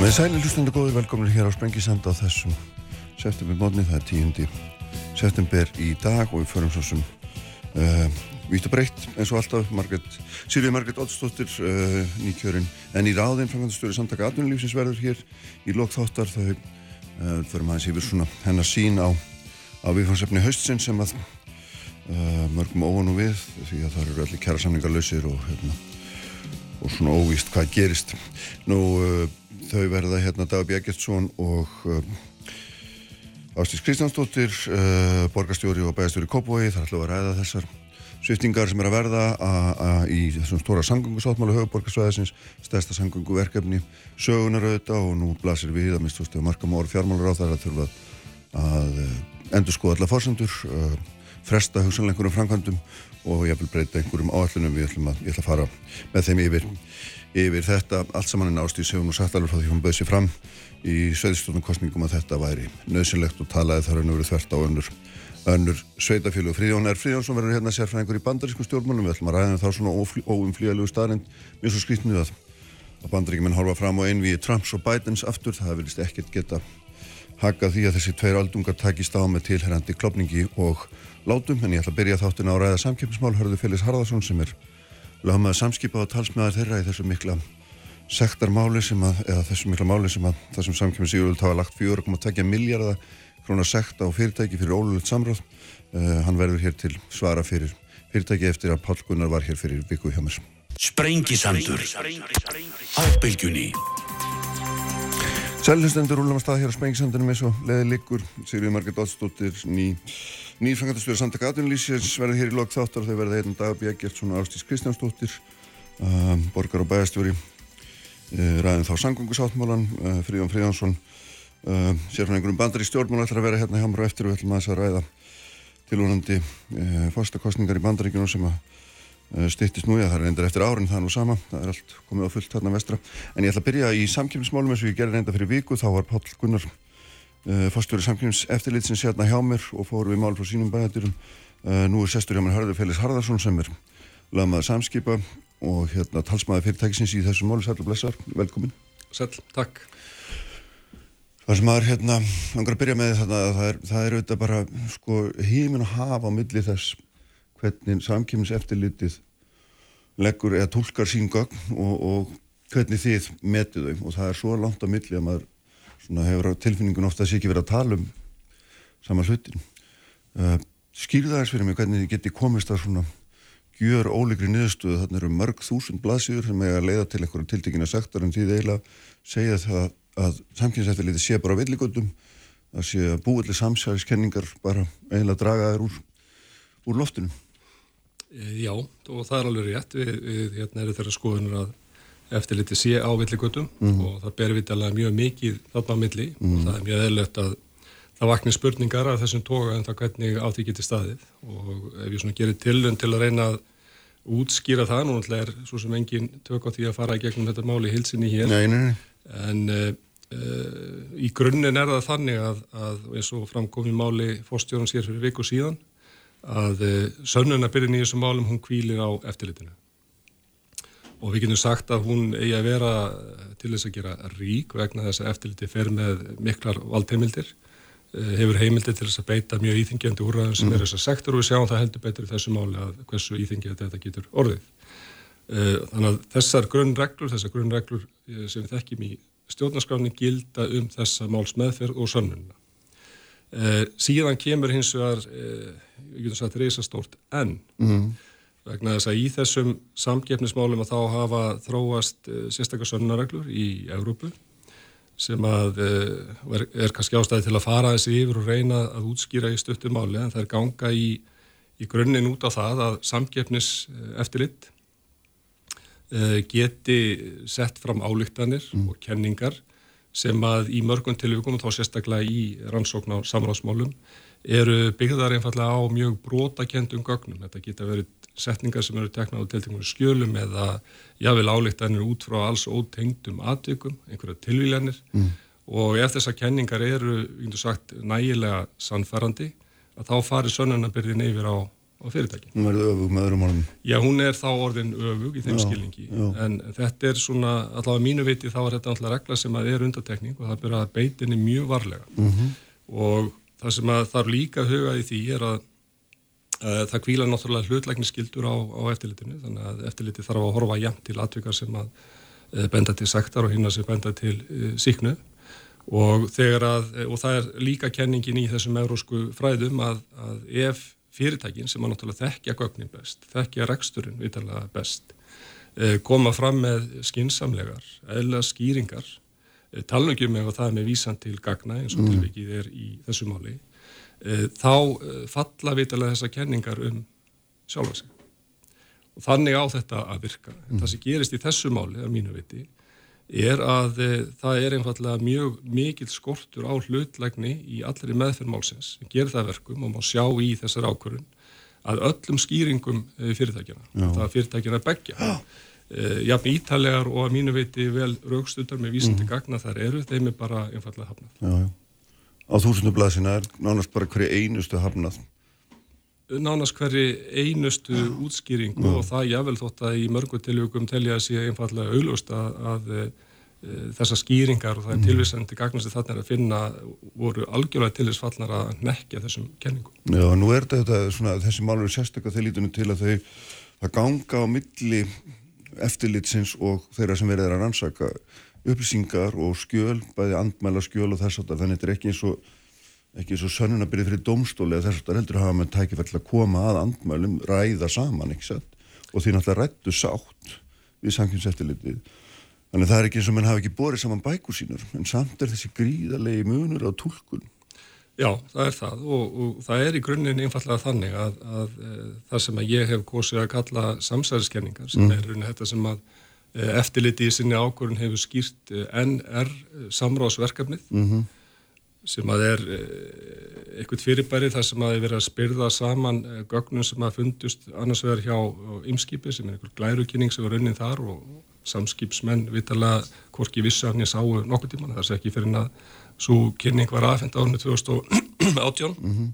Komið sæli hlustandi góði velkominir hér á Sprengisand á þessum september mótni, það er 10. september í dag og við förum svo sem uh, vítt og breytt eins og alltaf Sýrið Marget Oddstóttir uh, nýkjörinn en í ráðin framkvæmdastöru samtaka atvinnulífsins verður hér í lokþáttar þau uh, förum aðeins yfir svona hennar sín á, á viðfansefni haustsinn sem að mörgum óvonu við því að það eru allir kæra samningar lausir og hérna og svona óvíst hvað gerist nú þau verða hérna Dagur Bjeggertsson og uh, Ástís Kristjánsdóttir uh, borgarstjóri og bæðastjóri Kópavogi þar ætlum við að ræða þessar sviftingar sem er að verða a, a, í þessum stóra sangöngusáttmála höfuborgarsvæðisins stærsta sangönguverkefni sögunar auðvitað og nú blasir við að mist markam orð fjármálar á þar að þurfa að endur skoða alla fórsendur fresta hugsanleikunum framkvæmdum og ég vil breyta einhverjum áallunum við ætlum að, ég ætla að fara með þeim yfir yfir þetta. Allt saman en Ástís hefur nú sagt alveg frá því hún bauð sér fram í sveðstofnum kostningum að þetta væri nöðsynlegt og talaði þar henni verið þvert á önnur, önnur sveitafjölu og Fríðjón er Fríðjónsson verður hérna sérfræðingur í bandarískum stjórnmálum. Við ætlum að ræða um þá svona óumflíðalegu staðrind mjög svo skrítinu að, að bandaríkjumenn horfa fram á einvið Trumps og Bidens aftur. Það vilist ekkert geta haka því að þessi tveir aldungar takist á með tilherrandi klopningi og látum. En ég ætla að byrja þáttina á ræða samkeppnismál. Hörðu Félix Harðarsson sem er lögmaður samskipa og talsmaður þeirra í þessu mikla sektarmáli sem að, eða þessu mikla máli sem að þessum samkjöfum síðuröld hafa lagt 4,2 miljardar krónar sekt á fyrirtæki fyrir ólulegt samráð. Uh, hann verður hér til svara fyrir fyrirtæki eftir að Pál Gunnar var hér fyrir viku hjá mér. Sprengisandur á bylgjunni Sælhustendur rúlam að stað hér á Sprengisandunum eins og leði liggur Sigriði Marget Dóttsdóttir ný nýrfangandastöður Samtaka Atunlýsins verður hér í lok þáttar. Þau verða einn dag Bjeggertsson og Ástís Kristjánsdóttir uh, borgar og bæjastjóri uh, ræðin þá Sangungusáttmálan uh, Fríðan Fríðansson uh, sér frá einhverjum bandar í stjórnmál ætlar að vera hérna hjá mér og eftir. Og við ætlum að þess að ræða tilvonandi fórstakostningar í bandaríkjunum sem að stýttist nú, já það er endur eftir árin það er nú sama, það er allt komið á fullt hérna vestra. En ég ætla að byrja í samkjöfnismálum eins og ég gerði reynda fyrir viku, þá var Páll Gunnar fórstjóri samkjöfnis eftirlitsins hérna hjá mér og fóru við mál frá sínum bæðaturum uh, nú er sestur hjá mér Hörður Félix Harðarsson sem er lagmaður samskipa og hérna talsmaður fyrirtækisins í þessum máli, sæl og blessar, velkomin Sæl, takk. Það sem maður hérna, langar að byrja með þetta það er, það er auðvitað bara sko hímin að hafa á milli þess hvernig samkjöfnis eftirlitið leggur eða tólkar sín gögn og, og hvernig þið metið þau. Og það er svo langt á milli að maður svona hefur á tilfinningun ofta að sé ekki verið að tala um sama hlutin. Uh, skýrða þess fyrir mig hvernig þið geti komist að svona gjör óleikri niðurstöðu. Þarna eru mörg þúsund blaðsýður sem eiga að leiða til einhverju tiltekina sektor en því eiginlega segja það að samkynnseftirliti sé bara villigöldum að sé að búalli samsæðiskenningar bara eiginlega draga þær úr, úr loftinu. Já, og það er alveg rétt. Við, við hérna eru þeirra skoðunir að eftirliti sé á villigöldum mm. og það ber vitalega mjög mikið þarna á milli. Mm. og það er mjög eðlert að það vakni spurningar af þessum toga en það hvernig á því getur staðið. Og ef ég svona gerir tilun til að reyna að útskýra það, nú náttúrulega er svo sem engin tök á því að fara í gegnum þetta máli hilsinni hér. Nei, nei, nei. En uh, uh, í grunninn er það þannig að, að eins og framkomi máli fórstjórun sér fyrir viku síðan að uh, sönnunabyrðin í þessum málum hún kvílir á eftirlitinu og við getum sagt að hún eigi að vera til þess að gera rík vegna þess að eftirliti fer með miklar valdheimildir hefur heimildir til þess að beita mjög íþingjandi úrraðum sem mm. er þess að sektor og við sjáum það heldur betur í þessu máli að hversu íþingjandi þetta getur orðið þannig að þessar grunnreglur, þessar grunnreglur sem við þekkjum í stjórnarskráni gilda um þessa máls meðferð og sönnunna. Eh, síðan kemur hins vegar, eh, við getum sagt, reysastórt enn mm. Vegna þess að í þessum samgefnismálum að þá hafa þróast eh, sérstakar sönnunarreglur í Európu sem að er, er kannski ástæði til að fara þessi yfir og reyna að útskýra í stuttum máli en það er ganga í, í grunninn út á það að samgefnis eftirlitt geti sett fram álíktanir mm. og kenningar sem að í mörgum tilvíkum og þá sérstaklega í rannsókn á samráðsmálum eru byggðar einfallega á mjög brotakendum gögnum. Þetta geta verið setningar sem eru teknað á tiltingum skjölum eða jável álíktanir út frá alls ótengdum atvikum, einhverja tilvílanir mm. og ef þessar kenningar eru, við getum sagt, nægilega sannfærandi að þá farir sönnunabyrðin yfir á á fyrirtæki. Hún verður öfug með öðrum orðum. Já, hún er þá orðin öfug í þeim já, skilningi, já. en þetta er svona, allavega mínu viti þá er þetta alltaf regla sem að er undatekning og það byrja beitinni mjög varlega mm -hmm. og það sem að þarf líka að huga í því er að það kvíla náttúrulega hlutlækningsskildur á, á eftirlitinu, þannig að eftirliti þarf að horfa jæmt til atvikar sem að uh, benda til sektar og hinn að sem benda til uh, síknu og, að, og það er líka kenningin í þessum eurósku fræðum að, að ef fyrirtækin sem að náttúrulega þekkja gögnin best, þekkja reksturinn vitanlega best, eh, koma fram með skinsamlegar, eðla skýringar, eh, talningum ef það er með vísan til gagna eins og mm. tilvikið er í þessu máli, eh, þá falla vitanlega þessa kenningar um sjálfa sig. Og þannig á þetta að virka. Mm. Það sem gerist í þessu máli, að mínu viti, er að e, það er einfallega mjög mikil skortur á hlutlegni í allri meðferðmálsins sem gerir það verkum og má sjá í þessar ákvörun að öllum skýringum fyrirtækjana, Já. það fyrirtækjana begja e, jafn ítalegar og að mínu veiti vel raukstundar með vísandi mm. gagna þar eru, þeim er bara einfallega hafnað. Já, já. Á þúsundublaðsina er nánast bara hverju einustu hafnað nánast hverju einustu útskýringu mm. og það jável þótt að í mörgu tilvíkum telja að sé einfallega auðlust að, að e, þessar skýringar og það er mm. tilvísandi gagnast þarna er að finna voru algjörlega tilvísfallnar að nekja þessum kenningum. Já, nú er þetta svona, þessi málur er sérstaklega þeir lítunum til að þau að ganga á milli eftirlitsins og þeirra sem verður að rannsaka upplýsingar og skjöl, bæði andmæla skjöl og þess að þannig þetta er ekki eins og ekki svo sönnunabyrði fyrir domstóli að þess að heldur hafa með tækifall að koma að andmælum, ræða saman ekki satt? Og því náttúrulega rættu sátt við samkynnseftilitið þannig að það er ekki eins og mann hafi ekki borið saman bækur sínur en samt er þessi gríðarlegi munur á tólkun Já, það er það. Og, og það er í grunninn einfallega þannig að, að, að e, það sem að ég hef gósið að kalla samsæðiskenningar sem mm. er raunin þetta sem að eftirliti í sinni ákvörun hefur skýrt e, NR samráðsverkefnið mm -hmm sem að er eh, eitthvað fyrirbæri þar sem að er verið að spyrða saman eh, gögnum sem að fundust annars vegar hjá ymskipi sem er einhver glærukynning sem var raunin þar og samskipsmenn vitalega hvorki vissafni sáu nokkur tíman það sé ekki fyrir að svo kynning var aðfend árinu 2018 mm -hmm.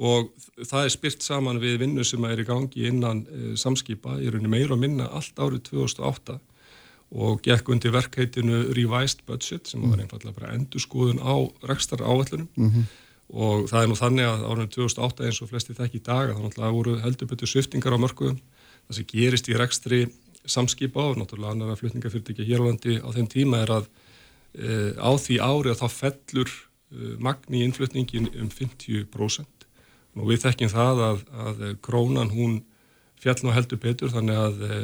Og það er spyrt saman við vinnu sem er í gangi innan e, samskipa í raunin meira og minna allt árið 2008 og gekk undir verkheitinu Revised Budget sem var mm. einfallega bara endurskóðun á rekstar áallunum mm -hmm. og það er nú þannig að árið 2008 eins og flesti þekk í dag að það náttúrulega voru heldurbyttu sviftingar á mörgum það sem gerist í rekstri samskipa og náttúrulega annar flutningafyrirtækja hér á landi á þeim tíma er að e, á því ári að þá fellur e, magni í innflutningin um 50% og við þekkjum það að, að krónan hún fjall nú heldur betur þannig að e,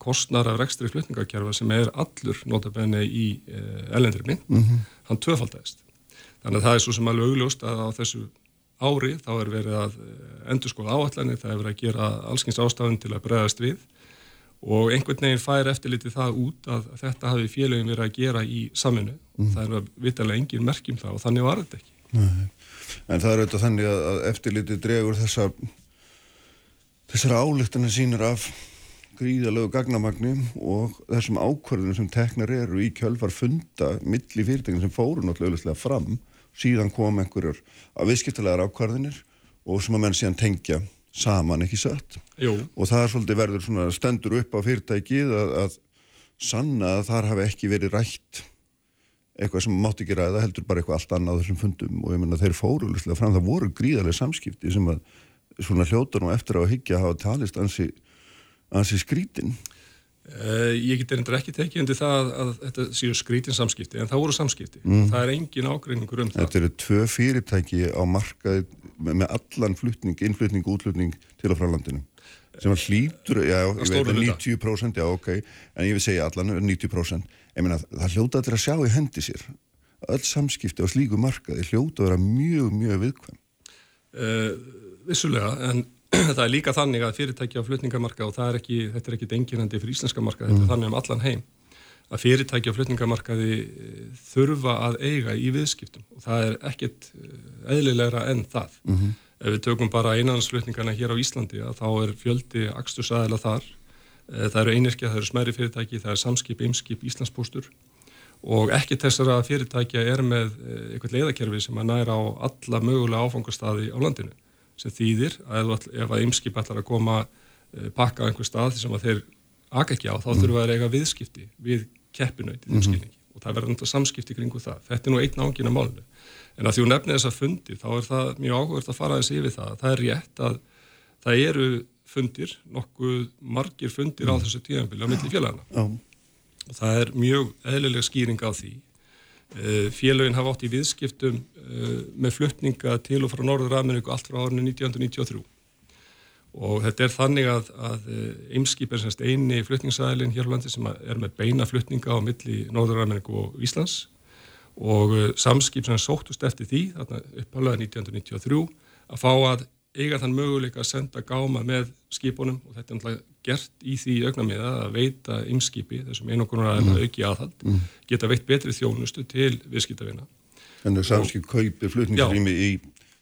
kostnar af rekstri flutningakerfa sem er allur notabenni í eh, ellendri mynd, mm -hmm. hann tvöfaldæðist. Þannig að það er svo sem alveg augljóst að á þessu ári þá er verið að eh, endur skoða áallanir, það er verið að gera allskyns ástafun til að bregðast við og einhvern veginn fær eftir litið það út að þetta hafi félagin verið að gera í saminu mm. og það er að vitalega engin merkjum það og þannig var þetta ekki. Nei. En það er auðvitað þannig að eftirlitið dregur þessar þessar álíktanir sínur af gríðalögu gagnamagni og þessum ákvörðunum sem teknar eru í kjölfar funda milli fyrirtækinn sem fóru náttúrulega fram síðan kom einhverjur að viðskiptilegar ákvörðunir og sem að menn síðan tengja saman ekki satt Jú. og það er svolítið verður svona stendur upp á fyrirtækið að, að sanna að þar hafi ekki verið rætt eitthvað sem mátt ekki ræða heldur bara eitthvað allt annað þessum fundum og ég menna þeir fóru fram það voru gríðarlega samskipti sem að svona hljótan og eftir á að higgja hafa talist ansi þessi skrítin? Uh, ég get einnig ekki tekið undir það að, þetta séu skrítin samskipti, en það voru samskipti. Mm. Það er engin ágreiningur um þetta það. Þetta eru tvö fyrirtæki á markaði með, með allan flutning, innflutning, útlutning til og frá landinu. Sem hlýtur, já, ég veit að 90%, já, ok, en ég vil segja allan 90%. Ég meina, það hljóta allir að sjá í hendi sér. Öll samskipti á slíku markaði hljóta að vera mjög, mjög viðkvæm. Uh, vissulega, en það er líka þannig að fyrirtæki á flutningamarka og er ekki, þetta er ekki denginandi fyrir íslenska marka, þetta er mm. þannig um allan heim að fyrirtæki á flutningamarkaði eh, þurfa að eiga í viðskiptum og það er ekkit eh, eðlilegra enn það. Mm -hmm. Ef við tökum bara einanhansflutningana hér á Íslandi þá er fjöldi axtursæðila þar eh, það eru einirkja, það eru smæri fyrirtæki það er samskip, ymskip, Íslandsbústur og ekki þessara fyrirtækja er með eitthvað leiðakerfi sem að næra á alla mögulega áfangastadi á landinu sem þýðir að ef að ymskip ætlar að koma uh, pakka á einhver stað sem að þeir aka ekki á, þá mm. þurfa að eiga viðskipti við keppinauti, mm -hmm. og það verður náttúrulega samskipti kringu það. Þetta er nú einn ángin af málunum. En að því hún nefnir þessa fundi, þá er það mjög áhugast að fara aðeins yfir það. Það er rétt að það eru fundir, nokkuð margir fundir mm. á þessu tíðanbili á milli félagana. Og það er mjög eðlileg skýring á því Eh, félagin hafa átt í viðskiptum eh, með fluttninga til og frá Norður Ameríku allt frá árinu 1993 og þetta er þannig að, að Eimskip er semst eini fluttningsæðilinn hér á landi sem er með beina fluttninga á milli Norður Ameríku og Íslands og eh, samskip sem sóttust eftir því, þarna uppalega 1993 að fá að eiga þann möguleika að senda gáma með skipunum og þetta er náttúrulega gert í því augnamiða að veita ymskipi, þessum einokunar aðeins mm. auki aðhald, mm. geta veitt betri þjónustu til viðskiptavina. Þannig að samskip kaupir flutningsrými í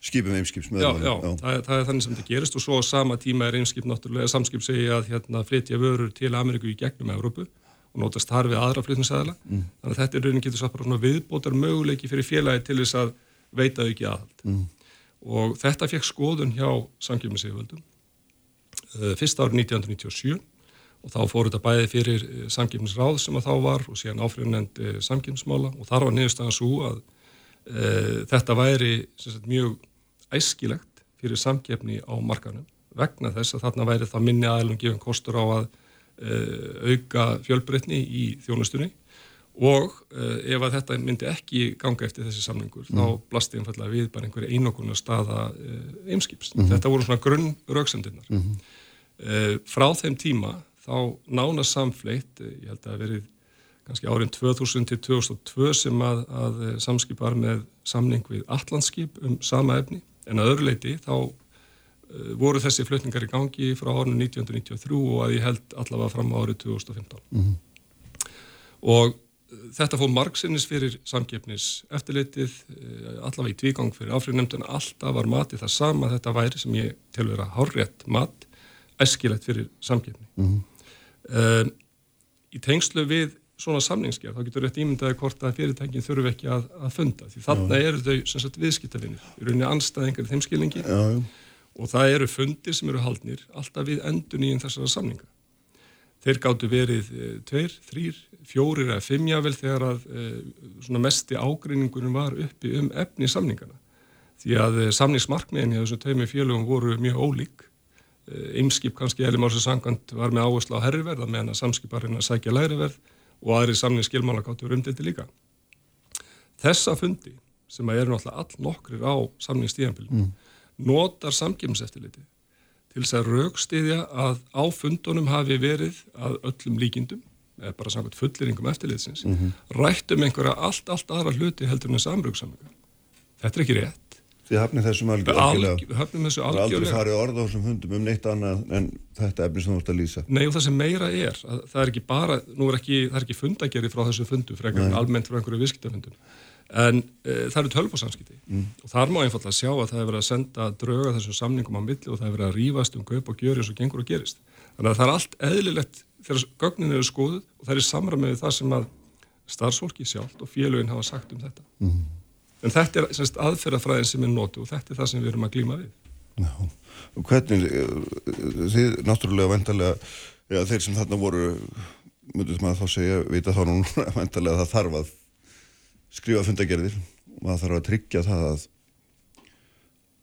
skipum ymskips með það. Já, já, það er, það er þannig sem þetta gerist og svo á sama tíma er ymskip náttúrulega, samskip segja að hérna flytja vörur til Ameríku í gegnum Európu og nótast þar við aðra flutningsæðala. Mm. Þannig að þetta er raunin getur satt bara svona viðbótar möguleiki fyrir félagi til þess að veita auki aðhald. Mm. Og þetta fekk skoðun hjá samkjöfnisíðvöldum Eh, fyrst árið 1997 og þá fór þetta bæði fyrir eh, samgefnisráð sem að þá var og síðan áfriðnend eh, samgefnismála og þar var niðurstaðan svo að e, þetta væri sagt, mjög æskilegt fyrir samgefni á markanum vegna þess að þarna væri það minni aðlum gefin kostur á að auka fjölbreytni í þjónustunni og e, ef að þetta myndi ekki ganga eftir þessi samlingur mm. þá blasti einfallega við bara einhverju einokunar staða eimskips. Mm -hmm. Þetta voru svona grunn rauksendirnar. Mm -hmm. Eh, frá þeim tíma þá nána samfleitt, eh, ég held að það verið kannski árin 2000 til 2002 sem að, að eh, samskipar með samning við allandskip um sama efni en að öðruleiti þá voru þessi flutningar í gangi frá árinu 1993 og að ég held allavega fram á árið 2015 mm -hmm. og þetta fóð margsinnis fyrir samgefnis eftirleitið, allavega í tvígang fyrir áfriðnefndun, alltaf var matið það sama þetta væri sem ég telur að hárrétt mat æskilegt fyrir samkjöfni. Mm -hmm. eh, í tengslu við svona samningsgerð, þá getur rétt ímyndaði hvort að fyrirtækin þurfu ekki að, að funda því þarna eru þau viðskiptafinir í rauninni anstæðingar í þeim skilingi já, já. Og það eru fundir sem eru haldnir alltaf við endun í þessara samninga. Þeir gáttu verið e, tveir, þrýr, fjórir eða fimmjavel þegar að e, svona mesti ágreiningunum var uppi um efni samningana því að e, samningsmarkmiðin í þessu tveimi félögum voru mjög ólík ymskip kannski eða málsins sangant var með áherslu á herriverð að meðan að samskiparinn að sækja læriverð og aðri samning skilmálagáttur umdildi líka. Þessa fundi sem að eru náttúrulega all nokkrir á samningstíðanbílum mm. Notar samkjömseftiliti til þess að raukstiðja að á fundunum hafi verið að öllum líkindum eða bara samkvæmt fulliringum eftirlitsins mm -hmm. rættum einhverja allt, allt aðra hluti heldur en þess aðmrugsamlinga. Þetta er ekki rétt Þið hafnið þessum algjörlega. Hafnið þessu algjörlega. Það er aldrei farið orða á þessum fundum um neitt annað en þetta efni sem þú ert að lýsa. Nei og það sem meira er, það er ekki bara, nú er ekki, það er ekki fundagerði frá þessu fundu, frekar almennt frá einhverju viðskiptafundun, en e, það eru tölvbórsamskipti mm. og þar má einfallega sjá að það er verið að senda drauga þessum samningum á milli og það er verið að rýfast um kaup og gjöri eins og gengur og gerist. Þannig að það er allt eðlilegt þegar gögnin eru skoðuð og það er samramöðu það sem að starfsfólki sjálft og félögin hafa sagt um þetta. Mm. En þetta er semst, aðferðafræðin sem er nótu og þetta er það sem við erum að glýma við. Já, og hvernig, eh, þið náttúrulega vendarlega, ja, þeir sem þarna voru, myndur maður þá segja, vita þá núna vendarlega að það þarf að skrifa fundagerðir og það þarf að tryggja það að,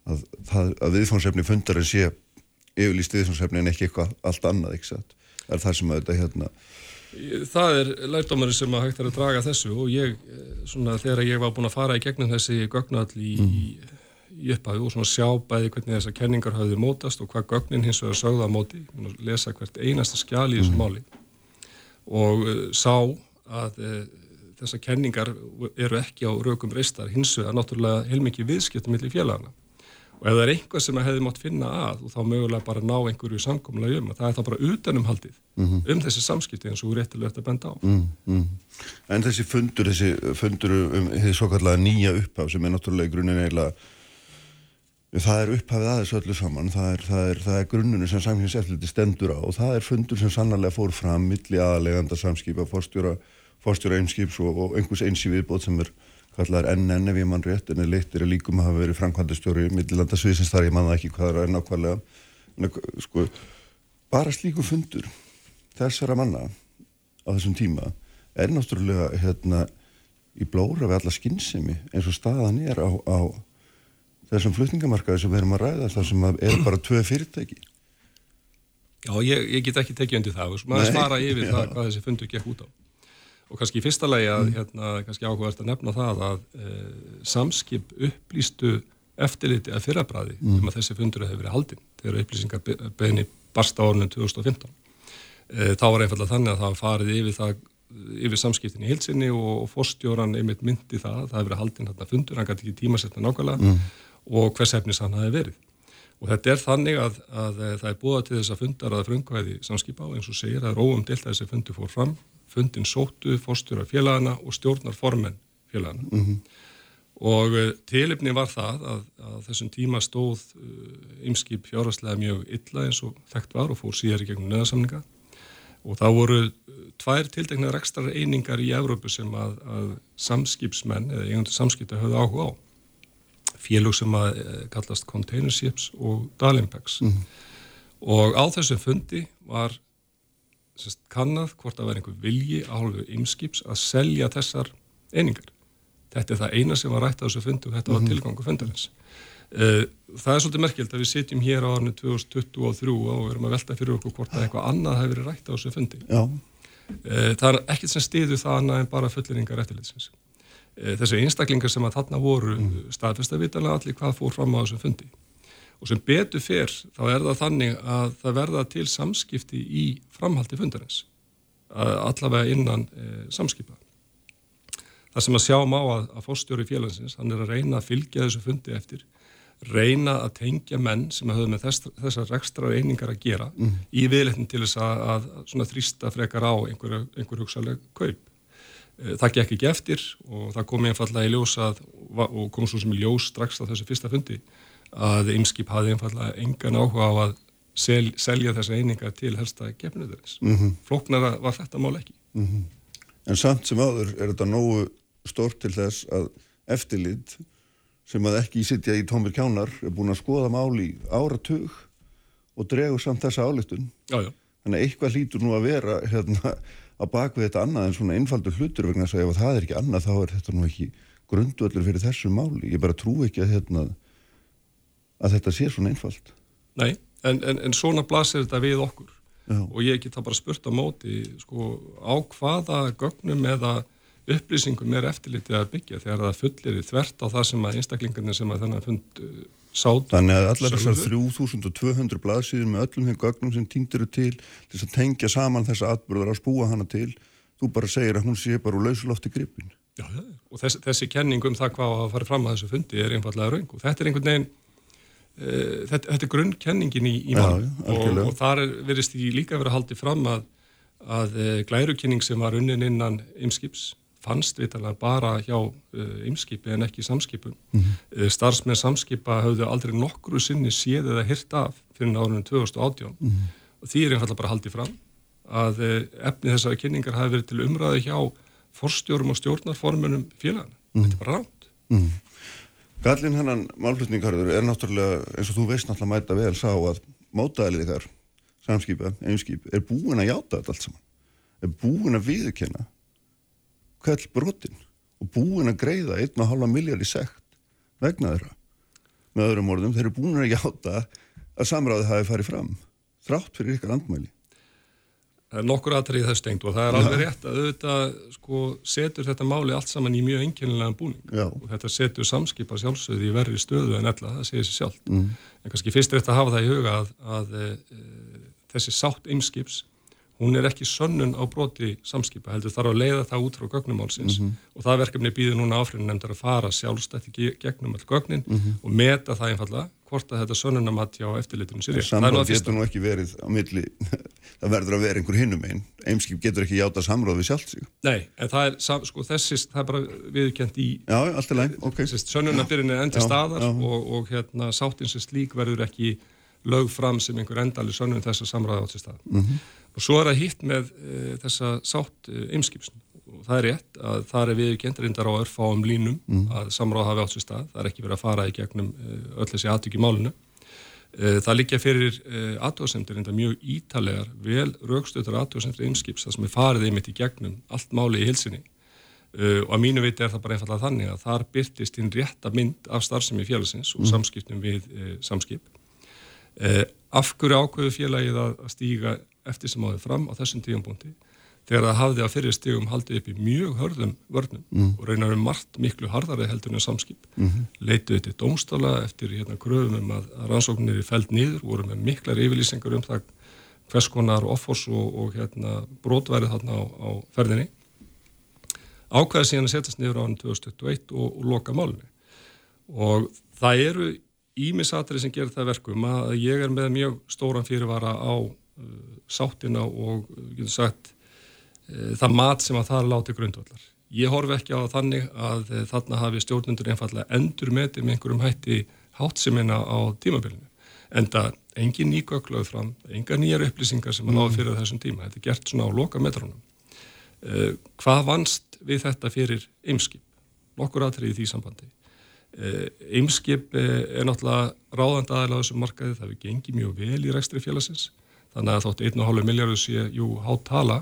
að, að, að viðfónsefni fundarinn sé yfirlýst viðfónsefni en ekki eitthvað allt annað, satt. Það er það sem að þetta hérna Það er lærdómari sem að hægt er að draga þessu og ég, eh, svona þegar ég var búin að fara í gegnum þessi gögnall í, mm. í upphafi og svona sjá bæði hvernig þessar kenningar hafið mótast og hvað gögnin hins vegar sögða á móti, lesa hvert einasta skjál í þessu mm. máli og uh, sá að uh, þessar kenningar eru ekki á rökum reistar, hins vegar náttúrulega heilmikið viðskiptum millir félagana og ef það er einhvað sem að hefði mátt finna að og þá mögulega bara ná einhverju samkomlega um það er þá bara utanumhaldið mm -hmm. um þessi samskipti eins og réttilegt að benda á mm -hmm. En þessi fundur þessi fundur um þessi svo kallega nýja upphaf sem er náttúrulega í grunninn eiginlega það er upphafið aðeins öllu saman það er, það er, það er grunnunum sem samkynnseftliti stendur á og það er fundur sem sannarlega fór fram milli aðaleganda samskipa, fórstjóra fórstjóra einskips og, og einhvers eins í viðbót sem er kallar NN ef ég mann rétt en er leittir að líkum að hafa verið framkvæmdastjóri Middelandasviðsins þar ég manna ekki hvað það er nákvæmlega. En sko bara slíku fundur þessara manna á þessum tíma er náttúrulega hérna í blóra við alla skinnsemi eins og staðan er á, á þessum flutningamarkaði sem við erum að ræða þar sem er bara tvö fyrirtæki. Já, ég, ég get ekki tekið undir það. Og maður svara yfir já. það hvað þessi fundur gekk út á og kannski í fyrsta lagi að mm. hérna, kannski áhugavert að nefna það að e, samskip upplýstu eftirliti að fyrrabræði mm. um að þessi fundur hefur verið haldinn þegar upplýsingar beðni barsta árunum 2015 e, þá var einfallega þannig að það farið yfir það yfir samskiptin í hilsinni og fórstjóran einmitt myndi það, það hefur verið haldinn hérna fundur, hann gæti ekki tímasetna nákvæmlega mm. og hvers efnis hann hafi verið og þetta er þannig að, að það er búið til þess að fundar að frungvæði samskipa og eins og segir að það óumdilt að þessi fundi fór fram fundin sóttu fórstjóra félagana og stjórnar formen félagana mm -hmm. og uh, tilipni var það að, að þessum tíma stóð ymskip uh, fjárhastlega mjög illa eins og þekkt var og fór síðar í gegnum neðarsamninga og það voru tvær tildegnar ekstra einingar í Evrópu sem að, að samskipsmenn eða eigundur samskipta höfðu áhuga á félug sem að e, kallast container ships og Dalimpex mm -hmm. og á þessum fundi var sest, kannad hvort að vera einhver vilji á hálfu ymskips að selja þessar einingar þetta er það eina sem var rætt á þessu fundi og þetta mm -hmm. var mhm. tilgangu fundarins e, það er svolítið merkjöld að við sitjum hér á árinu 2023 og erum að velta fyrir okkur hvort að eitthvað annað hefur verið rætt á þessu fundi Já Eh, það er ekkert sem stiður það annað en bara fulliringar eftirlitsins. Eh, þessu einstaklingar sem að þarna voru mm. staðfesta vitanlega allir hvað fór fram á þessum fundi. Og sem betur fyrr þá er það þannig að það verða til samskipti í framhaldi fundarins. Allavega innan e, samskipa. Það sem að sjá má að, að fórstjóri félagsins, hann er að reyna að fylgja þessu fundi eftir reyna að tengja menn sem hafðu með þess, þessar ekstra reyningar að gera mm. í viðlettin til þess að, að þrýsta frekar á einhver, einhver hugsaleg kaup. Eh, það gekk ekki eftir og það kom einfallega í ljós að, og kom svo sem í ljós strax á þessu fyrsta fundi að Ymskip hafði einfallega engan áhuga á að sel, selja þessa einingar til helsta gefniðurins. Mm -hmm. Flóknara var þetta mál ekki. Mm -hmm. En samt sem áður er þetta nógu stort til þess að eftirlýtt sem að ekki sitja í tómir kjánar er búin að skoða máli áratug og dregur samt þessa álistun þannig að eitthvað hlýtur nú að vera hérna, að baka þetta annað en svona einfaldur hlutur vegna að segja ef það er ekki annað þá er þetta nú ekki grundvöldur fyrir þessu máli ég bara trú ekki að, hérna, að þetta sé svona einfald Nei, en, en, en svona blasir þetta við okkur Já. og ég geta bara spurt á móti sko, á hvaða gögnum eða upplýsingum er eftirlitið að byggja þegar það fullir í þvert á það sem að einstaklingarnir sem að þennan fund uh, sátt. Þannig að allar þessar 3200 blaðsýður með öllum þeim gögnum sem týndir til til að tengja saman þessa atbyrðar að spúa hana til, þú bara segir að hún sé bara úr lausulofti gripin. Já, og þessi, þessi kenning um það hvað að fara fram að þessu fundi er einfallega raung og þetta er einhvern veginn þetta, þetta er grunnkenningin í, í mann og, og þar verist því líka verið að haldi fram að, að uh, glærukenning sem var unnin innan ymskips fannst vitanlega bara hjá ymskipi uh, en ekki samskipum. Mm -hmm. starfsmenn samskipa hafðu aldrei nokkru sinni séð eða hirt af fyrir árunum 2018 mm -hmm. og því er einfallega bara haldið fram að efni þessari kynningar hafi verið til umræði hjá forstjórum og stjórnarformunum félagana. Mm -hmm. Þetta er bara ránt. Gallin hennan málflutningarður er náttúrulega, eins og þú veist náttúrulega mæta vel sá að mótaðalið þar samskipa, ymskip, er búin að játa þetta allt saman. Er búin að viðkenna köll brotin og búin að greiða 1,5 miljard í sekt vegna þeirra. Með öðrum orðum, þeir eru búin að hjáta að samráði hafi farið fram þrátt fyrir ykkar andmæli. Það er nokkur aðtrið það stengt og það er alveg rétt að auðvitað sko, setur þetta máli allt saman í mjög enginlega búning Já. og þetta setur samskipa sjálfsögði í verri stöðu en ella, það segir sér sjálf. Mm. En kannski fyrst er þetta að hafa það í huga að, að e, þessi sátt einskips hún er ekki sönnun á broti samskipa, heldur þarf að leiða það út frá gögnumálsins mm -hmm. og það verkefni býður núna áfrinu nefndar að fara sjálfstætti gegnum all gögnin mm -hmm. og meta það einfalla hvort að þetta sönnunamatti á eftirlitinu sér. Samráð getur nú ekki verið á milli, það verður að vera einhver hinnum einn, eimskip getur ekki játa samráð við sjálfsík. Nei, en það er sko þessis, það er bara viðkjönd í Já, allt er læg, ok. Sönnunabyrjun er endi staðar já. Og, og hérna sátinsins lík verður ekki lög fram sem einhver endali sönnun þess að samráða átt sér stað. Mm -hmm. Og svo er það hitt með e, þessa sátt e, ymskipsn og það er rétt að það er viðkjönd reyndar á örfáum línum mm. að samráð hafi átt sér stað, það er ekki verið að fara í gegnum uh, öll þessi aðtök í málinu. Uh, það líkja fyrir uh, aðtöðsendur reyndar mjög ítalegar vel raukstöður aðtöðsendur einskips það sem er farið einmitt í gegnum allt máli í hilsinni og að mínu viti er það bara einfallega þannig að þar byrtist hinn rétta mynd af starfsemi félagsins og mm. samskiptum við samskip. Af hverju ákveðu félagið að stíga eftir sem áður fram á þessum tíumbúndi þegar það hafði á fyrir stígum haldið upp í mjög hörðum vörnum mm. og reynar um margt miklu harðari heldur en samskip mm -hmm. leituði til domstála eftir hérna kröfum um að, að rannsóknir er fælt nýður voru með miklar yfirlýsingar um það hvers konar offors og, og hérna brotverið þarna á, á ferðinni ákvæði síðan að setjast niður á hann 2021 og, og loka málunni og það eru ímisatri sem gerir það verkum að ég er með mjög stóran fyrirvara á uh, sáttina og uh, sagt, uh, það mat sem að það láti grundvallar. Ég horfi ekki á þannig að uh, þarna hafi stjórnundur einfallega endur með með einhverjum hætti hátsimina á tímabilinu. En það engin nýgöglaðu fram, enga nýjar upplýsingar sem að náðu mm. fyrir þessum tíma. Þetta er gert svona á loka metrónum. Uh, hvað vannst við þetta fyrir ymskip? Nokkur aðtrið í því sambandi. Eimskip eh, eh, er náttúrulega ráðand aðeins á þessum markaði, það hefur gengið mjög vel í rekstri félagsins, þannig að þótt 1,5 miljardur sé, jú, hátt tala,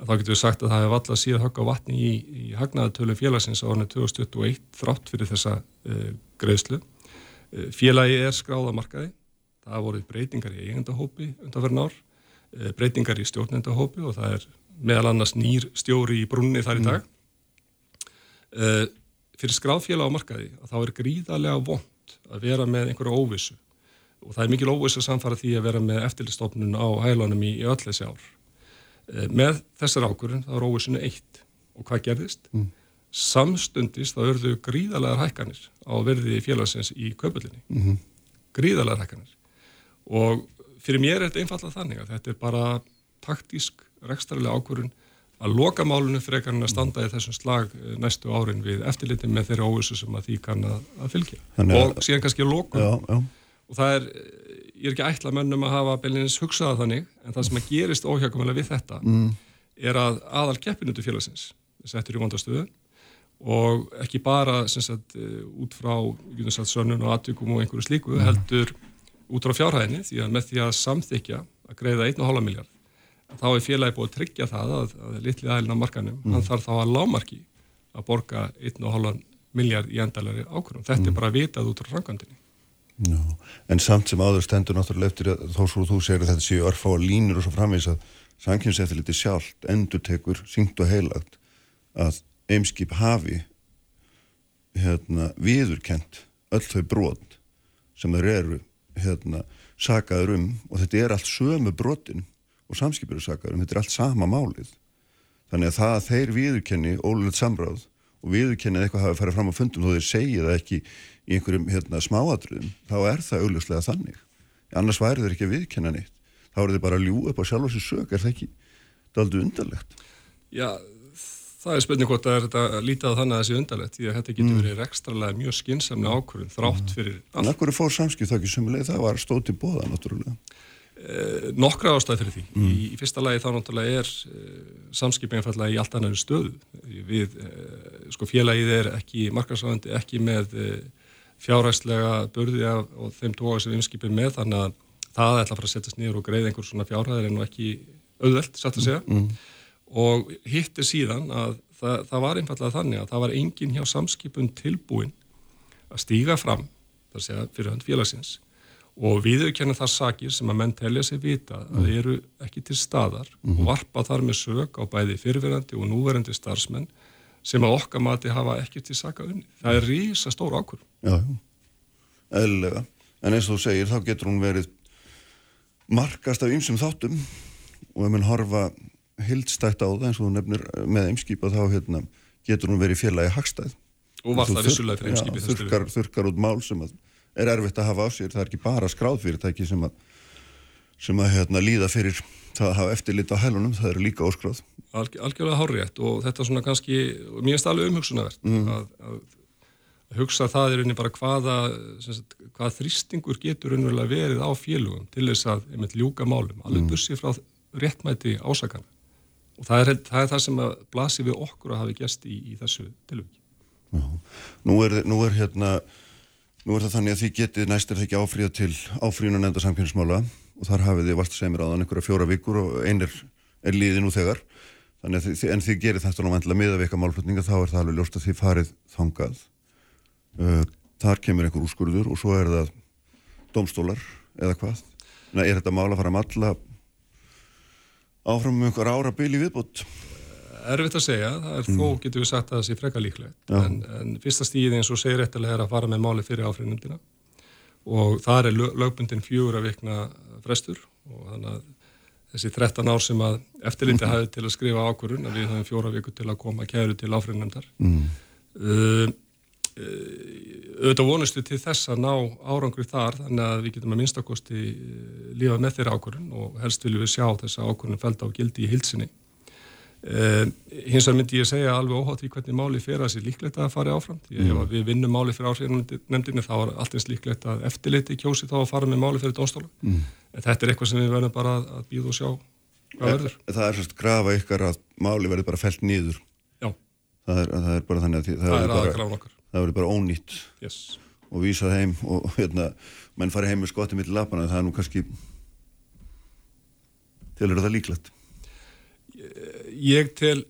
þá getur við sagt að það hefur alltaf síðan högg á vatni í, í hagnaðatölu félagsins á árinu 2021 þrátt fyrir þessa uh, greiðslu. Uh, félagi er skráðamarkaði, það voruð breytingar í eigendahópi undanferðin ár, uh, breytingar í stjórnendahópi og það er meðal annars nýr stjóri í brunni þar í dag. Mm fyrir skráðfélag á markaði að þá er gríðarlega vond að vera með einhverju óvissu og það er mikil óvissu að samfara því að vera með eftirlistofnun á hælunum í, í öll þessi ár. E, með þessar ákurinn þá er óvissunu eitt og hvað gerðist? Mm. Samstundist þá örðu gríðarlegar hækkanir á verði félagsins í köpullinni. Mm -hmm. Gríðarlegar hækkanir og fyrir mér er þetta einfallega þannig að þetta er bara taktísk, rekstarilega ákurinn að loka málunum frekar en að standa í þessum slag eh, næstu árin við eftirliti með þeirra óvissu sem að því kann að, fylgja Þannig, og síðan kannski já. og það er, ég er ekki ætla mönnum að hafa beilinins hugsaða þannig en það sem að gerist óhjákvæmlega við þetta mm. er að aðal keppinutu félagsins settur í vondastöðu og ekki bara sagt, eh, út frá sönnun og aðtökum og einhverju slíku mm. heldur út frá fjárhæðinni því að með því að samþykja að greiða 1,5 miljard þá er félagi búið að tryggja það að, að litli aðilin á markanum, mm. hann þarf þá að lámarki að borga 1,5 miljard í endalari ákvörðum. Þetta mm. er bara vitað út á rangandinni. No. En samt sem áður stendur náttúrulega eftir þó svo þú segir að þetta séu örfá línur og svo framvís að sankynseftiliti sjálft endur tekur syngt og heilagt að eimskip hafi hérna, viðurkent öll þau brot sem þeir eru hérna, sagaður um og þetta er allt sömu brotin og samskipurisakarum, þetta er allt sama málið þannig að það að þeir viðurkenni ólulegt samráð og viðurkenni að eitthvað hafi farið fram á fundum þó þeir segja það ekki í einhverjum hérna, smáadröðum þá er það augljóslega þannig annars væri þeir ekki að viðkenna neitt þá eru þeir bara að ljú upp á sjálf og sér sög er það ekki, aldrei undarlegt Já, það er spurning hvort að þetta lítið þannig að það sé undarlegt því að þetta getur mm. verið ekstralega mjög skinsamlega ákvörðun þrátt mm. fyrir allt. En akkur er fór samskip það ekki sumuleg það var stóti bóða náttúrulega Eh, nokkra ástæði fyrir því. Mm. Í, í fyrsta lagi þá náttúrulega er eh, samskipin einfallega í allt annar stöðu. Við, eh, sko félagið er ekki markarsvæðandi, ekki með eh, fjárhæslega börði af og þeim tóa sem við umskipum með þannig að það ætla að fara að setjast niður og greið einhver svona fjárhæðir en ekki auðvelt, satt að segja. Mm. Og hitt er síðan að það, það var einfallega þannig að það var engin hjá samskipun tilbúin að stíga fram, það segja fyrir hönd félagsins og viðurkenna það sakir sem að menn telja sig vita að mm. eru ekki til staðar mm og varpa þar með sög á bæði fyrirverandi og núverandi starfsmenn sem að okkar mati hafa ekki til saka unni. Það er rísa stór ákvörð. Já, eðlulega. En eins og þú segir, þá getur hún verið markast af ymsum þáttum og ef mann horfa hildstætt á það eins og þú nefnir með ymskipa þá hérna, getur hún verið félagi hagstæð. Og var það vissulega fyrir ymskipi. Þurkar, þurkar út mál sem er erfitt að hafa á sér, það er ekki bara skráðfyrirtæki sem að, sem að hérna, líða fyrir það að hafa eftirlit á hælunum, það eru líka óskráð. Alg, algjörlega hárétt og þetta er svona kannski, mér finnst alveg umhugsunavert mm. að, að hugsa það er unni bara hvaða, sagt, hvaða þrýstingur getur unverulega verið á félugum til þess að einmitt ljúka málum, alveg mm. bussið frá réttmæti ásakana. og það er það, er það sem að blasi við okkur að hafi gæst í, í þessu tilviki nú er, nú er hérna nú er það þannig að því getið næst er það ekki áfríða til áfríðun og nefnda samkynnsmála og þar hafið þið vart að segja mér áðan einhverja fjóra vikur og einir er liðið nú þegar. Þannig að en þið gerir þetta með að vika málflutninga þá er það alveg ljóst að þið farið þangað. Uh, þar kemur einhver úrskurður og svo er það domstólar eða hvað? Nei, er þetta mál að fara að matla áfram um einhver ára bíl í viðbútt Erfitt að segja, það er mm. þó getur við sagt að það sé freka líklegt. En, en fyrsta stíði eins og segir réttilega er að fara með máli fyrir áfriðnumdina og það er lögbundin fjögur að vikna frestur og þannig að þessi 13 ár sem að eftirliti mm. hafið til að skrifa ákvörun að við höfum fjóra viku til að koma kæru til áfriðnumdar mm. uh, auðvitað vonustu til þess að ná árangri þar þannig að við getum að minnstakosti uh, lífa með þeirra ákvörun og helst viljum við sjá þessa ákvörun fælda á gildi í hilsinni Uh, hins vegar myndi ég segja alveg óhátt í hvernig máli fyrir að það sé líklegt að fara áfram því mm. ef við vinnum máli fyrir áhrifnefndinni þá er allt eins líklegt að eftirliti kjósi þá að fara með máli fyrir dónstóla mm. en þetta er eitthvað sem við verðum bara að býða og sjá hvað verður. Það er sérst grafa ykkar að máli verður bara fellt nýður Já. Það er, það er bara þannig að það, það verður bara, bara, bara ónýtt yes. og vísað heim og hérna, menn fari heim með skotti mitt lapana það er nú kannski ég tel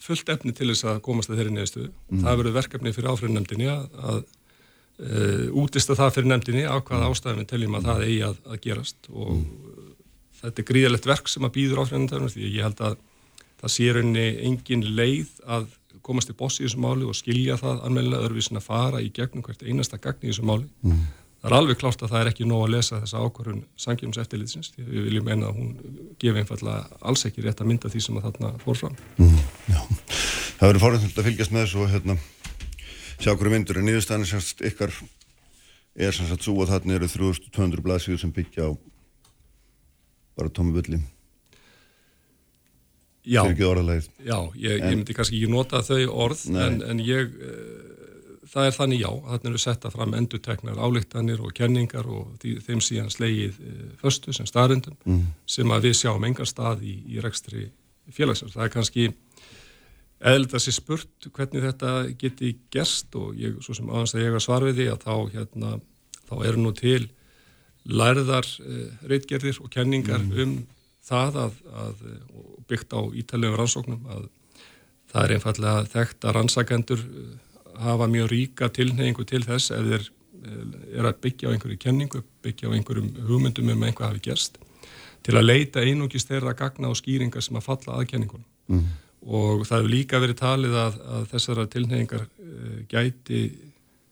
fullt efni til þess að komast að þeirri neðistuðu. Mm. Það verður verkefni fyrir áfriðnefndinni að, að uh, útista það fyrir nefndinni á hvaða mm. ástæðum við teljum að það eigi að, að gerast og mm. þetta er gríðalegt verk sem að býður áfriðnefndinni því ég held að það sé rauninni engin leið að komast í bossi í þessu máli og skilja það anmeðlega öðruvísin að fara í gegnum hvert einasta gagn í þessu máli. Mm. Það er alveg klárt að það er ekki nóg að lesa þessa ákvarðun sangjums eftirlitsins því við viljum meina að hún gefi einfallega alls ekki rétt að mynda því sem að þarna fór fram. Mm, það verður fórhundilegt að fylgjast með þessu og hérna, sjá hverju myndur en nýðustæðan semst ykkar er sem sagt svo að þarna eru 3200 blaðsvíður sem byggja á bara tómi bulli. Já, já ég, ég myndi kannski ekki nota þau orð en, en ég það er þannig já, þannig eru setta fram enduteknar álíktanir og kenningar og því, þeim síðan slegið e, föstu sem staðrindum mm. sem að við sjáum engar stað í, í rekstri félagsar. Það er kannski eðlut að sé spurt hvernig þetta geti gerst og ég, svo sem aðeins að ég var svar við því að þá, hérna, þá eru nú til lærðar e, reitgerðir og kenningar mm. um það að, að byggt á ítalegum rannsóknum að það er einfallega þekkt að rannsakendur hafa mjög ríka tilneyingu til þess ef þeir eh, er að byggja á einhverju kenningu, byggja á einhverjum hugmyndum um einhvað hafi gerst til að leita einugist þeirra gagna og skýringar sem að falla að kenningunum mm. og það hefur líka verið talið að, að þessara tilneyingar uh, gæti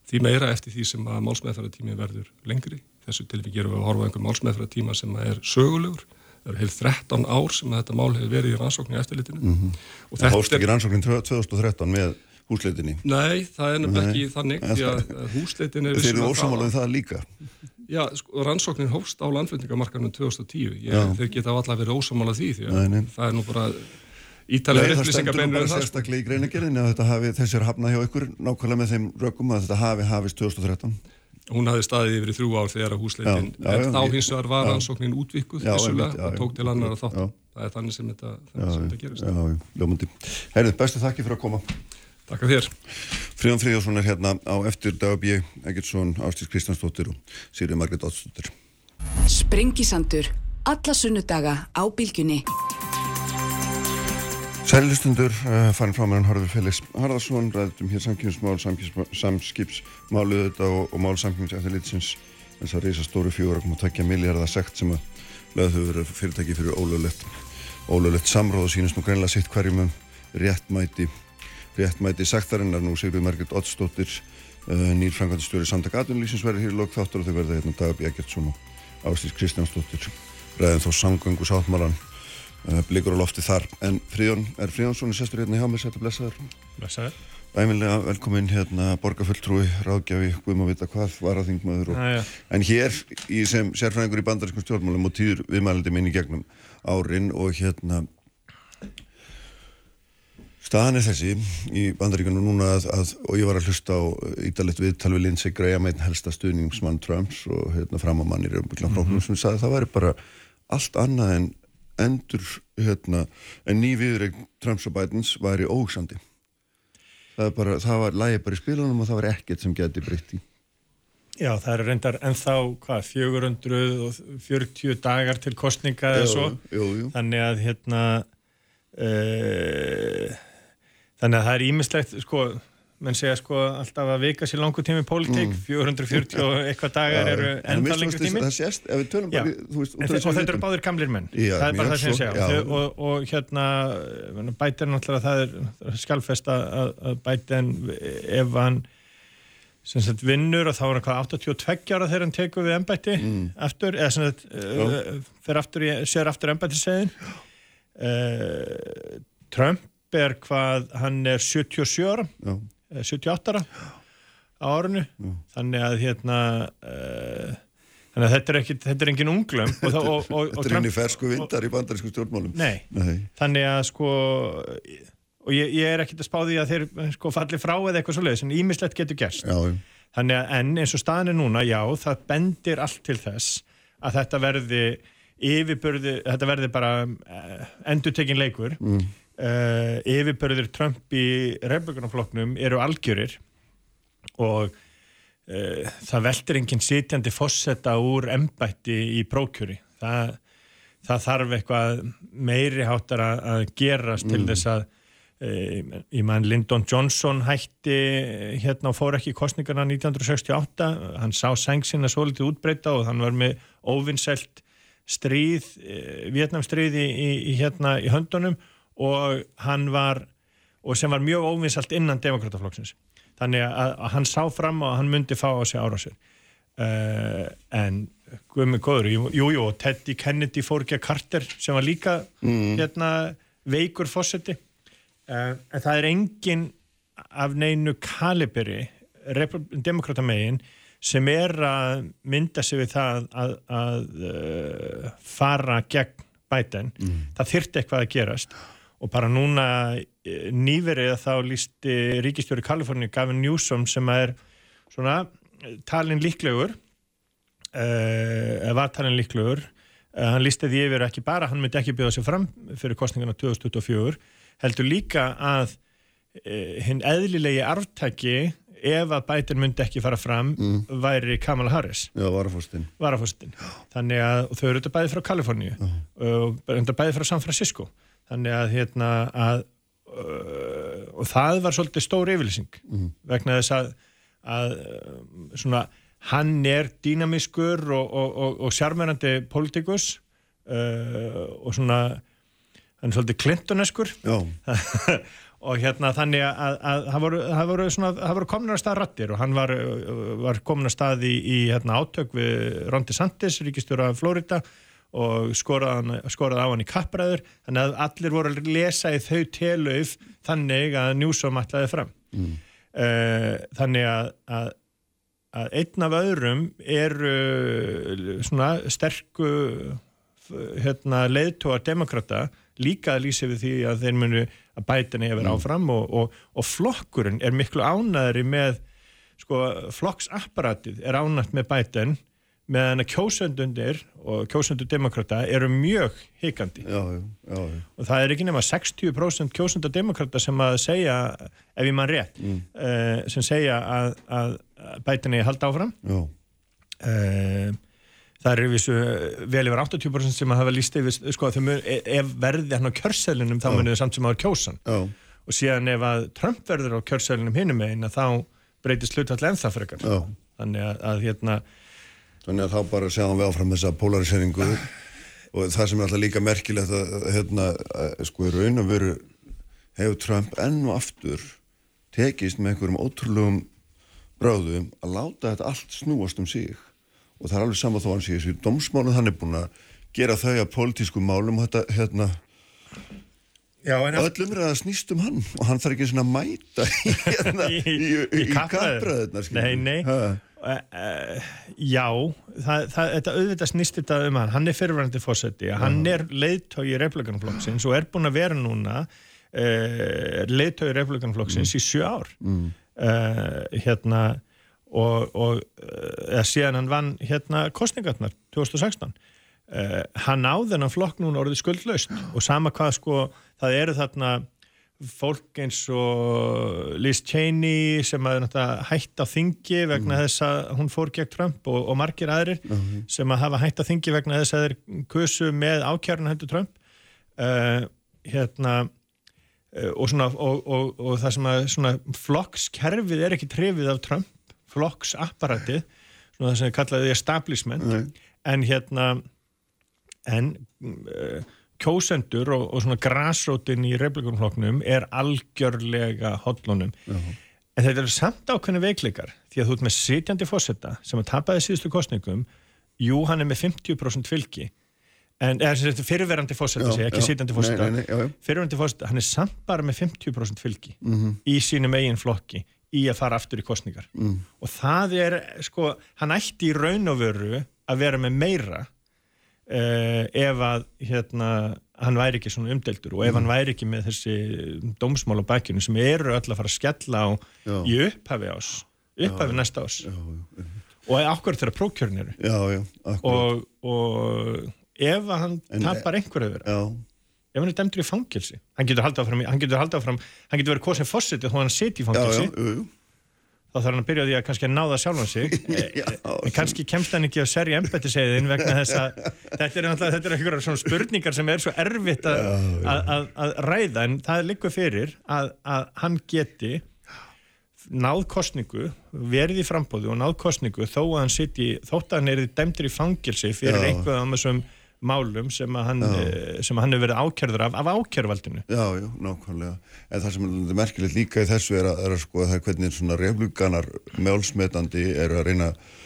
því meira eftir því sem að málsmeðfæratími verður lengri þessu til við gerum við að horfa einhver málsmeðfæratíma sem er sögulegur það eru heil 13 ár sem að þetta mál hefur verið í rannsóknu eftirlitinu mm -hmm. Það hóst ekki rannsóknin 2013 með húsleitinni? Nei, það er nefnilega ekki þannig því að húsleitin er... Þeir eru ósamála um það líka? Já, sko, rannsóknin hófst á landflutningamarkanum 2010. Ég, þeir geta alltaf verið ósamála því því að nei, nei. það er nú bara ítalega upplýsingabeinur en það. Það stendur bara sérstaklega í greinagerðinni að hafi, þessi er hafnað hjá ykkur nákvæmlega með þeim rökum að þetta hafi hafist 2013. Hún hafi staðið yfir í þrjú ár þegar að húsleitin, já, já, en þá hins vegar var rannsóknin útvikkuð vissulega og tók til annar að þátt. Það er þannig sem þetta, sem þetta gerist. Já, já, ljómundi. Herrið, bestu þakki fyrir að koma. Takk að þér. Fríðan Fríðarsson er hérna á eftir Dagabí Eggertsson, Ástís Kristjánsdóttir og Sýrið Margret Ótsdóttir. Sprengisandur. Alla sunnudaga á bylgjunni. Sælistundur, uh, farin frá mér hann Harður Felix Harðarsson, ræðum hér samkipsmál, samskipsmáluð þetta og, og mál samkipsmáls eftir litsins þess að reysa stóru fjóra og takja miljardar sekt sem að lögðu verið fyrirtæki fyrir ólöflegt ólöflegt samráð og sínist nú greinlega sitt hverjum um réttmæti réttmæti sektarinnar. Nú Sigurður Margrit Ottsdóttir uh, nýr framkvæmstjóri samtak aðunlýsins verður hér í lok þáttur og þau verða hérna Dagab Eggertsson og Ástís Kristjánsdóttir. Ræðin þó sangöngu sáttmálan uh, blikur á lofti þar. En Fríðan, er Fríðansson í sestur hérna hjá mig sættu blessaður. Blessaður. Æminlega velkomin hérna borgarfulltrúi ráðgjafi, guðum að vita hvað varaþingmaður og, ja. en hér í sem sérfræðingur í bandarískum stjórnmálum og týður viðmælandi minni gegnum árin og hérna Staðan er þessi í bandaríkunum núna að, að, og ég var að hlusta á ídalegt viðtal við Lindsey Graham, einn helsta stuðningsmann Trumps og hérna framamann í Römbuklan Fróknum -hmm. sem sagði að það væri bara allt annað en endur hérna, en ný viðreik Trumps og Bidens væri ógsandi það, bara, það var lægi bara í spilunum og það var ekkert sem geti breytt í Já, það er reyndar ennþá, hvað, 440 dagar til kostninga eða svo. Jú, jú. Þannig að, hérna, uh, þannig að það er ímislegt, sko, menn segja sko alltaf að vika sér langu tími pólitík, mm. 440 og eitthvað dagar eru ennþá lengur tími. Það sést, ef við tölum bara, þú veist, og þetta eru báðir gamlir menn, já, það er bara það sem ég segja. Og, og hérna, bætir náttúrulega, það er skjálfest að bætir ef hann sem sagt vinnur og þá er hann hvað 82 ára þegar hann tekur við ennbætti mm. aftur, eða sem sagt uh, aftur, sér aftur ennbætti segin uh, Trump er hvað hann er 77 ára Já. 78 ára á árunu Já. þannig að hérna uh, þannig að þetta er ekki, þetta er engin unglum og, og, og, Þetta er einu fersku vindar í bandarísku stjórnmálum nei. nei, þannig að sko og ég, ég er ekkert að spá því að þeir sko falli frá eða eitthvað svo leiðis en ímislegt getur gerst já, þannig að enn eins og staðin er núna já, það bendir allt til þess að þetta verði yfirbörði, þetta verði bara uh, endutekinn leikur mm. Uh, yfirbörðir Trump í republikanafloknum eru algjörir og uh, það veldur enginn sitjandi fósetta úr embætti í prókjöri. Það, það þarf eitthvað meiri háttar að gerast mm. til þess að ég mann Lyndon Johnson hætti hérna og fór ekki í kostningarna 1968, hann sá sengsina svo litið útbreyta og hann var með óvinnselt stríð Vietnamstríði í, í hérna í höndunum og hann var og sem var mjög óvinnselt innan demokrataflokksins þannig að, að hann sá fram og hann myndi fá á sig ára sér uh, en guðmið góður, jújú jú, Teddy Kennedy fór ekki að Carter sem var líka mm. hérna veikur fósetti Uh, en það er engin af neinu kaliberi demokratamegin sem er að mynda sig við það að, að uh, fara gegn bæten. Mm. Það þyrti eitthvað að gerast og bara núna nýverið þá lísti ríkistjóri Kaliforni Gavin Newsom sem er svona talin líklegur eða var talin líklegur hann lísti því yfir ekki bara, hann myndi ekki bjóða sig fram fyrir kostningana 2024 heldur líka að e, hinn eðlilegi arftæki ef að bætin myndi ekki fara fram mm. væri Kamala Harris. Já, varafóstin Þannig að þau eru þetta bæði frá Kaliforníu og bæði frá San Francisco þannig að hérna að uh, og það var svolítið stór yfirlýsing mm. vegna þess að, að svona hann er dýnamiskur og, og, og, og sjármærandi politikus uh, og svona hann er svolítið klintoneskur og hérna þannig að, að það voru, voru, voru komin að stað rattir og hann var, var komin að stað í, í hérna, átök við Rondi Santis, ríkistjóra Florida og skoraði, skoraði á hann í kappræður þannig að allir voru að lesa í þau telauð þannig að njúsum ætlaði fram mm. uh, þannig að, að að einn af öðrum eru svona sterku hérna, leiðtóar demokrata líka að lýsa við því að þeir munu að bæta nefnir mm. áfram og, og, og flokkurinn er miklu ánæðri með sko, flokksapparatið er ánægt með bætan meðan að kjósöndundir og kjósöndur demokrata eru mjög hikandi. Já, já, já, og það er ekki nema 60% kjósöndar demokrata sem að segja, ef ég mann rétt mm. uh, sem segja að, að bætan er halda áfram. Uh, það er vissu vel yfir 80% sem að hafa líst yfir sko, mun, e, ef verði hann á kjörselinum þá munir það samt sem að kjósan Já. og síðan ef að Trump verður á kjörselinum hinnum einn þá breytist hlutall ennþá frekar. Þannig að, að hérna Þannig að þá bara sjáum við áfram þessa polariseringu. Og það sem er alltaf líka merkilegt að hérna, sko raun og veru hefur Trump enn og aftur tekist með einhverjum ótrúlegum bráðum að láta þetta allt snúast um sig. Og það er alveg saman þó hans í þessu domsmánu hann er búin að gera þau að pólitísku málum þetta hérna Já, öllum er að snýst um hann. Og hann þarf ekki svona að mæta hérna, í, í, í, í kappræðunar Nei, nei. Uh, Já, það, það, þetta auðvitað snýst þetta um hann, hann er fyrirvændi fórseti, hann er leiðtói í republikanflokksins og er búin að vera núna uh, leiðtói í republikanflokksins mm. í sjö ár. Mm. hérna og, og eða síðan hann vann hérna kostningarnar 2016 uh, hann á þennan flokk núna orðið skuldlaust. Og sama hvað sko það eru þarna fólk eins og Liz Cheney sem að náttúrulega hætt á þingi vegna Mm. þess að hún fór gegn Trump og, og margir aðrir Mhm. sem að hafa hætt á þingi vegna þess að þeir kusu með ákjærun hendur Trump uh, hérna uh, og, svona, og, og, og það sem að svona flokkskerfið er ekki trefið af Trump flokksapparatið það sem kallaði establishment Nei. en hérna en uh, kjósendur og, og svona grasrótin í republikanflokknum er algjörlega hotlunum en þetta eru samt ákveðni veikleikar því að þú ert með sitjandi fósetta sem að tapaði síðustu kostningum jú, hann er með 50% fylgi. En sem sagt, fyrirverandi fósetta, Já, ekki já. sitjandi fósetta fyrirverandi fósetta, hann er samt bara með 50% fylgi Mhm. í sínum eigin flokki í að fara aftur í kostningar Mm. og það er, sko, hann ætti í raun og veru að vera með meira uh, ef að hérna, hann væri ekki svona umdeltur og ef Mm. hann væri ekki með þessi dómsmál á bakkinu sem eru öll að fara að skella á Já. í upphafi ás upphafi næsta ás Já, já, og akkur þegar prókjörn eru já, já, akkurat. og, og ef að hann En- tapar einhverju þeirra Já, ef hann er dæmdur í fangelsi hann getur haldið áfram, hann getur haldið áfram hann getur verið kosin fósitið þó hann siti í já, já, fangelsi jú, jú. Þá þarf hann að byrja því að kannski að náða sjálfan sig. Já, en kannski kemst hann ekki að serja embættiseiðin vegna þess að þetta er náttúrulega þetta er einhverjar svona spurningar sem er svo erfitt að, að, að, að ræða. En það er líka fyrir að, að hann geti náð kostningu, verið í frambóðu og náð kostningu þó að hann siti þótt að hann er dæmdur í fangilsi fyrir Já. einhverjum málum sem að hann, eh, sem að hann hefur verið ákjörður af, af ákjörvaldinu Já, já, nákvæmlega. En það sem er merkilegt líka í þessu er að, er að sko það er hvernig svona refluganar mjálsmetandi eru að reyna að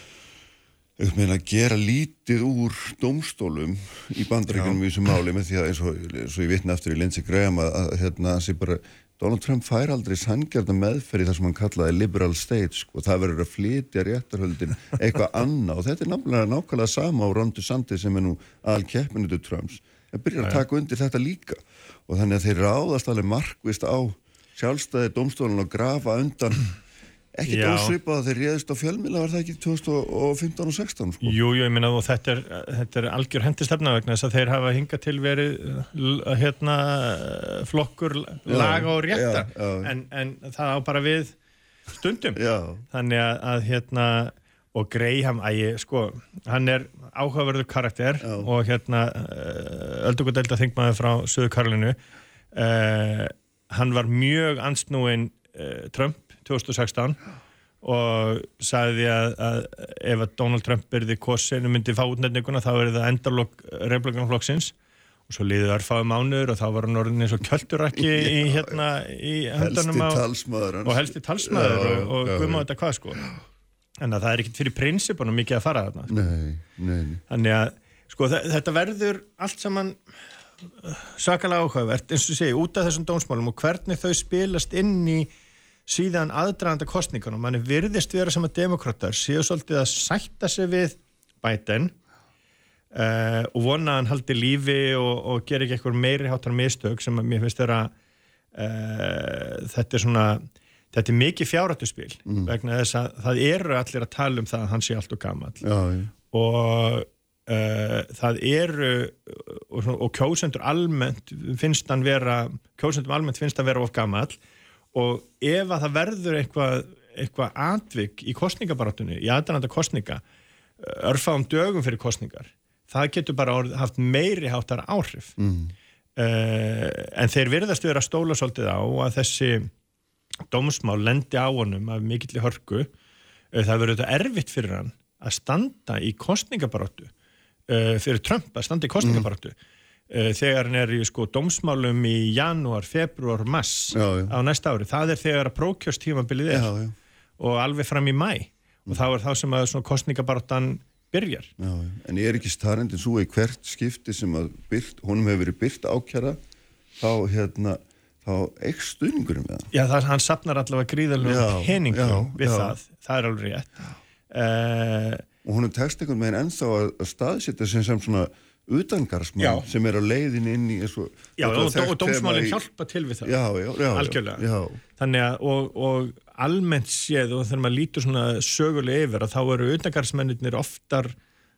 meina, gera lítið úr dómstólum í bandaríkjunum í þessu máli með því að eins og, eins og ég vitna eftir í Lindsey Graham að, að hérna sé bara Donald Trump fær aldrei sangjarnar meðferð í það sem hann kallaði liberal state sko, það verður að flytja réttarhöldin eitthvað annað. Og þetta er nákvæmlega, nákvæmlega sama á Ron DeSantis sem er nú aðal keppinu til Trumps. En byrjar að taka undir þetta líka. Og þannig að þeir ráðast alveg markvist á sjálfstæði domstólun og grafa undan ekki Já. dómsvipað að þeir réðist á fjölmila var það ekki 2015 og 16 sko. Jú, jú, ég minna og þetta er, þetta er algjör hendistefna vegna þess að þeir hafa hingað til verið hérna flokkur laga og rétta já, já. En, en það á bara við stundum Já, þannig að, að hérna og Graham, ægi, sko hann er áhugaverður karakter og hérna öldugudelda þingmaður frá Suðu Karlinu uh, hann var mjög ansnúin uh, Trump 2016 og sagði að, að ef að Donald Trump byrði kosin og myndi fá útnefninguna þá er það endalokk republikanflokksins og svo liðið örfáðu mánuður og þá var hann orðin eins og kjöldurakki í hérna í helsti höndunum á og helsti talsmaður Já, og, og já. þetta hvað sko. En að það er ekkit fyrir prinsipunum mikið að fara þarna Nei, nei, nei. þannig að sko þe- þetta verður allt saman uh, svakalega áhugavert eins og segi út af þessum dómsmálum og hvernig þau spilast inn í síðan aðdraganda kostningunum manni virðist vera sem að demokrater séu svolítið að sætta sig við Biden uh, og vona að hann haldi lífi og, og gera ekki eitthvað meiri háttar mistök sem að mér finnst vera uh, þetta er svona þetta er mikið fjárhættuspil mm. vegna þess að það eru allir að tala um það að hann sé allt og gamall. Já, og uh, það eru og, og kjósendur almennt finnst hann vera kjósendur almennt finnst hann vera of gamall og ef að það verður eitthvað eitthvað atvik í kostningabarátunni í aðdænanda kostninga uh, örfáum dögum fyrir kostningar það getur bara orð, haft meiri háttar áhrif. Mm. en þeir virðast vera stóla svolítið á að þessi dómsmál lendi á honum af mikill í hörku. Uh, það verður þetta erfitt fyrir hann að standa í kostningabaróttu uh, fyrir Trump að standa í kostningabaróttu uh, þegar hann er í sko dómsmálum í janúar, februar, mass Já, já. á næsta ári, það er þegar að prókjörstímabilið er. Já, og alveg fram í mæ og þá er þá sem að svona kostningabaróttan byrjar. En ég er ekki starrendin svo í hvert skipti sem að byrt, honum hefur verið byrt ákjara þá hérna þá ekki stuðningurinn við hann? Já, það, hann sapnar allavega peningum já, við það, það er alveg rétt. Uh, og honum tekst einhvern veginn ennþá að, að staðsetja sem, sem svona utangarsmann sem er á leiðin inn í og, Já, og, og dómsmálinn í- hjálpa til við það. Já, já, Algjörlega. já, Þannig að, og, og almennt séð og þegar maður lítur svona sögulega yfir að þá eru utangarsmennir oftar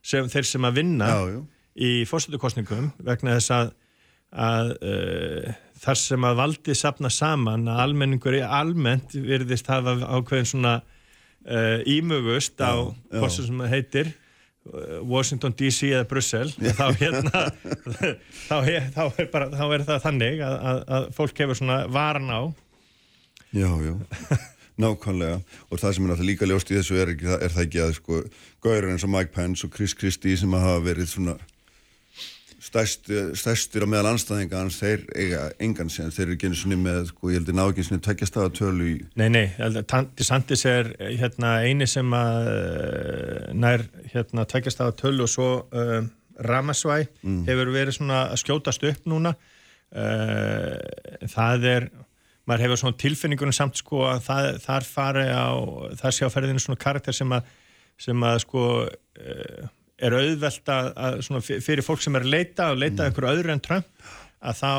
sem, þeir sem að vinna í fórstöldukostningum vegna þess að, að uh, þar sem að valdi sapna saman að almenningur er almennt virðist hafa ákveðin svona uh, ímögust á hvort sem það heitir Washington DC eða Brussel þá, hérna, þá, þá, er bara, þá er það þannig að, að, að fólk hefur svona varan á. Já, já, nákvæmlega. Og það sem er náttúrulega líka ljóst í þessu er, er það ekki að sko Gaurinn eins og Mike Pence og Chris Christie sem hafa verið svona stærstir á meðal anstæðinga hans, þeir eiga engan sen, þeir eru genið svona með, sko, ég heldur ná ekki svona tveggjastæða tölu í... Nei, nei, DeSantis er hérna eini sem að eh, nær hérna tveggjastæða tölu og svo uh, Ramasvæ mm. hefur verið svona að skjótast upp núna uh, það er maður hefur svona tilfinningunum samt sko að það, þar fari á það sé á ferðinu svona karakter sem að sem að sko uh, er auðvelt að, að fyrir fólk sem er að leita og leita mm. einhverju öðru en Trump að þá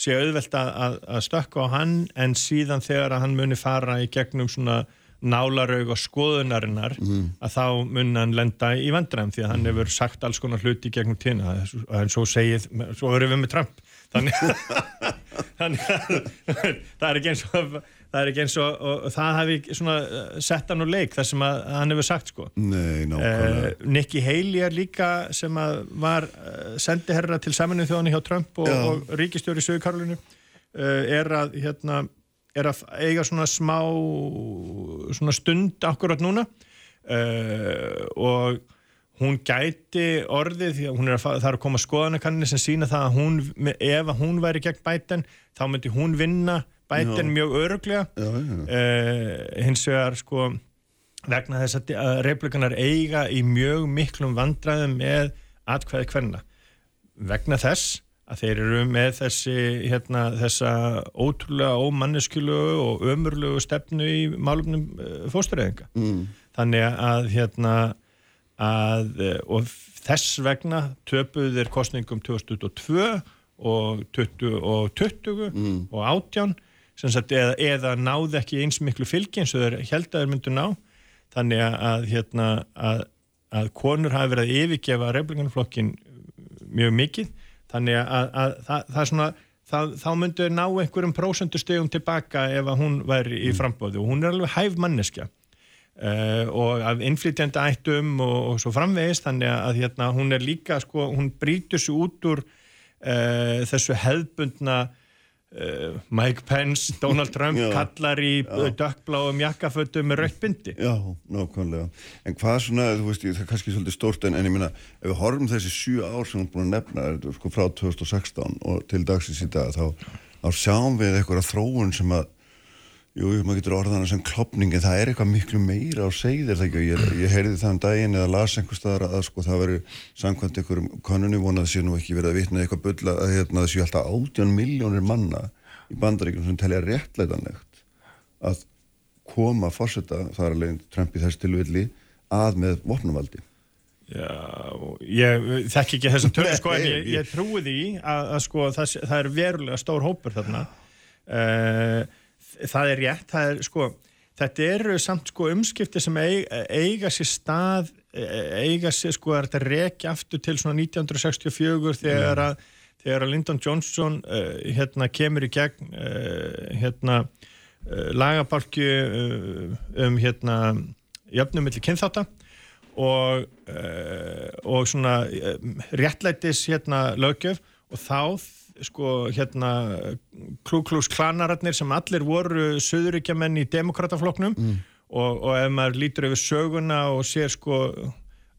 sé auðvelt að, að stökka á hann en síðan þegar að hann muni fara í gegnum svona nálaraug og skoðunarinnar mm. að þá mun hann lenda í vandræðum því að hann hefur sagt alls konar hluti í gegnum tína en svo segið, svo verðum við með Trump þannig að, þannig að það er ekki eins og það er ekki eins og, og, það hafi svona eh, sett hann úr leik það sem að, hann hefur sagt sko. Nei, nákvæmlega. Uh, Nikki Haley er líka sem að var uh, sendiherra til saminu þjóðan hjá Trump og, og ríkistjóri Karolinu uh, er að hérna er að eiga svona smá svona stund akkurat núna. Og hún gæti orðið því að hún er að, það er að koma skoðanakanninni sem sína það að hún, ef hún væri gegn bæten þá myndi hún vinna bætin já. mjög öruglega uh, hins vegar sko vegna þess að replikanar eiga í mjög miklum vandræðum með atkvæði hverna vegna þess að þeir eru með þessi hérna, þessa ótrúlega ómanneskjölu og ömurlegu stefnu í málumnum eh, fóstureyðinga mm. þannig að hérna að eh, og þess vegna töpuð þeir kostningum 2022 og 20 og 20 mm. og 18 sagt, eða, eða náð ekki eins miklu fylgi eins og þeir held að þeir myndu ná. Þannig að, hérna, að, að konur hafi verið að yfirgefa republikanflokkin mjög mikið. Þannig að, að það, það er svona það, þá myndu ná einhverjum prósendustegum tilbaka ef að hún væri í mm. frambóðu og hún er alveg hæf manneskja. Uh, og af innflytjandi ættum og, og svo framvegist þannig að hérna, hún er líka sko, hún brítur sér út úr uh, þessu hefðbundna Mike Pence, Donald Trump kallar í dökkbláum jakkafötum með rauðbindi Já, nákvæmlega. En hvað svona, þú veist, það er kannski svolítið stórt en, en ég minna, ef við horfum þessi sjú ár sem við erum búin að nefna, sko frá 2016 og til dagsins í dag, þá, þá sjáum við eitthvað þróun sem að Jú, maður getur orðana sem klopning en það er eitthvað miklu meira á segðir þegar ég, ég heyrði það um daginn eða las einhver staðar að sko það veri samkvæmt einhverjum konunni vonað sé nú ekki verið að vitna eitthvað bylla að hérna, það séu alltaf 18 miljónir manna í bandaríkjum sem telja réttleitanlegt að koma að fórsetta, það er alveg Trump í þess tilvilli, að með vopnumaldi. Já, ég þekk ekki þess að törna sko en ég, ég trúi því að, að sko það, það er verulega stór hópur þarna uh, það er rétt, það er sko þetta eru samt sko umskipti sem eiga, eiga sér stað eiga sér sko að þetta rekja aftur til svona 1964 þegar að, þegar að Lyndon Johnson uh, hérna kemur í gegn uh, hérna uh, lagabalki um hérna jöfnum millir kynþáta og og svona réttlætis hérna lögjöf og þá sko hérna klúklús klanararnir sem allir voru söðuríkjamenn í demokratafloknum mm. og, og ef maður lítur yfir söguna og sér sko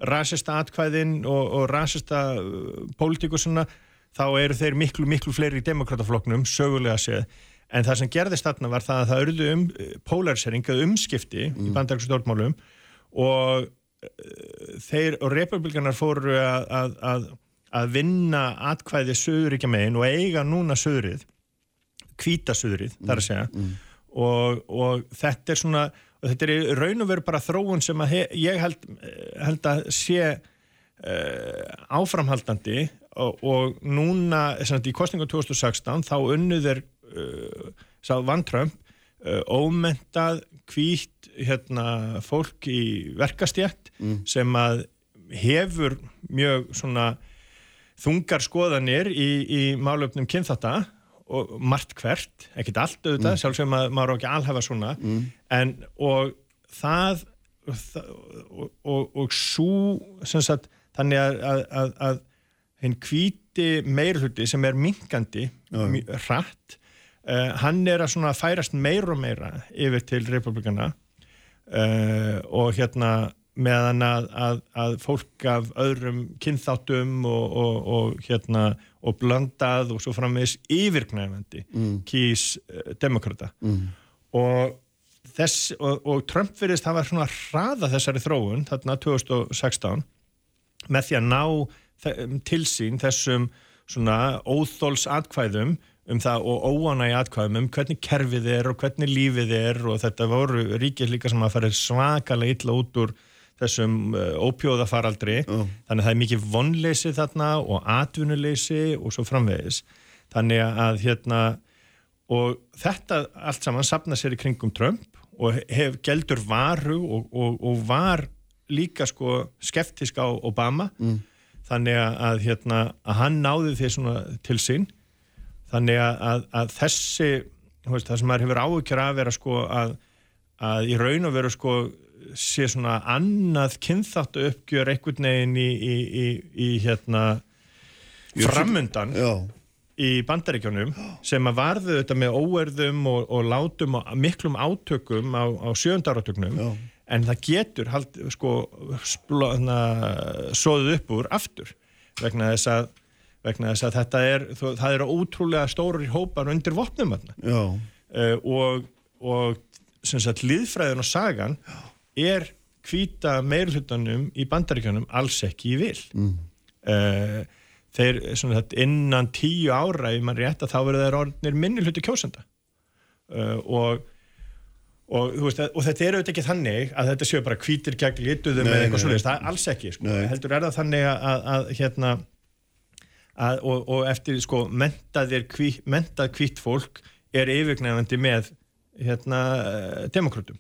rasista atkvæðin og, og rasista uh, pólitíkusuna þá eru þeir miklu miklu fleiri í demokratafloknum sögulega séð en það sem gerðist þarna var það að það örðu um polarisering eða umskipti mm. í bandaræksu stjórnmálum og uh, þeir og republikanar fóru að, að, að að vinna atkvæði söðuríkja megin og eiga núna söðurið kvíta söðurið, mm, þar að segja mm. og, og þetta er svona og þetta er raun og veru bara þróun sem að he, ég held, held að sé uh, áframhaldandi og, og núna í kostningu 2016 þá unnuður uh, sá Van Trump uh, ómentað kvít hérna, fólk í verkastjætt mm. sem að hefur mjög svona þungar skoðanir í, í málöfnum kynþátta og margt hvert, ekkert allt auðvitað, mm. sjálfsögum að maður á ekki alhafa svona, mm. en og það og, og, og svo sagt, þannig að, að, að, að henn kvíti meirhluti sem er minkandi hratt, uh, hann er að svona færast meir og meira yfir til republikana uh, og hérna meðan að, að, að fólk af öðrum kynþáttum og, og, og hérna og blandað og svo frammeðis yfirknæfandi mm. kýs uh, demokrata mm. og þess, og, og Trump verðist hafa svona hraða þessari þróun þarna 2016 með því að ná til sín þessum svona óþóls atkvæðum um það og óana í atkvæðum um hvernig kerfið er og hvernig lífið er og þetta voru ríkir líka sem að fara svakalega illa út úr þessum uh, ópjóðafaraldri uh. þannig að það er mikið vonleysi þarna og atvinnuleysi og svo framvegis þannig að hérna og þetta allt saman sapna sér í kringum Trump og hef geldur varu og, og, og var líka sko skeptisk á Obama mm. þannig að, hérna, að hann náði því svona til sín þannig að, að þessi veist, það sem maður hefur áhugkjara að vera sko að, að í raun og veru sko sé svona annað kynþáttu uppgjör einhvern veginn í, í, í, í hérna framundan Já. í bandaríkjónum sem að varðu þetta með óerðum og, og látum og miklum átökum á, á sjöndarátöknum en það getur hald, sko, splóðna, sóðuð upp úr aftur vegna þess að, vegna þess að þetta er, það eru ótrúlega stóri hópar undir vopnum uh, og, og sagt, liðfræðin og sagan er hvita meirhlutanum í bandaríkjónum alls ekki í vil. Mm. uh, þeir svona, innan tíu ára ef mann rétt að þá verður þeir orðinir minni hluti kjósenda. Uh, og, og, veist, og þetta er auðvitað ekki þannig að þetta séu bara kvítir gegn lituðum eða eitthvað svolítið, það er alls ekki sko. heldur er það þannig að, að, að hérna að, og, og eftir sko mentaðir kví, mentað kvítt fólk er yfirgnefandi með hérna demokrátum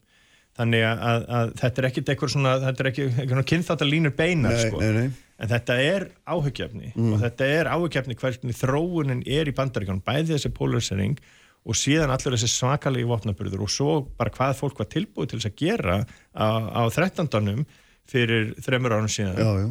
þannig að, að þetta er ekkert eitthvað svona, þetta er ekki eitthvað kynþáttalínur beinar nei, sko. nei, nei. en þetta er áhugjefni mm. og þetta er áhugjefni hvernig þróunin er í bandaríkjónum, bæði þessi polarisering og síðan allur þessi svakalegi vopnaburður og svo bara hvað fólk var tilbúið til þess að gera á, á 13. fyrir þremur árum síðan já, já.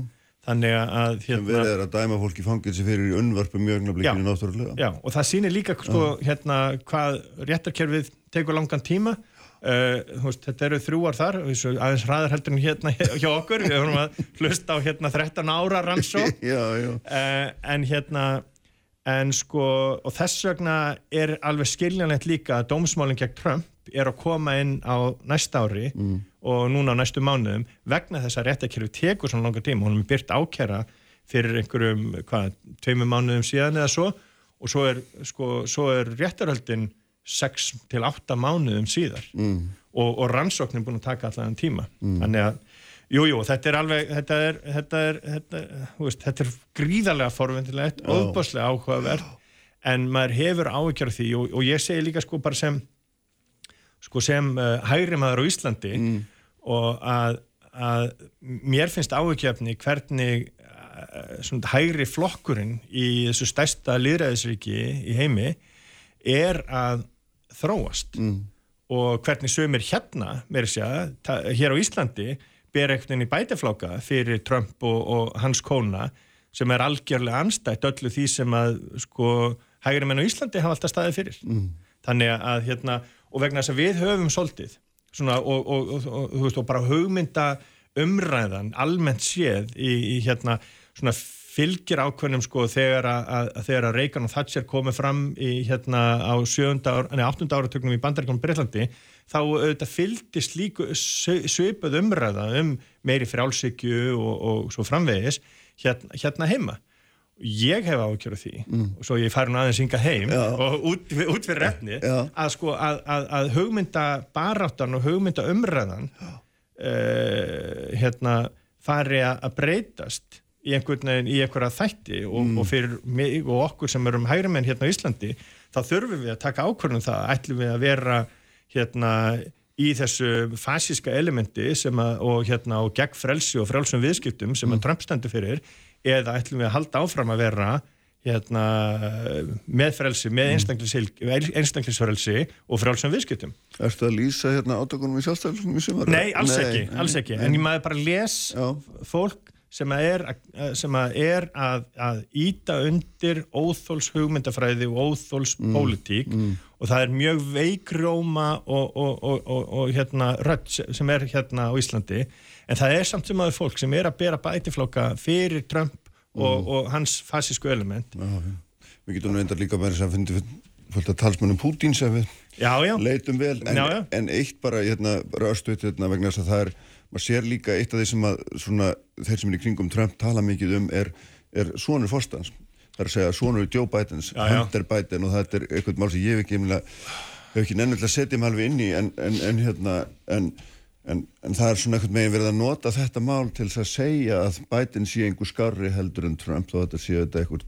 þannig að hérna, við erum að dæma fólk í fangilsi fyrir unnvarpu mjög náttúrulega náttúrulega já, og það sýnir líka sko, hérna, hvað réttarkerfið tekur langan tíma Uh, veist, þetta eru þrjúar þar aðeins hraðar heldur en hérna hjá okkur við höfum að hlusta á hérna 13 ára rannsó uh, en hérna en sko og þess vegna er alveg skiljanlegt líka að dómsmálinn gegn Trump er að koma inn á næsta ári mm. og núna á næstu mánuðum vegna þess að réttakjörfi tekur svona langa tím, hún er byrt ákjara fyrir einhverjum, hvað, tveimum mánuðum síðan eða svo. Og svo er, sko, svo er réttarhöldin 6 til 8 mánuðum síðar mm. og, og rannsóknin er búin að taka allavega tíma mm. þannig að, jújú, jú, þetta er alveg þetta er, þetta er, þetta er, veist, þetta er gríðarlega forvendilegt oh. óbáslega áhugavert en maður hefur áhugjar því og, og ég segi líka sko bara sem sko sem uh, hægri maður á Íslandi mm. og að, að mér finnst áhugjafni hvernig uh, hægri flokkurinn í þessu stærsta liðræðisriki í heimi er að þróast mm. og hvernig sömur hérna, mér sé að hér á Íslandi ber eitthvað í bætefláka fyrir Trump og, og hans kona sem er algjörlega anstætt öllu því sem að sko hægri menn á Íslandi hafa alltaf staðið fyrir mm. þannig að hérna og vegna þess að við höfum svolítið svona, og, og, og, og bara hugmynda umræðan almennt séð í, í hérna svona fylgir ákveðnum sko þegar að, að þegar að Reagan og Thatcher komið fram í hérna á 8. áratöknum í bandaríkonum Breitlandi þá auðvitað fylgist líku svipað umræða um meiri frálsykju og, og svo framvegis hérna, hérna heima ég hef ákjörðu því mm. og svo ég fær hún aðeins ynga heim Já. og út, út fyrir refni að sko að, að, að hugmynda baráttan og hugmynda umræðan uh, hérna fari að breytast í einhvern veginn í einhverja þætti og, mm. og fyrir mig og okkur sem erum hægri menn hérna á Íslandi þá þurfum við að taka ákvörðum um það. Ætlum við að vera hérna í þessu fasíska elementi sem að, og hérna og gegn frelsi og frelsum viðskiptum sem að Trump stendur fyrir eða ætlum við að halda áfram að vera hérna með frelsi, með einstaklingsfrelsi og frelsum viðskiptum. Erstu að lýsa hérna átökunum í sjálfstæðum í sumar? Nei, alls ekki, alls ekki. En ég maður bara les Já. fólk sem að er, að- sem að, er að, að íta undir óþóls hugmyndafræði og óþóls pólitík og það er mjög veikróma og, og, og, og, og hérna rödd se- sem er hérna á Íslandi. En það er samt sem aður fólk sem er að bera bætiflokka fyrir Trump og, og hans fasísku element. Við getum nú endar líka að fyndi fullt að talsmönnum Pútín sem við Já, já, leitum vel. En, Já, já. en eitt bara hérna, röstuð hérna, vegna þess að það er maður sér líka eitt af því sem að svona, þeir sem er í kringum Trump tala mikið um er, er sonur fórstans það er að segja sonur Joe Bidens Já, já. Hunter Biden og þetta er eitthvað mál sem ég hef ekki hef ekki nennilega að setja mig alveg inn í en, en, en hérna en, en, en það er svona eitthvað megin verið að nota þetta mál til þess að segja að Biden sé einhver skarri heldur en Trump þó þetta sé þetta eitthvað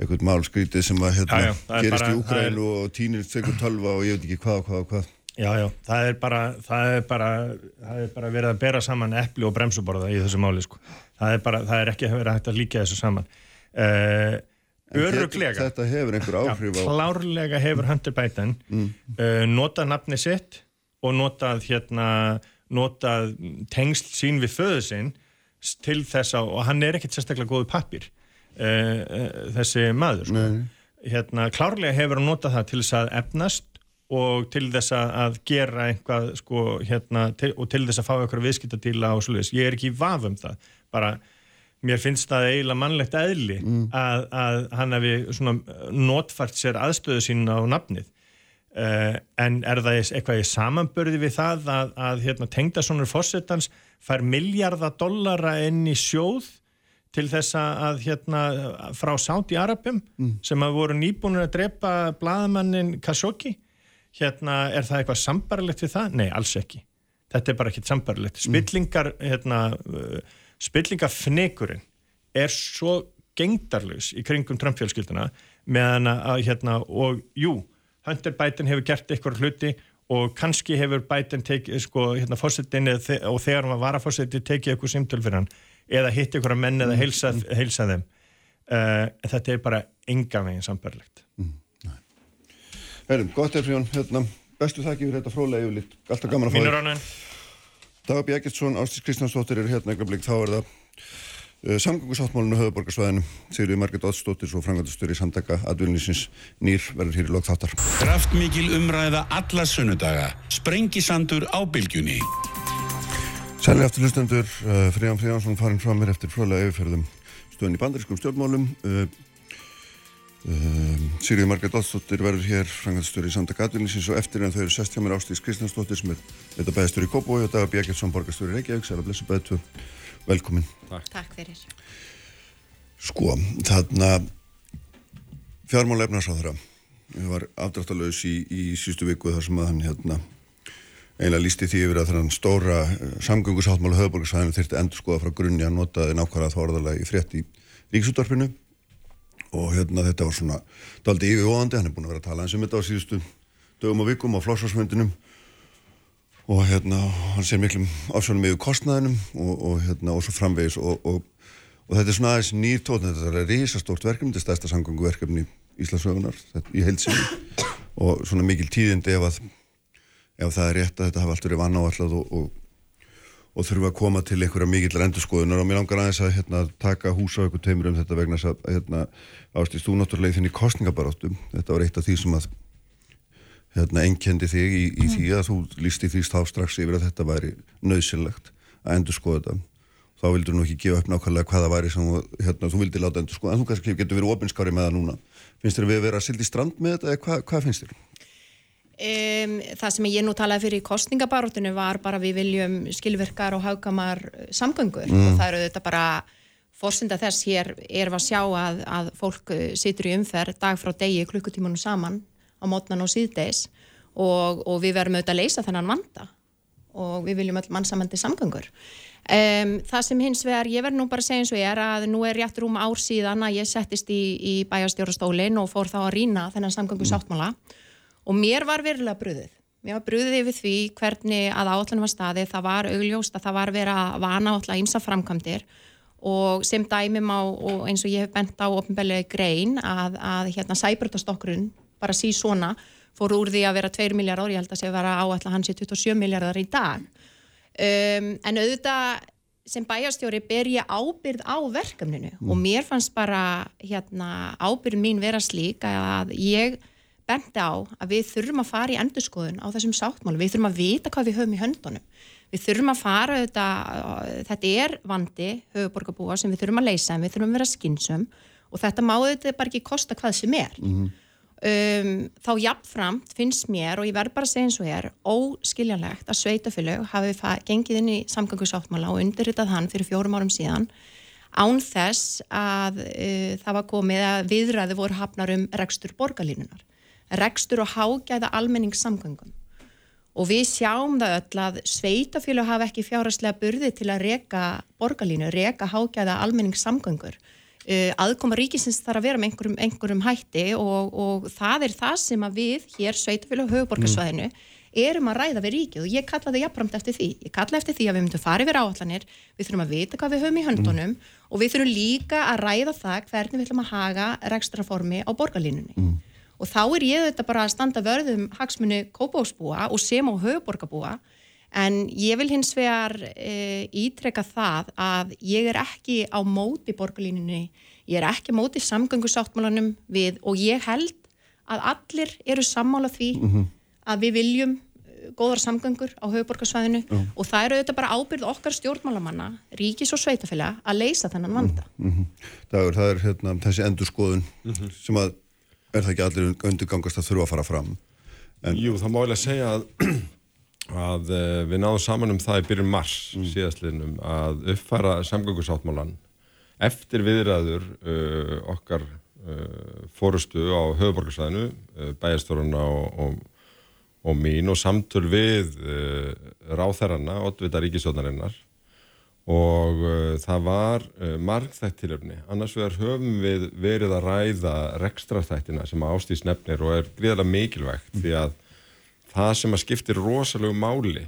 eitthvað mál skrítið sem að hérna, Já, er gerist bara- í Úkrænu og tínir tekur tölva og ég veit ekki hvað og hvað og hvað já, já, það er bara það er bara, það er bara verið að bera saman epli og bremsuborða í þessu máli sko. það er bara, það er ekki verið hægt að líka þessu saman uh, En öruglega getur- Þetta hefur einhver áhrif á klárlega hefur Hunter Biden uh, notað nafni sitt og notað hérna notað tengsl sín við föðu sinn s- til þess að, og hann er ekkit sérstaklega góðu pappir uh, uh, þessi maður sko. hérna, klárlega hefur hann notað það til þess að efnast og til þess að, gera eitthvað sko, hérna, til, og til þess að fá eitthvað viðskiptatíla og svoleiðis, ég er ekki í vaf um það. Bara mér finnst það eiginlega mannlegt eðli að, að hann hefði notfært sér aðstöðu sín á nafnið. Uh, en er það eitthvað í samanbörði við það að, að hérna, tengdasonur fórsetans fær miljardar dollara inn í sjóð til þess að, hérna, frá Sáti Arabum sem að voru nýbúinir að drepa blaðamannin Khashoggi hérna, er það eitthvað sambarlegt við það? Nei, alls ekki. Þetta er bara ekkit sambarlegt spillingar hérna, uh, spillingafnikurinn er svo gengdarlaus í kringum Trump-fjölskylduna meðan að hérna, og jú, Hunter Biden hefur gert eitthvað hluti og kannski hefur Biden tekið, sko, hérna, fórsetin og þegar hann var varafórseti tekið eitthvað simtöl fyrir hann eða hitt eitthvað menn eða heilsa, heilsa þeim. Uh, þetta er bara enga veginn sambarlegt Herrum, gott er frjón, hérna bestu þakki fyrir þetta frólega yfirlitt alltaf gaman að fá þér Dagar Bjækilsson, Ástís Kristjánsdóttir eru hérna eitthvað þá er það uh, samgöngusáttmálinu höfuborgarsvæðinu Sigriði Margrét Oddsdóttir og frangandastur í samtaka Advilnisins Nýr verður hér í lok þáttar. Kraftmikil umræða alla sunnudaga. Sprengisandur á bylgjunni. Sæli aftur hlustendur, uh, Fríðan Fríðansson farin frá mér eftir frólega yfirferðum. Stöðun í bandarískum stjórnmálum uh, uh, Sigriði Margrét Oddsdóttir verður hér frangandastur í Advilnisins og eftir en þau eru sest hjá mér Ástís Kristjánsdóttir sem er þetta bæðistur í Kópói og Dagar Bjækilsson borgastur í Reykjavík, sæla blessu bæðtu velkomin. Takk. Fyrir. Sko, þarna fjármála efnarsáðara ég var afdráttalauðs í, í sístu viku þar sem að hann hérna eiginlega lísti því yfir að þannig stóra uh, samgöngusáttmála höfuborgarsvæðinu þyrfti endur skoða frá grunni að notaði nákvæmlega þá orðalega í frétt í ríksútvarpinu og hérna þetta var svona daldi yfirvóðandi, hann er búin að vera að tala eins um þetta á síðustu dögum og vikum á flósvarsfundinum og hérna hann sér miklum ásvönum yfir kostnaðinum og, og hérna og svo framvegis. Og, og, og þetta er svona aðeins nýr tótn þetta er risastórt verkefni, þetta er stærsta samgönguverkefni Íslandsögunar þetta- í heilsinni og svona mikil tíðindi ef að ef það er rétt að þetta hafa allt verið vannáallad og, og, þurfa að koma til einhverja mikillar endurskoðunar. Og mér langar aðeins að hérna, taka húsa á ykkur teimur um þetta vegna að hérna, ástýst þú náttúrulega í þinni kostningabaráttu þetta var eitt af því sem að hérna, einkendi þig í, í því að þú lísti því þá strax yfir að þetta væri nöðsynlegt að endurskoða þetta. Þá vildur nú ekki gefa upp nákvæmlega hvað það væri sem þú, hérna, vildi láta endurskoða. En þú kannski getur verið opinskári með það núna. Finnst þér við að vera sild í strand með þetta eða hvað, hvað finnst þér? Um, það sem ég nú talaði fyrir í kostningabaróttinu var bara við viljum skilvirkar og haugamar samgöngur. Og það eru þetta bara fórsynda þess hér við að sjá að, að fólk eh, situr í umferð dag frá degi klukkutímanum saman á mótnan og síðdeis og, og við verum auðvitað að leysa þennan vanda. Og við viljum öll mannsamandi samgöngur. Um, það sem hins vegar, ég verð nú bara að segja eins og ég er að nú er rétt rúm ár síðan að ég settist í, í bæjastjórastólin og fór þá að rýna þennan samgöngu sáttmála og mér var verulega bröðið mér var brúðið yfir því hvernig að áallunum var staði, það var augljóst að það var verið að vana áallega ímsa framkvæmdir. Og sem dæmim á og eins og ég hef bent á ofnbellega grein að, að hérna sæbrotastokkurinn bara sí svona fór úr því að vera 2 miljardar, ég held að sé að vera áallega hans í 27 miljardar í dag. Um, en auðvitað sem bæjarstjóri ber ég ábyrð á verkefninu. Mm. og mér fannst bara hérna, ábyrð mín vera slík að ég benti á að við þurfum að fara í endurskoðun á þessum sáttmálu, við þurfum að vita hvað við höfum í höndunum. Við þurfum að fara þetta, þetta er vandi höfuborgarbúa sem við þurfum að leysa en við þurfum að vera skinsum og þetta má þetta bara ekki kosta hvað sem er. Mm -hmm. um, þá jafnframt finnst mér og ég verð bara að segja eins og hér óskiljanlegt að sveitafélög hafi gengið inn í samgangusáttmála og undirritað hann fyrir fjórum árum síðan án þess að uh, það var komið að viðræði voru hafnar um rekstur borgarlínunar rekstur og hágæða almenningssamgöngum. Og við sjáum það öll að sveitafjölu hafa ekki fjárhastlega burði til að reka borgarlínu, reka hágæða almenningssamgöngur. Uh, aðkoma ríkisins þarf að vera með einhverjum, einhverjum hætti og, og það er það sem að við hér sveitafjölu og höfuborgarsvæðinu mm. erum að ræða við ríkið og ég kalla það jafnframt eftir því. Ég kalla eftir því að við myndum fara yfir áallanir, við þurfum að vita hvað við höfum í höndunum mm. og við þurfum líka að ræða það hvernig við ætlum að haga rekstraformi á borgarlínunni. Mm og þá er ég þetta bara að standa vörðum hagsmunni kópásbúa og sem á höfuborgarbúa en ég vil hins vegar e, ítreka það að ég er ekki á móti borgarlínunni, ég er ekki móti samgöngusáttmálanum við og ég held að allir eru sammála því mm -hmm. að við viljum e, góðar samgöngur á höfuborgarsvæðinu mm. og það eru auðvitað bara ábyrð okkar stjórnmálamanna, ríkis og sveitafélag að leysa þennan vanda. Mm -hmm. Dagur, það er hérna, þessi endurskoðun -hmm. sem að er það ekki allir undirgangast að þurfa að fara fram en... Jú, það má að segja að, að eh, við náðum saman um það í byrjun mars mm. síðastliðnum að uppfæra samgöngusáttmálan eftir viðræður uh, okkar uh, fórustu á höfuborgarsæðinu uh, bæjarstórunna og, og, og mín og samtöl við ráþæranna, oddvita ríkisjónarinnar og uh, það var uh, margþætt tilöfni. Annars vegar höfum við verið að ræða rekstrastættina sem ástýst nefnir og er gríðarlega mikilvægt mm. því að það sem að skiptir rosalegu máli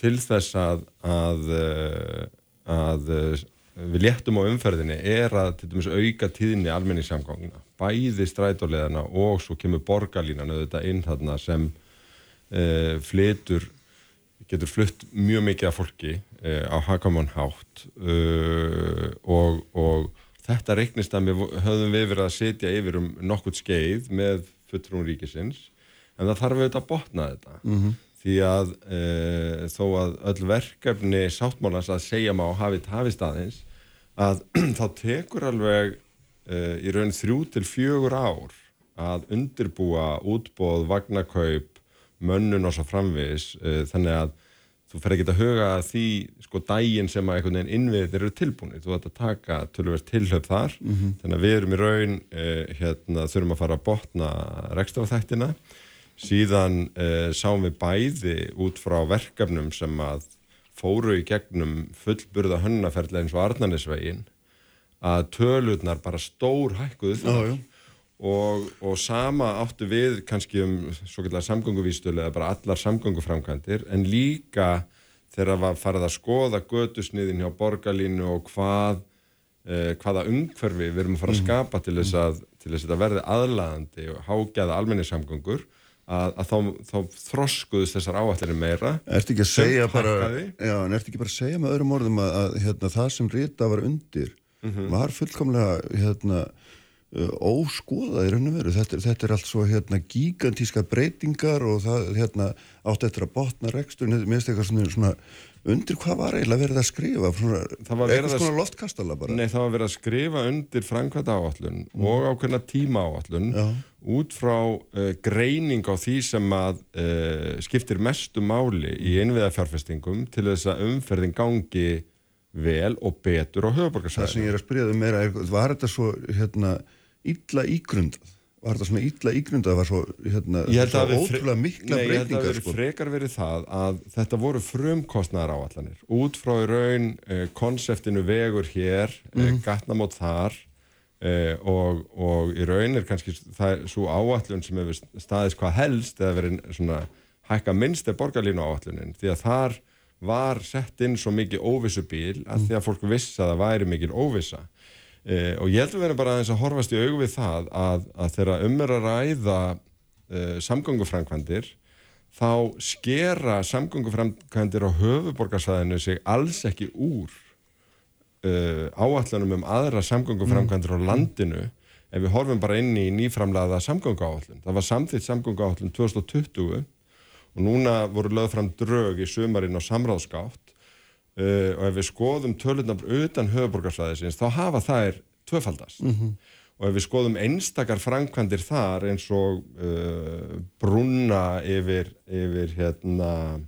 til þess að, að, uh, að uh, við léttum á umferðinni er að til dæmis auka tíðinni almenningssamgangina, bæði strætóleðana og svo kemur borgarlínan auðvitað inn þarna sem uh, flytur getur flutt mjög mikið af fólki uh, á hakamann hátt uh, og, og þetta reiknist að við höfum við verið að setja yfir um nokkurt skeið með fulltrún ríkisins en það þarf auðvitað að botna þetta mm -hmm. því að uh, þó að öll verkefni sáttmálans að segja má hafið hafið staðins að þá tekur alveg í raun þrjú til fjögur ár að undirbúa útbóð, vagnakaup mönnun og svo framvis uh, þannig að þú fer ekki að huga því sko dægin sem að einhvern veginn innviðir eru tilbúinir, þú ætti að taka tölverst tilhauð þar, mm -hmm. þannig að við erum í raun uh, hérna þurfum að fara að botna rekstrafþættina síðan uh, sáum við bæði út frá verkefnum sem að fóru í gegnum fullburða hönnaferðlega eins og Arnarnesvegin að tölurnar bara stór hækkuðu þar og, og sama áttu við kannski um svo kallar samgönguvístölu eða bara allar samgönguframkvæmdir en líka þegar var farið að skoða gödusniðin hjá borgarlínu og hvað eh, hvaða umhverfi við erum að fara að mhm. skapa til þess að, til þess að þetta verði aðlæðandi og hágæða almenningssamgöngur að, að þá, þá þroskuðust þessar áallinni meira Ertu ekki að segja bara já, en ertu ekki bara að segja með öðrum orðum að, að hérna, það sem Rita var undir mm -hmm. var fullkomlega hérna óskoða í raun og veru. Þetta, þetta er allt svo hérna gigantíska breytingar og það hérna átt eftir að botna rekstur mér finnst eitthvað svona, svona undir hvað var eiginlega verið að skrifa? Svona, eitthvað svona loftkastala bara. Nei það var verið að skrifa undir framkvæmda áallun mm. og ákveðna tíma áallun Já. út frá uh, greining á því sem að uh, skiptir mestu máli í einviðafjárfestingum til þess að umferðin gangi vel og betur á höfuborgarsæðinu Það sem ég er að spyrjaðu meira er, var þetta svo hérna illa ígrundað var þetta svona illa ígrundað var svo, hérna, svo ótrúlega mikla breytingar Nei, ég held að það sko. frekar verið það að þetta voru frumkostnæðar áallanir út frá í raun eh, konseptinu vegur hér mm. eh, mhm. gatnamót þar eh, og, og í raun er kannski það svo áallun sem hefur staðist hvað helst eða verið svona hækka minnst er borgarlínu áallunin því að þar var sett inn svo mikið óvissu bíl að því að fólk vissi að það væri mikil óvissa eh, og ég held að vera bara aðeins að horfast í augum við það að, að þegar um er að ræða eh, samgöngufrænkvandir þá skera samgöngufrænkvandir á höfuborgarsvæðinu sig alls ekki úr uh, áallunum um aðra samgöngufrænkvandir á landinu ef við horfum bara inn í nýframlaða samgönguáallun. Það var samþitt samgönguáallun 2020 og núna voru lögð fram drög í sumarinn á samráðskátt uh, og ef við skoðum tölunum utan höfuborgarsvæðisins þá hafa þær tvöfaldast mm -hmm. og ef við skoðum einstakar framkvæmdir þar eins og uh, brunna yfir, yfir hérna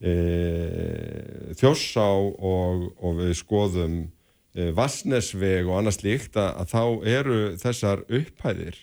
uh, þjósá og, og við skoðum Vassnesveg og annars líkt að, að þá eru þessar upphæðir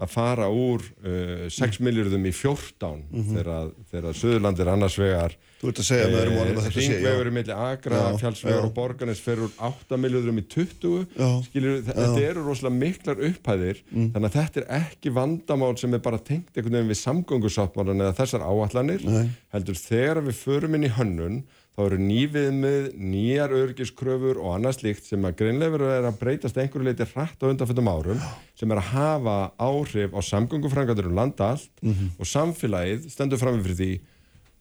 að fara úr uh, 6 miljardum í 14 mm -hmm. þegar Suðurland er annars vegar Þú ert að segja með öðrum vonum að þetta sé Ringvegur er millir Agra, Fjálsvegar og Borgarnes fer úr 8 miljardurum í 20 Skiljur, þetta eru rosalega miklar upphæðir mm. þannig að þetta er ekki vandamál sem er bara tengt einhvern veginn við samgöngusáttmálan eða þessar áallanir Nei. heldur þegar við förum inn í hönnun þá eru nýviðmið, nýjar örgiskröfur og annað slíkt sem að greinlega verður að breytast einhverju leiti hrætt á undanfjöndum árum sem er að hafa áhrif á samgöngufrangandur um landa allt mm -hmm. og samfélagið stendur fram með fyrir því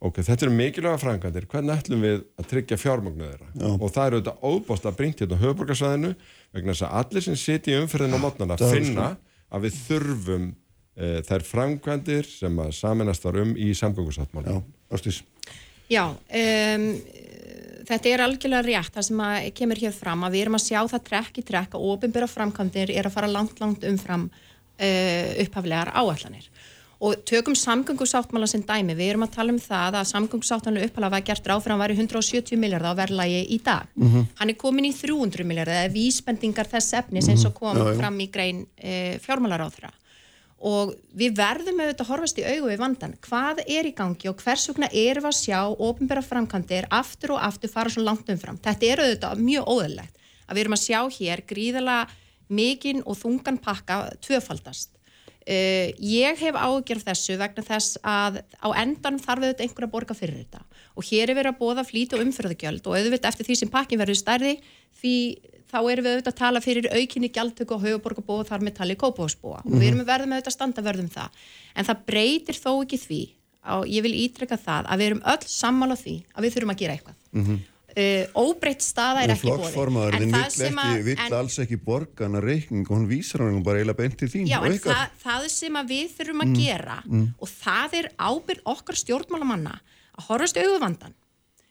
ok, þetta eru mikilvæga frangandir, hvernig ætlum við að tryggja fjármögnu þeirra? Já. og það eru auðvitað óbást að bringt hérna á höfuborgarsvæðinu vegna þess að allir sem siti í umferðin á mótnarna finna að við þurfum e, þær frangandir sem að saminast var um í samgöngusáttmáli Já, ástís Já, um, þetta er algjörlega rétt það sem kemur hér fram að við erum að sjá það trekk í trekk að ofinbæra framkvæmdir er að fara langt, langt umfram uh, upphaflegar áallanir og tökum samgöngusáttmála sem dæmi, við erum að tala um það að samgöngusáttmála upphaflega var gert ráð fyrir að hann var í 170 miljardar á verðlægi í dag. Mm -hmm. hann er komin í 300 miljardar eða vísbendingar þess efnis eins og kom mm -hmm. fram í grein uh, fjármálaráðra og við verðum auðvitað að horfast í augu við vandan hvað er í gangi og hvers vegna erum við að sjá ofinbæra framkantir aftur og aftur fara svo langt umfram? Þetta er auðvitað mjög óðurlegt að við erum að sjá hér gríðala mikinn og þungan pakka tvöfaldast uh, ég hef ágjörð þessu vegna þess að á endan þarf auðvitað einhver að borga fyrir þetta og hér er verið að bóða flíti og umfyrðugjöld og auðvitað eftir því sem pakkin verður stærði því þá erum við auðvitað að tala fyrir aukinni gjaldtöku og höfuborgarbóð þar með tali kópáðsbúa mm -hmm. og við erum verðum auðvitað að standa verðum það en það breytir þó ekki því og ég vil ítreka það að við erum öll sammála því að við þurfum að gera eitthvað mm -hmm. Uh, óbreytt staða er ekki bóði en það sem að við vill alls ekki borgarna reikning og hún vísar hann bara eiginlega beint til þín já en það, það sem að við þurfum að mm. gera mm. og það er ábyrð okkar stjórnmálamanna að horfast auðvandan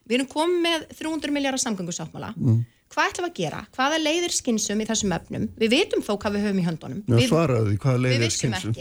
við erum komið með 300 miljardar samgöngusáttmála mm hvað ætlum við að gera, hvaða leiðir skynsum í þessum öfnum, við vitum þó hvað við höfum í höndunum. Já, við, svaraði, hvaða leiðir skynsum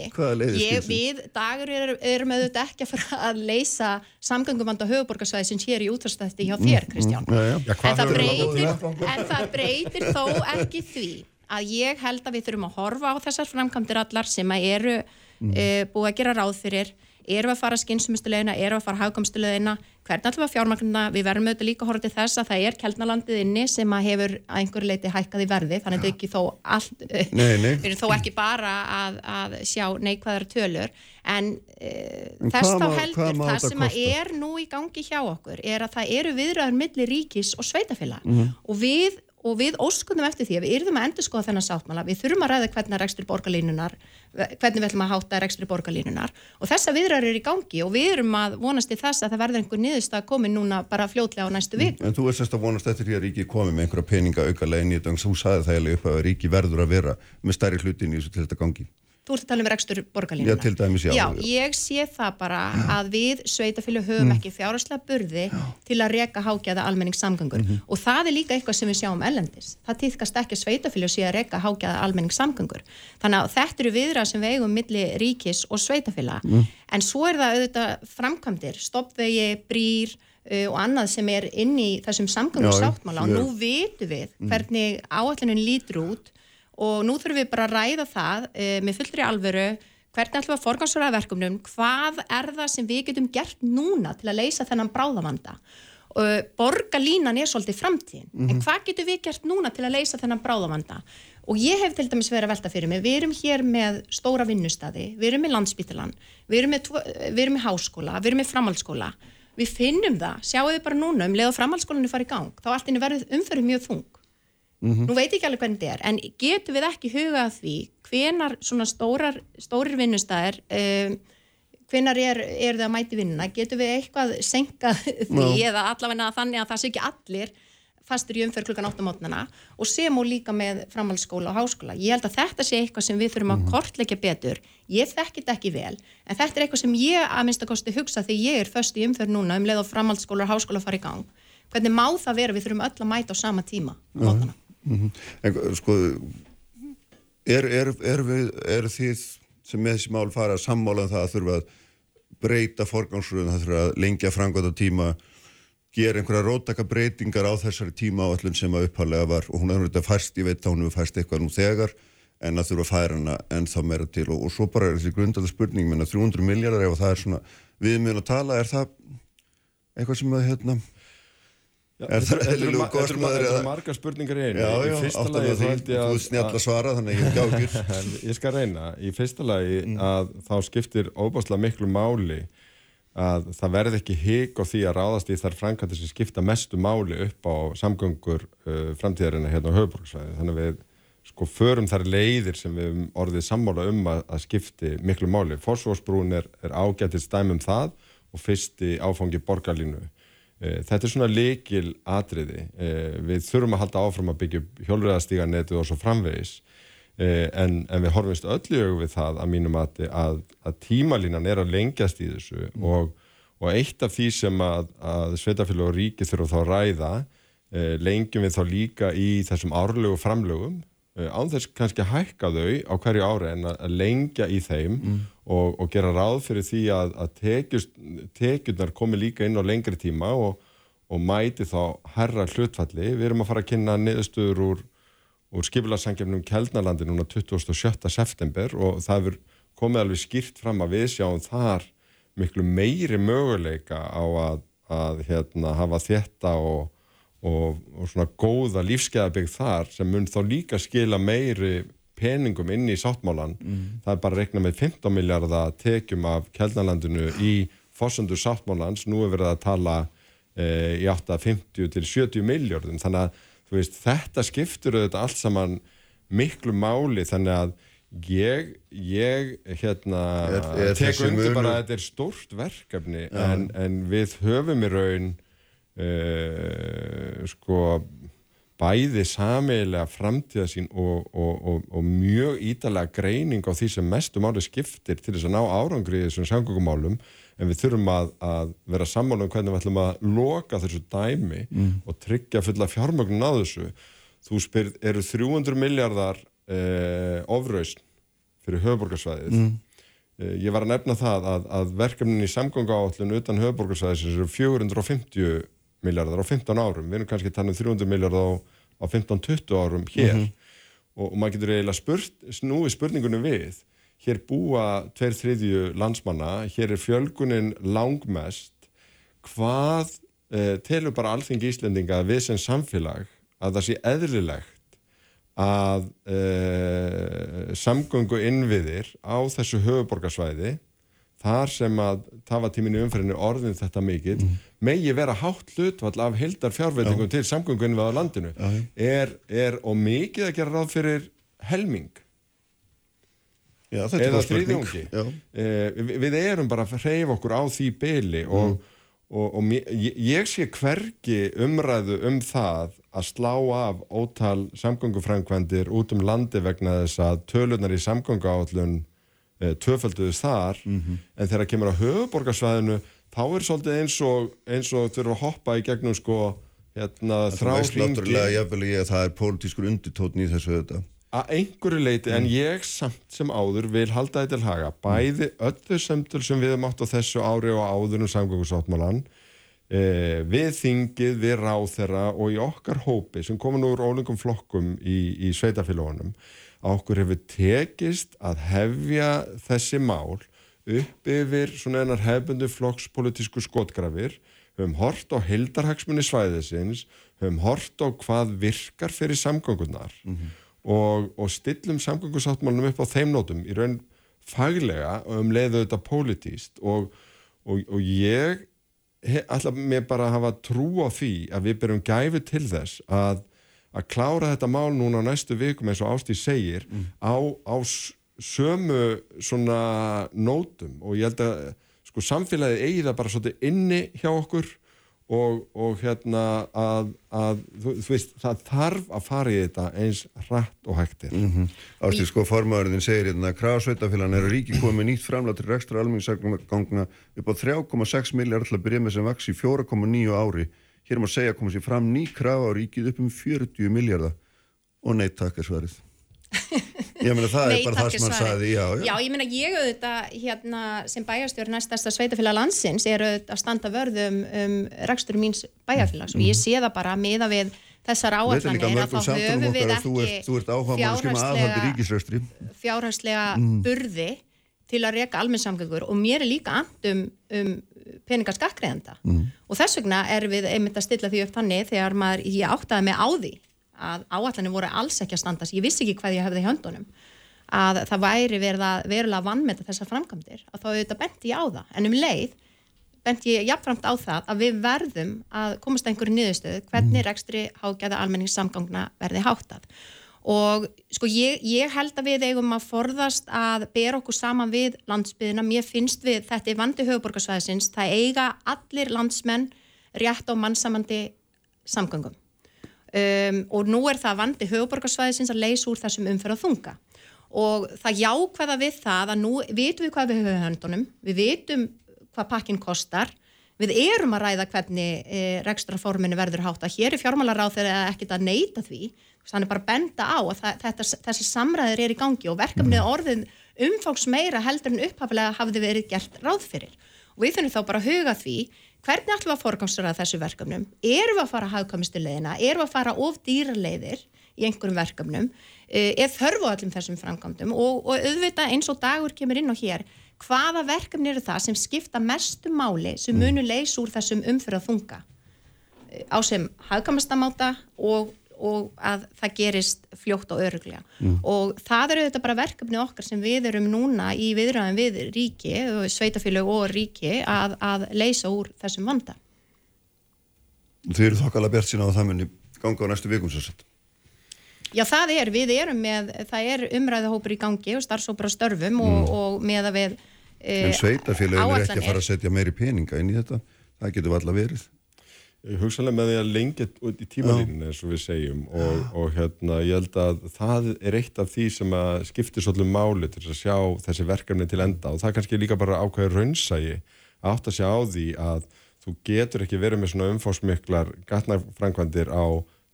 Ég, við dagur erum er auðvitað ekki að fara að leysa samgangumvanda höfuborgarsvæði sem hér í útvarstætti hjá þér mm, Kristján. mm, ja, ja. En, það breytir, en það breytir þó ekki því að ég held að við þurfum að horfa á þessar framkvæmdir allar sem að eru mm. e, búið að gera ráð fyrir við að fara skynsumustulegina, við að fara hagkamstulegina, hvernig við að fjármagnuna við verðum auðvitað líka horfa til þess að það er keltnalandið inni sem að hefur að einhverju leiti hækkað í verði, þannig ekki þó allt, nei, nei. við erum þó ekki bara að, að sjá neikvæðar tölur. En, e, en þess þá heldur það sem að er nú í gangi hjá okkur er að það eru viðræður millir ríkis og sveitafélag mm -hmm. og við og við óskundum eftir því að við yrðum að endur skoða þennan sáttmála, við þurfum að ræða hvernig er rekstri borgarlínunar, hvernig við ætlum að háta rekstri borgarlínunar og þessa viðrar er í gangi og við erum að vonast í þess að það verður einhver niðurst að komi núna bara fljótlega á næstu vik. En þú er sérst að vonast eftir því að Ríki komi með einhverja peninga auka legin í þetta, þú sagði það eða upp að Ríki verður að vera með stærri hlutin í þessu til þetta gangi. Þú ert að tala um rekstur borgarlínuna. Já, til dæmis, já. Já, ég sé það bara að við sveitafélag höfum mm. ekki fjárherslega burði já. til að reka hákjæða almenningssamgöngur mm -hmm. og það er líka eitthvað sem við sjáum ellendis. Það týðkast ekki sveitafélag sé að reka hákjæða almenningssamgöngur. Þannig að þetta eru viðrað sem við eigum milli ríkis og sveitafélag. Mm. En svo er það auðvitað framkvæmdir, stoppvegi, brýr og annað sem er inn í þessum samgöngur og nú vitum við mm. hvernig áallunin lítur út og nú þurfum við bara að ræða það e, með fullri alvöru hvernig ætlum við að forgansvara verkefnum? Hvað er það sem við getum gert núna til að leysa þennan bráðavanda? Borgarlínan er svolítið framtíðin. Mm -hmm. en mhm. hvað getum við gert núna til að leysa þennan bráðavanda? Og ég hef til dæmis verið að velta fyrir mig við erum hér með stóra vinnustadi við erum með landsbytilan, við erum með, tvo- við erum með háskóla, við erum með framhaldsskóla. Við finnum það, sjáum við bara núna um leið og framhaldsskólanu fara í gang, þá allt inni verður umferð mjög þung nú veit ég ekki alveg hvernig þetta er en getum við ekki hugað að því hvenar svona stórar, stórir vinnustæðir um, hvenar er, er það að mæti vinnuna? Getum við eitthvað senkað því eða allavega þannig að það sé ekki allir fastur í umferð klukkan 8 mótnana og sem og líka með framhaldsskóla og háskóla. Ég held að þetta sé eitthvað sem við þurfum að kortleggja betur. Ég þekki þetta ekki vel, en þetta er eitthvað sem ég að minnsta kosti hugsa því ég er föst í umferð núna um leið og framhaldsskóla og háskóla fara í gang. Hvernig má það vera? Við þurfum öll að mæta á sama tíma á mótnana? Mhm. En sko, er, er, er, við, er þið sem með þessi mál fara að sammála um það að þurfa að breyta forgangsröðun, það þurfa að lengja frangvæta tíma, gera einhverja rótaka breytingar á þessari tíma áallun sem að upphálega var og hún er þetta færst, ég veit að hún hefur færst eitthvað nú þegar en að þurfa að færa hana en þá meira til og, og svo bara er þessi grundalega spurning menna 300 miljardar ef það er svona viðmiðun að tala, er það eitthvað sem að hérna Er það eðlilegur kostnaður eða- eru margar spurningar í einu Já, já, við þá því, þú að- ert snjall að svara þannig að ég hef gákir ég skal reyna. Í fyrsta lagi Mm. að þá skiptir óbáslega miklu máli að það verði ekki hik á því að ráðast í þær framkvæmdir sem skipta mestu máli upp á samgöngur uh, framtíðarina hérna á höfuborgsvæði. Þannig að við sko förum þær leiðir sem við orðið sammála um að, að skipti miklu máli. Forsvarsbrún er, er ágætið stæmum það og fyrsti áfangi borgarlínu. Eh, Þetta er svona leikil atriði. Eh, Við þurfum að halda áfram að byggja hjólriðastíganetið og svo framvegis. Eh, en, en við horfumst öllu í augu við það að mínum að, að, að tímalínan er að lengjast í þessu og, og eitt af því sem að, að sveitafélag og ríki þurfa þá að ræða lengjum við þá líka í þessum árlegu framlögum eh, án þess kannski að hækka þau á hverju ári en að, lengja í þeim og, og gera ráð fyrir því að, að tekjust, tekjurnar komi líka inn á lengri tíma og, og mæti þá herra hlutfalli. Við erum að fara að kynna niðurstöður úr úr skipilagsangefnum Kjeldnalandi núna 27. september og það hefur komið alveg skýrt fram að við sjáum þar miklu meiri möguleika á að, að hérna, hafa þetta og, og, og svona góða lífskeiðabygg þar sem mun þá líka skila meiri peningum inn í sáttmálan það er bara að rekna með 15 miljardar tekjum af Kjeldnalandinu í fórsöndur sáttmálans, nú er verið að tala e, í 850 til 70 miljardum, þannig að veist, þetta skiptur auðvitað allt saman miklu máli þannig að ég, ég hérna, tek undir bara að þetta er stórt verkefni en, en við höfum í raun uh, sko bæði sameigilega framtíðasín og, og, og, og mjög ítalega greining á því sem mestu máli skiptir til þess að ná árangri í þessum samgöngumálum en við þurfum að, að vera sammála um hvernig við ætlum að loka þessu dæmi og tryggja fulla fjármögnun á þessu. Þú spyrð, eru 300 miljardar eh, ofrausn fyrir höfuborgarsvæðið? Eh, Ég var að nefna það að, að verkefnin í samgöngu áallun utan höfuborgarsvæðis eru 450 miljardar á 15 árum. Við erum kannski talað um 300 miljardar á, á 15-20 árum hér og, og maður getur eiginlega spurt, snúið spurningunum við. Hér búa tveir þriðju landsmanna, hér er fjölgunin langmest. Hvað eh, telur bara alþingi Íslendinga að við sem samfélag að það sé eðlilegt að uh, samgöngu innviðir á þessu höfuborgarsvæði þar sem að tafatíminu umferðinu orðin þetta mikill megi vera hátt hlutvall af heldar fjárveitingum til samgöngu innviða á landinu. Er, er og mikið að gera ráð fyrir helming? Já, þetta er Já. eh, við, við erum bara að hreyfa okkur á því byli og, og, og mér- ég, ég sé hvergi umræðu um það að slá af ótal samgöngufrænkvendir út um landi vegna þess að tölunar í samgönguállun eh, tvöfölduðist þar en þegar kemur á höfuborgarsvæðinu þá er svolítið eins og, eins og þurfa að hoppa í gegnum sko hérna, Þú þrá veist náttúrulega hringi jafnvel ég að það er pólitískur undirtótn í þessu þetta. að einhverju leiti, en ég samt sem áður vil halda þetta til haga bæði öllu semtöl sem við höfum átt á þessu ári og áður um samgöngusáttmálan eh, við þingið, við ráþera og í okkar hópi sem komum nú úr ólingum flokkum í, í sveitafélagunum að okkur hefur tekist að hefja þessi mál upp yfir svona einar hefbundu flokkspolítisku skotgrafir höfum hort á hildarhagsmunni svæðisins höfum hort á hvað virkar fyrir samgöngunar og, og stillum samgöngusáttmálunum upp á þeim nótum í raun faglega og um leiðu þetta pólitíst og, og, og ég ætla mér bara hafa trú á því að við berum gæfi til þess að, að klára þetta mál núna á næstu vikum eins og Ástí segir mm. á, á sömu svona nótum og ég held að sko samfélagið eigi það bara svolítið inni hjá okkur og, og hérna að, að þú, þú veist það þarf að fara í þetta eins hratt og hægtir mm -hmm. Ástið sko formæðurinn segir hérna að krafsveitafélagan er að ríki komið nýtt framlega til rekstra almenningssagngangna upp á 3,6 miljard til að byrja með sem vaks í 4,9 ári hér má segja að koma sér fram ný kraf á ríkið upp um 40 miljardar og neitt takk er svarið. Ég meina það er bara það sem hann sagði, já, já. Já, ég meina ég auðvitað hérna, sem bæjarstjórn næstasta sveitafélag landsins er auðvitað að standa vörðum um rekstur míns bæjarfélags. Og ég sé það bara miða við þessar áallanir að þá höfum við ekki fjárhagslega mm. burði til að reyka almennsamgöngur og mér er líka andum um peningaskakkriðanda mm. og þess vegna er við einmitt að stilla því upp þannig þegar maður, ég áttaði mig á því að áallanir voru alls ekki að standast, ég vissi ekki hvað ég hefði í höndunum. Að það væri verulega vannmeta þessar framkvæmdir að þá auðvitað benti ég á það, en um leið benti ég jafnframt á það að við verðum að komast að einhverju niðurstöðu hvernig mm. rekstri hágæða almenningssamgangna verði háttað og sko ég, ég held að við eigum að forðast að bera okkur saman við landsbyðina, mér finnst við þetta er vandi höfuborgarsvæðisins, það eiga allir landsmenn rétt á mannsamandi samgöngum. Um, og nú er það vandi höfuborgarsvæðisins að leysa úr þessum umferð þunga og það jákvæða við það að nú vitum við hvað við höfum höndunum, við vitum hvað pakkin kostar, við erum að ræða hvernig e, rekstraforminu verður hátt að hér er fjármálaráð þegar ekkit að neyta því, þannig bara benda á að þetta, þessi samræðir er í gangi og verkefnið orðin umfáks meira heldur en upphafilega hafði verið gert ráð fyrir. Og við finnum þá bara að huga því hvernig ætlum við að forgangsraða þessu verkefnum? Erum við að fara að hafðkamistu leiðina? Erum við að fara of dýra leiðir í einhverjum verkefnum? Eh, er þörfu allum þessum framkvæmdum? Og, og auðvitað eins og dagur kemur inn á hér hvaða verkefni eru það sem skipta mestu máli sem mm. munu leys úr þessum umfyrða þunga? Eh, á sem hafðkamistamáta og og að það gerist fljótt og öruglega mm. og það eru þetta bara verkefni okkar sem við erum núna í viðræðan við ríki, sveitafélag og ríki að, að leysa úr þessum vanda. Þið eru þokkala bjart sína á það munni ganga á næstu vikum svo sett Já það er, við erum með það er umræðahópur í gangi og starfsópur á störfum mm. og, og með að við e, En sveitafélagin er ekki að fara að setja meiri peninga inn í þetta, það getur alltaf verið hugsanlega með því að lengja út í tímalíninu eins og við segjum og, og hérna ég held að það er eitt af því sem að skiptir svolítið máli til að sjá þessi verkefni til enda og það kannski líka bara ákveður raunsægi átt að sjá á því að þú getur ekki verið með svona umfásmiklar gatnafrænkvandir á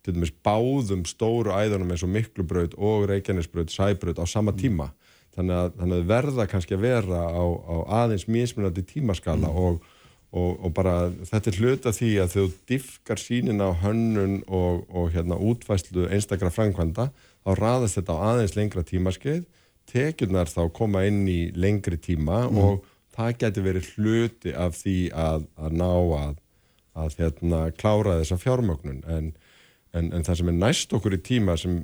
til dæmis báðum stóru æðunum eins og miklubraut og reikjarnisbraut, sæbraut á sama mm. tíma þannig að, þannig að verða kannski að vera á, á aðeins mismunandi tímaskala mm. og Og, og bara þetta er hluta því að þau diffkar sínin á hönnun og, og hérna útvæslu einstakra framkvæmda þá raðast þetta á aðeins lengra tímaskeið tekjurnar þá koma inn í lengri tíma mm. og það getur verið hluti af því að, að ná að, að hérna, klára þessa fjármögnun en, en, en það sem er næst okkur í tíma sem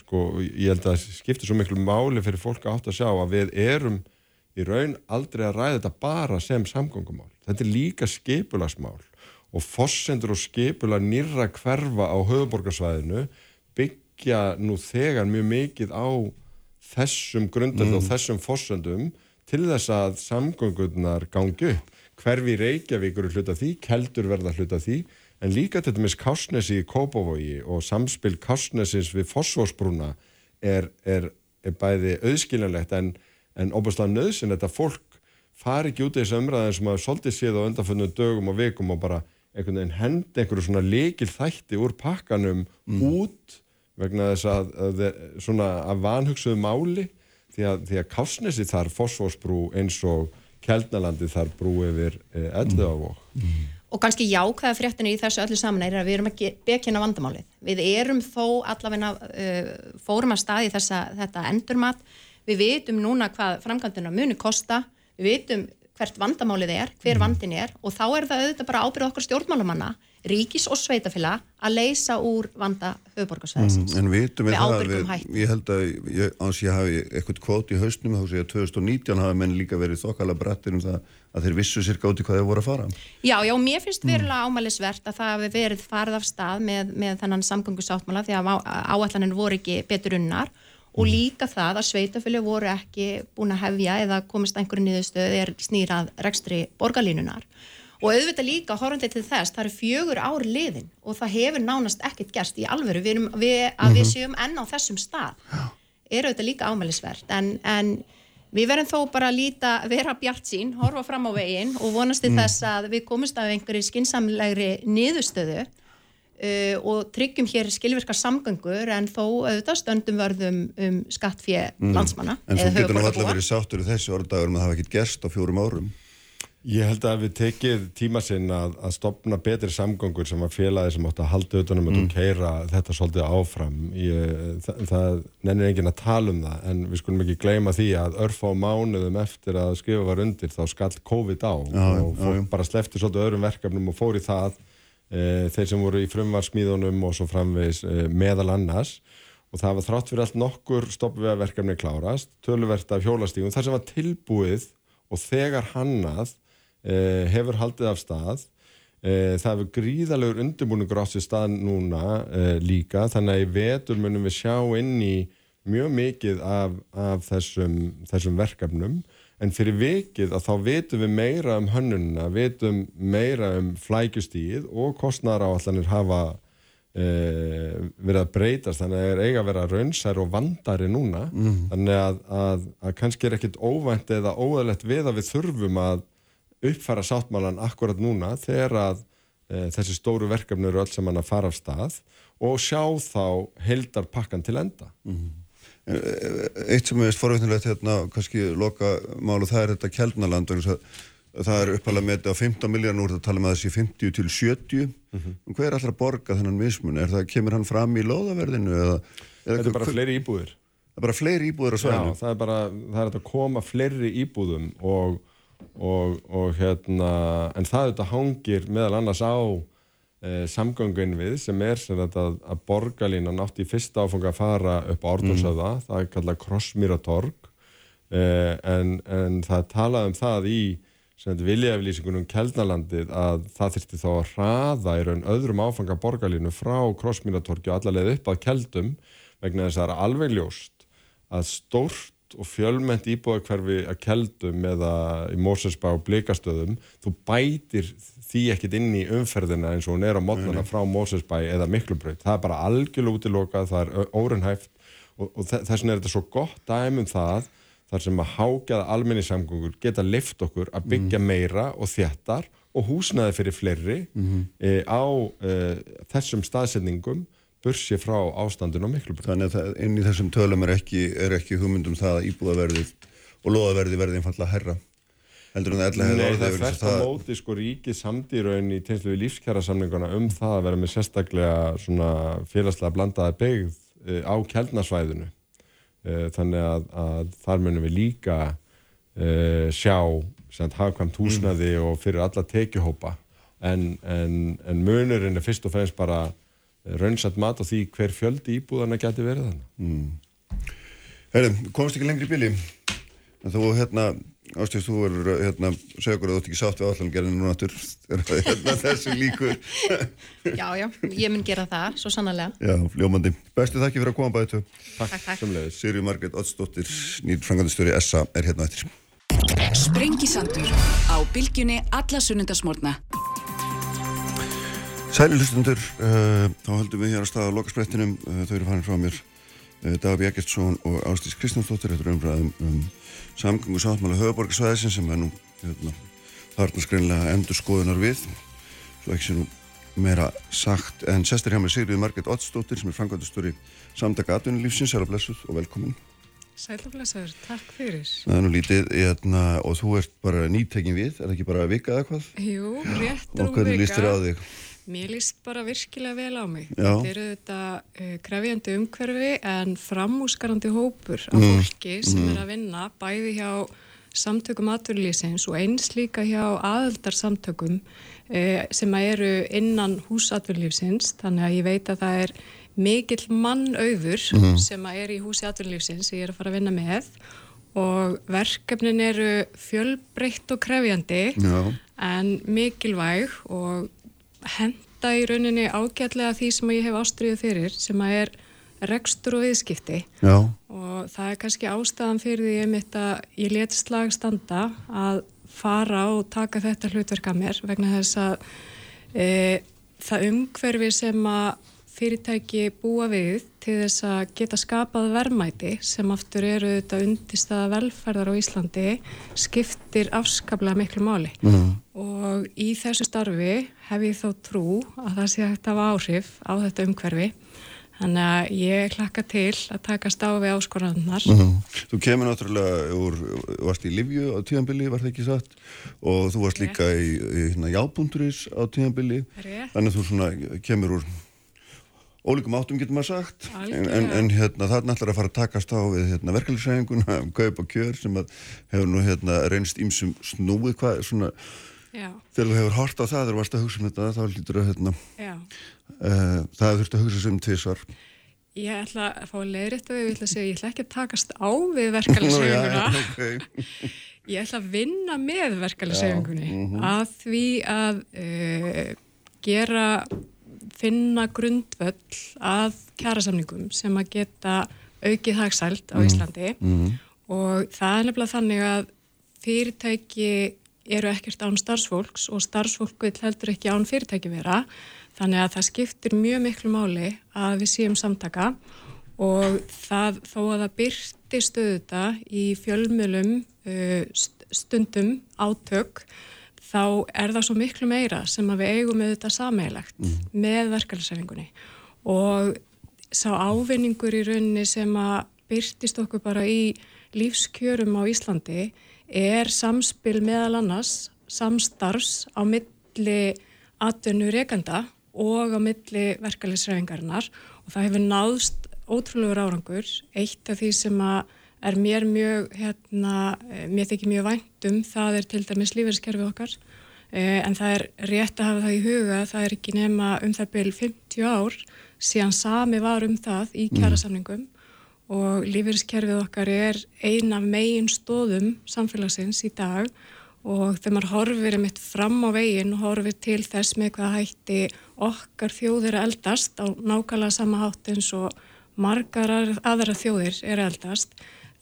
sko, ég held að skiptir svo miklu máli fyrir fólk átt að sjá að við erum í raun aldrei að ræða þetta bara sem samgöngumál. Þetta er líka skipulagsmál og fossendur og skipula nýra hverfa á höfuborgarsvæðinu byggja nú þegar mjög mikið á þessum grundöld mm. og þessum fossendum til þess að samgöngunar gangi upp. Hverfi Reykjavík eru hluta því, keldur verða hluta því en líka þetta með Kásnesi í Kópavogi og samspil Kásnesins við Fossvorsbrúna er, er, er bæði auðskiljanlegt en en óbúinlega nöðsinn þetta fólk fari ekki út í þessu umræðin sem að svolítið séð á undanföndum dögum og vikum og bara einhvern veginn hendi einhverju svona leikil þætti úr pakkanum mm. út vegna þess að, að, að svona að vanhugsuðu máli því að, því að Kásnesi þar fósfósbrú eins og Kjeldnalandi þar brú yfir eh, ellu á vokk. Mm. Og kannski jákvæða fréttinu í þessu öllu saman er að við erum ekki bekina vandamálið. Við erum þó allavegna uh, fórum að staði þessa, þetta endurmat Við vitum núna hvað framkvæmdina muni kosta, við vitum hvert vandamálið er, hver Mm. vandin er og þá er það auðvitað bara ábyrð okkar stjórnmálamanna, ríkis og sveitafélag að leysa úr vanda höfuborgarsvæðisins. Mm, En vitum við það, ábyrgum við, ég held að ég, ans ég hafi eitthvað kvót í hausnum þá sé að 2019 hafa menn líka verið þokkala brattir um það að þeir vissu sér gáti hvað þeir voru að fara. Já, já, mér finnst Mm. verulega ámælisvert að það hefur verið farið af stað með, með þennan samgöngusáttmála því að á- áætlanir voru ekki betur unnar og Mm. líka það að sveitafjölu voru ekki búin að hefja eða komist einhverju niðurstöð er snýrað rekstri borgarlínunar og auðvitað líka horfandi til þess, það eru fjögur ár liðin og það hefur nánast ekkert gerst í alvöru, við við, að við séum enn á þessum stað. Er auðvitað líka ámælisvert en, en við verðum þó bara að líta, vera bjart sín, horfa fram á veginn og vonast til þess að við komumst af einhverju skinsamlegri niðurstöðu uh, og tryggjum hér skilvirkar samgöngur en þó auðvitað stöndum vörðum um skattfjö landsmanna En svo eða getur nú alltaf verið sáttur í þessi orðdagur með að það hafa ekkert gerst á fjórum árum. Ég held að við tekið tíma sinn að, að stopna betri samgöngur sem að félagi sem átt að halda utanum mm. og keira þetta svolítið áfram. Ég, það, það nennir enginn að tala um það en við skulum ekki gleyma því að örfa á mánuðum eftir að skrifa var undir þá skall COVID á Já, og já, já. bara slefti svolítið öðrum verkefnum og fór í það þeir sem voru í frumvarsmíðunum og svo framvegis e, meðal annars. Og það var þrátt fyrir allt nokkur stoppvegaverkefni klárast, töluvert af hjólastígum, þar sem var tilbúið og þegar hannað eh, hefur haldið af stað. Eh, það hefur gríðalegur undirbúningur átt sér stað núna eh, líka þannig að í vetur munum við sjá inn í mjög mikið af, af þessum, þessum verkefnum en fyrir vikið að þá vitum við meira um hönnunina, vitum meira um flækjustíð og kostnæðaráallanir hafa eh, verið að breytast. Þannig að það er eiga að vera raunsær og vandari núna. Þannig að, að, að kannski er ekkit óvænt eða óæðlegt við að við þurfum að uppfæra sáttmálan akkurat núna þegar að e, þessi stóru verkefni eru öll saman að fara af stað og sjá þá heldar pakkan til enda Eitt sem er forveitnilegt hérna, kannski loka málu, það er þetta Kjeldnaland, það er uppalega metið á 15 miljardar, nú er það að tala með þessi 50 til 70. Mm Hver er allra borga þennan mismun? Er það, kemur hann fram í lóðaverðinu? Eða, eða Þetta er bara fleiri íbúðir Það er bara fleiri íbúður á Já, svæðinu? það er bara, það er að koma fleiri íbúðum og, og, og hérna, en það þetta hangir meðal annars á e, samgöngun við sem er sem þetta að, að borgarlínan átti í fyrsta áfanga að fara upp á Orðursöða, það er kallað Krossmýratorg e, en, en það er talað um það í viljaeflýsingunum Keldnalandið að það þurfti þá að hraða í raun öðrum áfanga borgarlínu frá Krossmýratorgi og allarleið upp að Keldum vegna þess að það er alveg ljóst að stórt og fjölmennt íbúðakverfi að keldum eða í Mósesbá og Blikastöðum þú bætir því ekkit inn í umferðina eins og hún er á mótnana frá Mósesbæ eða Miklubraut. Það er bara algjörlega útilokað, það er órunhæft og, og þess vegna er þetta svo gott dæmum það þar sem að hágjaða almenningssamgöngur geta lift okkur að byggja meira og þjættar og húsnaði fyrir fleiri e, á e, þessum staðsetningum bursi frá ástandun og miklu Þannig að það, inn í þessum tölum er ekki, er ekki hugmyndum það að íbúðaverðið og loðaverðið verði einfallega herra. Heldur en það ætla Nei, hefði það er orðið þvert á móti sko ríkið samdýraun í tegnslu við lífskjara samninguna um það að vera með sérstaklega svona félagslega blandaða byggð uh, á kjeldnasvæðinu. Uh, þannig að, að þar munum við líka uh, sjá sem hafkvæmt húsnaði og fyrir alla tekjuhópa. En, en, en munurinn er fyrst og fremst bara raunsat mat á því hver fjöldi íbúðana geti verið þannig. Herri, komst ekki lengri í bíli en þú hérna Ástíðs, þú verður hérna, segja okkur að þú ert ekki sátt við allangerðinu núna aftur hérna, þessu líkur Já, já, ég mun gera það, svo sannarlega. Já, ljómandi. Bestu þakki fyrir að koma bæði Takk, Takk, takk. Sirju Margrét Oddsdóttir, nýr frangandistöri SA er hérna eftir. Sprengisandur á bylgjunni alla sunnundasmórna. Sæli hlustundur, uh, þá höldum við hér að staða á lokasprettinum, uh, þau eru farin frá mér uh, Davi Eggertsson og Ástís Kristjánsdóttir, þetta er umræðum um samgöngu sáttmála höfuborgarsvæðisin sem er nú hérna, þarna skreinlega endur skoðunar við, svo ekki sé nú meira sagt, en sestir hjá mér Sigriði Margrét Oddsdóttir sem er frangandistöri samtaka atvinnulífsins, að blessuð og velkomin. Sælaflæsaður, takk fyrir. Það er nú lítið, hérna, og þú ert bara nýtekin við, er það ekki bara vika eða hvað? Jú, rétt Og hvernig líst þér á þig? Mér líst bara virkilega vel á mig. Já. Þetta eru þetta uh, krefjandi umhverfi en framúskarandi hópur af Mm. fólki sem er að vinna bæði hjá samtökum atvinnulísins og eins líka hjá aðeldarsamtökum eh, sem að eru innan húsatvinnulífsins þannig að ég veit að það er mikill mannauður sem að er í húsi atvinnulífsins sem ég er að fara að vinna með og verkefnin eru fjölbreytt og krefjandi Já. en mikilvæg og henda í rauninni ágætlega því sem ég hef ástriðið fyrir sem að er rekstur og viðskipti. Já, og það er kannski ástæðan fyrir því einmitt að ég let slag standa að fara og taka þetta hlutverk að mér vegna þess að e, það umhverfi sem að fyrirtæki búa við til þess að geta skapað verðmæti sem aftur eru þetta undirstaða velferðar á Íslandi skiptir afskaplega miklu máli mm. og í þessu starfi hef ég þó trú að það sé hægt hafa áhrif á þetta umhverfi Þannig að ég hlakka til að takast á við áskorannar. Mhm. Þú kemur náttúrulega úr, varst í Livju á tíðanbili, var það ekki satt og þú varst líka í, í hérna, jábúnduris á tíðanbili Rétt. þannig að þú kemur úr ólíkum áttum getur maður sagt. En, en, en hérna það er náttúrulega að fara að takast á við hérna, verkefliðsæðinguna um kaup og kjör sem að hefur nú hérna reynst ímsum snúið. Hvað svona þegar þú hefur hort á það þegar varst að hugsa um þetta þá lítur að hérna uh, það þurfti að hugsa um tvisvar. Ég ætla að fá leiðrétt og ég ætla að segja, ég ætla ekki að takast á við verkefælisefinguna. okay. Ég ætla að vinna með verkefælisefingunni að því að uh, gera, finna grundvöll að kjærasamningum sem að geta aukið hagsælt á Íslandi. Og það er nefnilega þannig að fyrirtæki eru ekkert án starfsfólks og starfsfólk vil heldur ekki án fyrirtæki vera. Þannig að það skiptir mjög miklu máli að við séum samtaka. Og það þó að það byrti stöðuta í fjölmjölum uh, st- stundum átök þá er það svo miklu meira sem að við eigum með þetta sameigilegt með verkefælisæfingunni og sá ávinningur í rauninni sem að byrtist okkur bara í lífskjörum á Íslandi er samspil meðal annars samstarfs á milli atvinnu rekanda og á milli verkefælisæfingarinnar og það hefur náðst ótrúlegur árangur. Eitt af því sem að er mér mjög, hérna, mér þykir mjög væntum, það er til dæmis lífeyriskerfi okkar, eh, en það er rétt að hafa það í huga, það er ekki nema um það byrjum 50 ár síðan sami var um það í kjærasamningum og lífeyriskerfið okkar er ein af megin stóðum samfélagsins í dag. Og þegar maður horfir einmitt fram á veginn og horfir til þess með hvað hætti okkar þjóðir að eldast á nákvæmlega sama hátt eins og margar aðra- þjóðir er eldast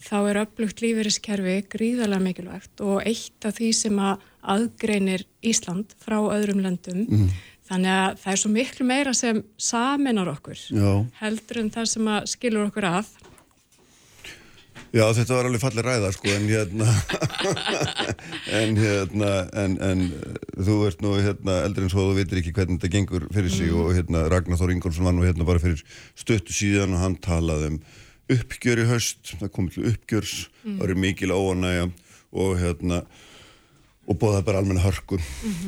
þá er öflugt lífeyriskerfi gríðarlega mikilvægt og eitt af því sem að aðgreinir Ísland frá öðrum löndum. Þannig að það er svo miklu meira sem saminar okkur Já. heldur en það sem að skilur okkur að. Já, þetta var alveg fallið ræða, sko, en hérna, en hérna, en, en uh, þú ert nú hérna eldri en svo þú veitir ekki hvernig þetta gengur fyrir sig og hérna Ragnar Þór Ingólfsson var nú hérna bara fyrir stöttu síðan og hann talaði um uppgjör í haust, það kom til uppgjörs, það eru mikil óanægja og hérna, og bóða bara almenna hörku.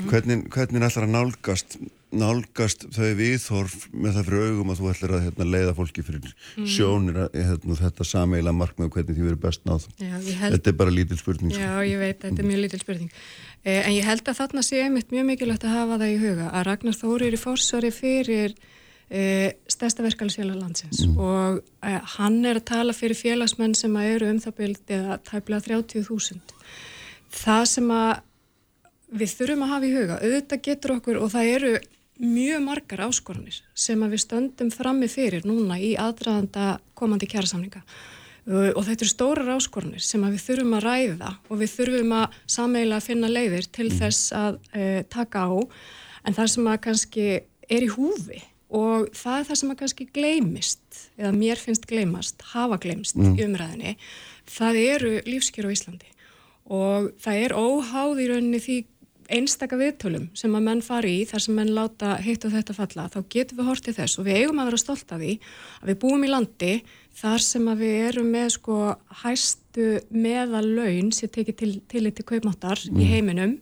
Hvernig, hvernig ætlar að nálgast, nálgast þau viðhorf með það fyrir augum að þú ætlar að hérna, leiða fólki fyrir sjónir að hérna, þetta sameila markmið og hvernig því verið best náð. Já, held- Þetta er bara lítil spurning. sko. Já, ég veit, þetta er mjög lítil spurning. Eh, en ég held að þarna sé einmitt mjög mikilvægt að hafa það í huga að Ragnar Þóri er í fórsvari fyrir eh, stærsta verkefælisfélag landsins. Og eh, hann er að tala fyrir félagsmenn sem að eru um það byrjt eða tæplega 30.000. Það sem að við þurfum að hafa í huga, auðvitað getur okkur og það eru mjög margar áskoranir sem að við stöndum frammi fyrir núna í aðdraðanda komandi kjærasamninga Uh, og þetta eru stórar áskoranir sem að við þurfum að ræða og við þurfum að sameila að finna leiðir til þess að uh, taka á. En það sem að kannski er í húfi og það er það sem að kannski gleymist eða mér finnst gleymast, hafa gleymst í umræðinni, það eru lífskjör á Íslandi. Og það er óháð í rauninni því einstaka viðtölum sem að menn fari í þar sem menn láta hitt og þetta falla þá getum við hortið þess og við eigum að vera stolt af því að við búum í landi þar sem að við erum með sko hæstu meðal laun sem tekið til, til til kaupmáttar í heiminum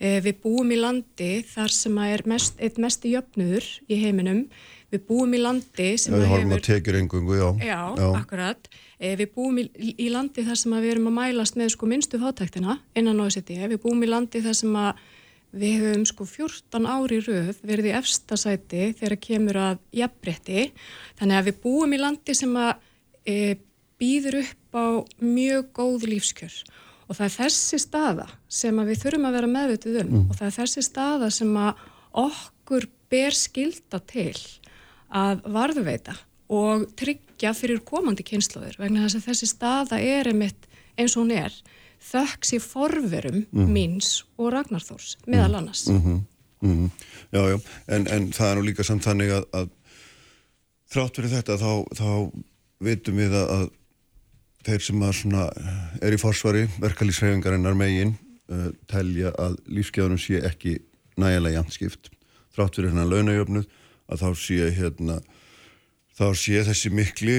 við búum í landi þar sem er mest, eitt mest jöfnudur í heiminum. Við búum í landi sem Við að horfum að tekjur engungu, já. Já, Já. akkurat. Eh, við búum í, í landi þar sem að við erum að mælast með sko minnstu fátæktina innan OECD. Við búum í landi þar sem að við höfum sko 14 ári röð verið í efsta sæti þegar kemur að jafnbretti. Þannig að við búum í landi sem að e, býður upp á mjög góð lífskjör. Og það er þessi staða sem við þurfum að vera meðvitið um. Og það er þessi staða sem okkur ber skilda til að varðveita og tryggja fyrir komandi kynnslóðir vegna þess að þessi staða er einmitt eins og hún er. Þökks í forverum míns og Ragnarþórs meðal annars. Mhm. Já, já, en, en það er nú líka samt þannig að, að þrátt fyrir þetta þá, þá vitum við að, að þeir sem að svona er í forsvari verkalýsreifingarinnar megin uh, telja að lífsgjáðunum sé ekki nægilega jantskipt þrátt fyrir hennar launajöfnuð að þá sé hérna þá sé þessi mikli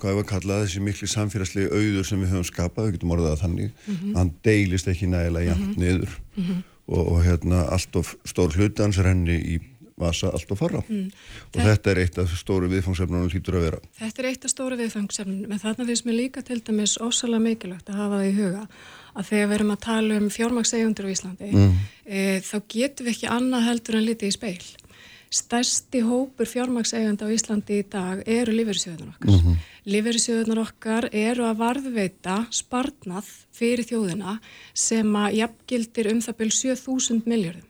hvað var að kalla þessi mikli samfélagslegi auður sem við höfum skapað, við getum orðað það þannig hann deilist ekki nægilega jant niður. Og, og hérna allt of stór hlutans renni í vasa allt of farra og þetta er eitt af stóru viðfangsefnunum hlýtur að vera Þetta er eitt af stóra viðfangsefnum en þarna finnst mér líka til dæmis ósalega mikilvægt að hafa það í huga að þegar við erum að tala um fjármagssegundur á Íslandi e, þá getum við ekki annað heldur en litið í speil. Stærsti hópur fjármagsegunda á Íslandi í dag eru lífeyrissjóðunar okkar. Mm Lífeyrissjóðunar okkar eru að varðveita sparnað fyrir þjóðina sem að jafngildir um það byrj 7000 miljardum.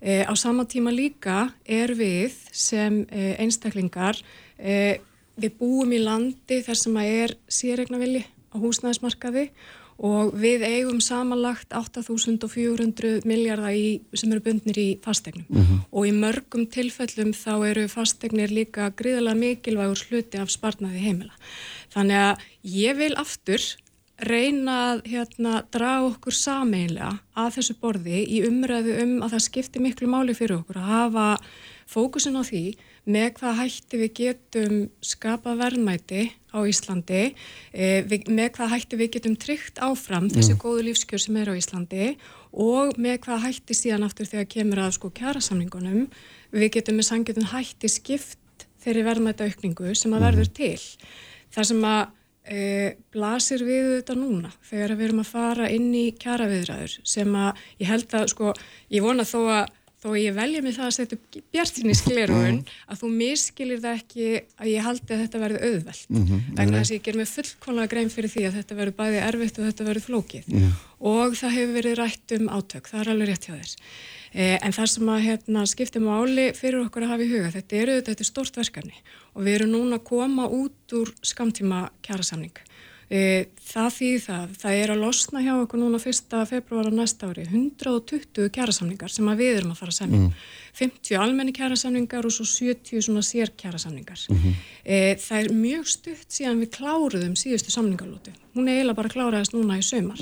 E, á sama tíma líka er við sem e, einstaklingar, e, við búum í landi þar sem að er sérregnavilli á húsnæðismarkaði og við eigum samanlagt 8400 miljardar sem eru bundnir í fastegnum og í mörgum tilfellum þá eru fastegnir líka gríðarlega mikilvægur hluti af sparnaði heimila. Þannig að ég vil aftur reyna að hérna, draga okkur sameinlega að þessu borði í umræðu um að það skipti miklu máli fyrir okkur að hafa fókusin á því með hvað hætti við getum skapað verðmæti á Íslandi, e, með hvað hætti við getum tryggt áfram þessi góðu lífskjör sem er á Íslandi og með hvað hætti síðan aftur þegar kemur að sko kjærasamningunum, við getum með sangjörðun hætti skipt þeirri verðmæta aukningu sem að verður til. Það sem að e, blasir við þetta núna þegar við erum að fara inn í kjaraviðræður sem að ég held að sko, ég vona þó að þó ég velja mig það að setja upp bjartinni sklerun að þú miskilir það ekki að ég haldi að þetta verði auðvelt. Vegna þess að ég ger mig fullkonlega grein fyrir því að þetta verður bæði erfitt og þetta verður flókið. Og það hefur verið rætt um átök, það er alveg rétt hjá þess en það sem að hérna, skipta máli fyrir okkur að hafa í huga þetta eru þetta er stort verkefni og við erum núna að koma út úr skamtíma kjærasamning E, það þýð það, það er að losna hjá okkur núna 1. februar á næsta ári 120 kjærasamningar sem við erum að fara að semja. 50 almenni kjærasamningar og svo 70 svona sér kjærasamningar. e, það er mjög stutt síðan við kláruðum síðustu samningarlótu. Hún er eiginlega bara kláraðist núna í sömar.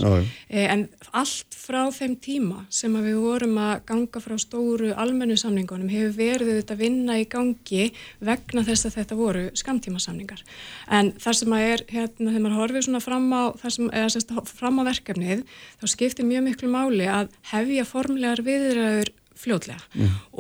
E, en allt frá þeim tíma sem við vorum að ganga frá stóru almennu samningunum hefur verið þetta vinna í gangi vegna þess að þetta voru skamtímasamningar. En þar sem að er, hérna, þegar maður horfir svona fram á, sem, eða sérst, fram á verkefnið, þá skiptir mjög miklu máli að hefja formlegar viðræður fljótlega.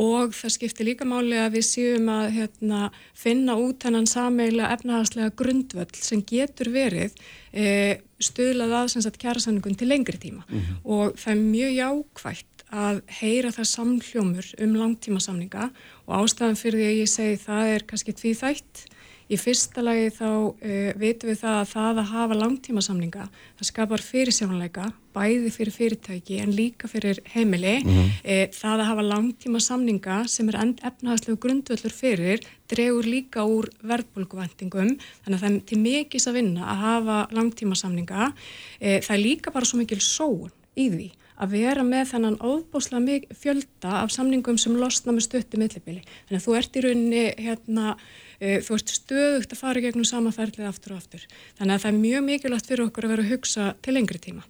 Og það skiptir líka máli að við séum að hérna, finna út hennan sameiglega efnahagslega grundvöll sem getur verið e, stuðlað að sem sagt kjærasanningun til lengri tíma. Og það er mjög jákvætt að heyra það samhljómur um langtímasamninga og ástæðan fyrir því að ég segi það er kannski tvíþætt Í fyrsta lagi þá uh, vitum við það að það að hafa langtímasamninga, það skapar fyrirsjónuleika, bæði fyrir fyrirtæki en líka fyrir heimili. Mm það að hafa langtímasamninga sem er efnahagslegu grundvöldur fyrir dregur líka úr verðbólguvendingum, þannig að það er til mikils að vinna að hafa langtímasamninga. E, það er líka bara svo mikil sóun í því að vera með þennan óbúslega fjölda af samningum sem losna með stötti millibili. Þannig að þú ert í rauninni hérna, uh, þú ert stöðugt að fara gegnum samaferðlið aftur og aftur. Þannig að það er mjög mikilvægt fyrir okkur að vera að hugsa til lengri tíma.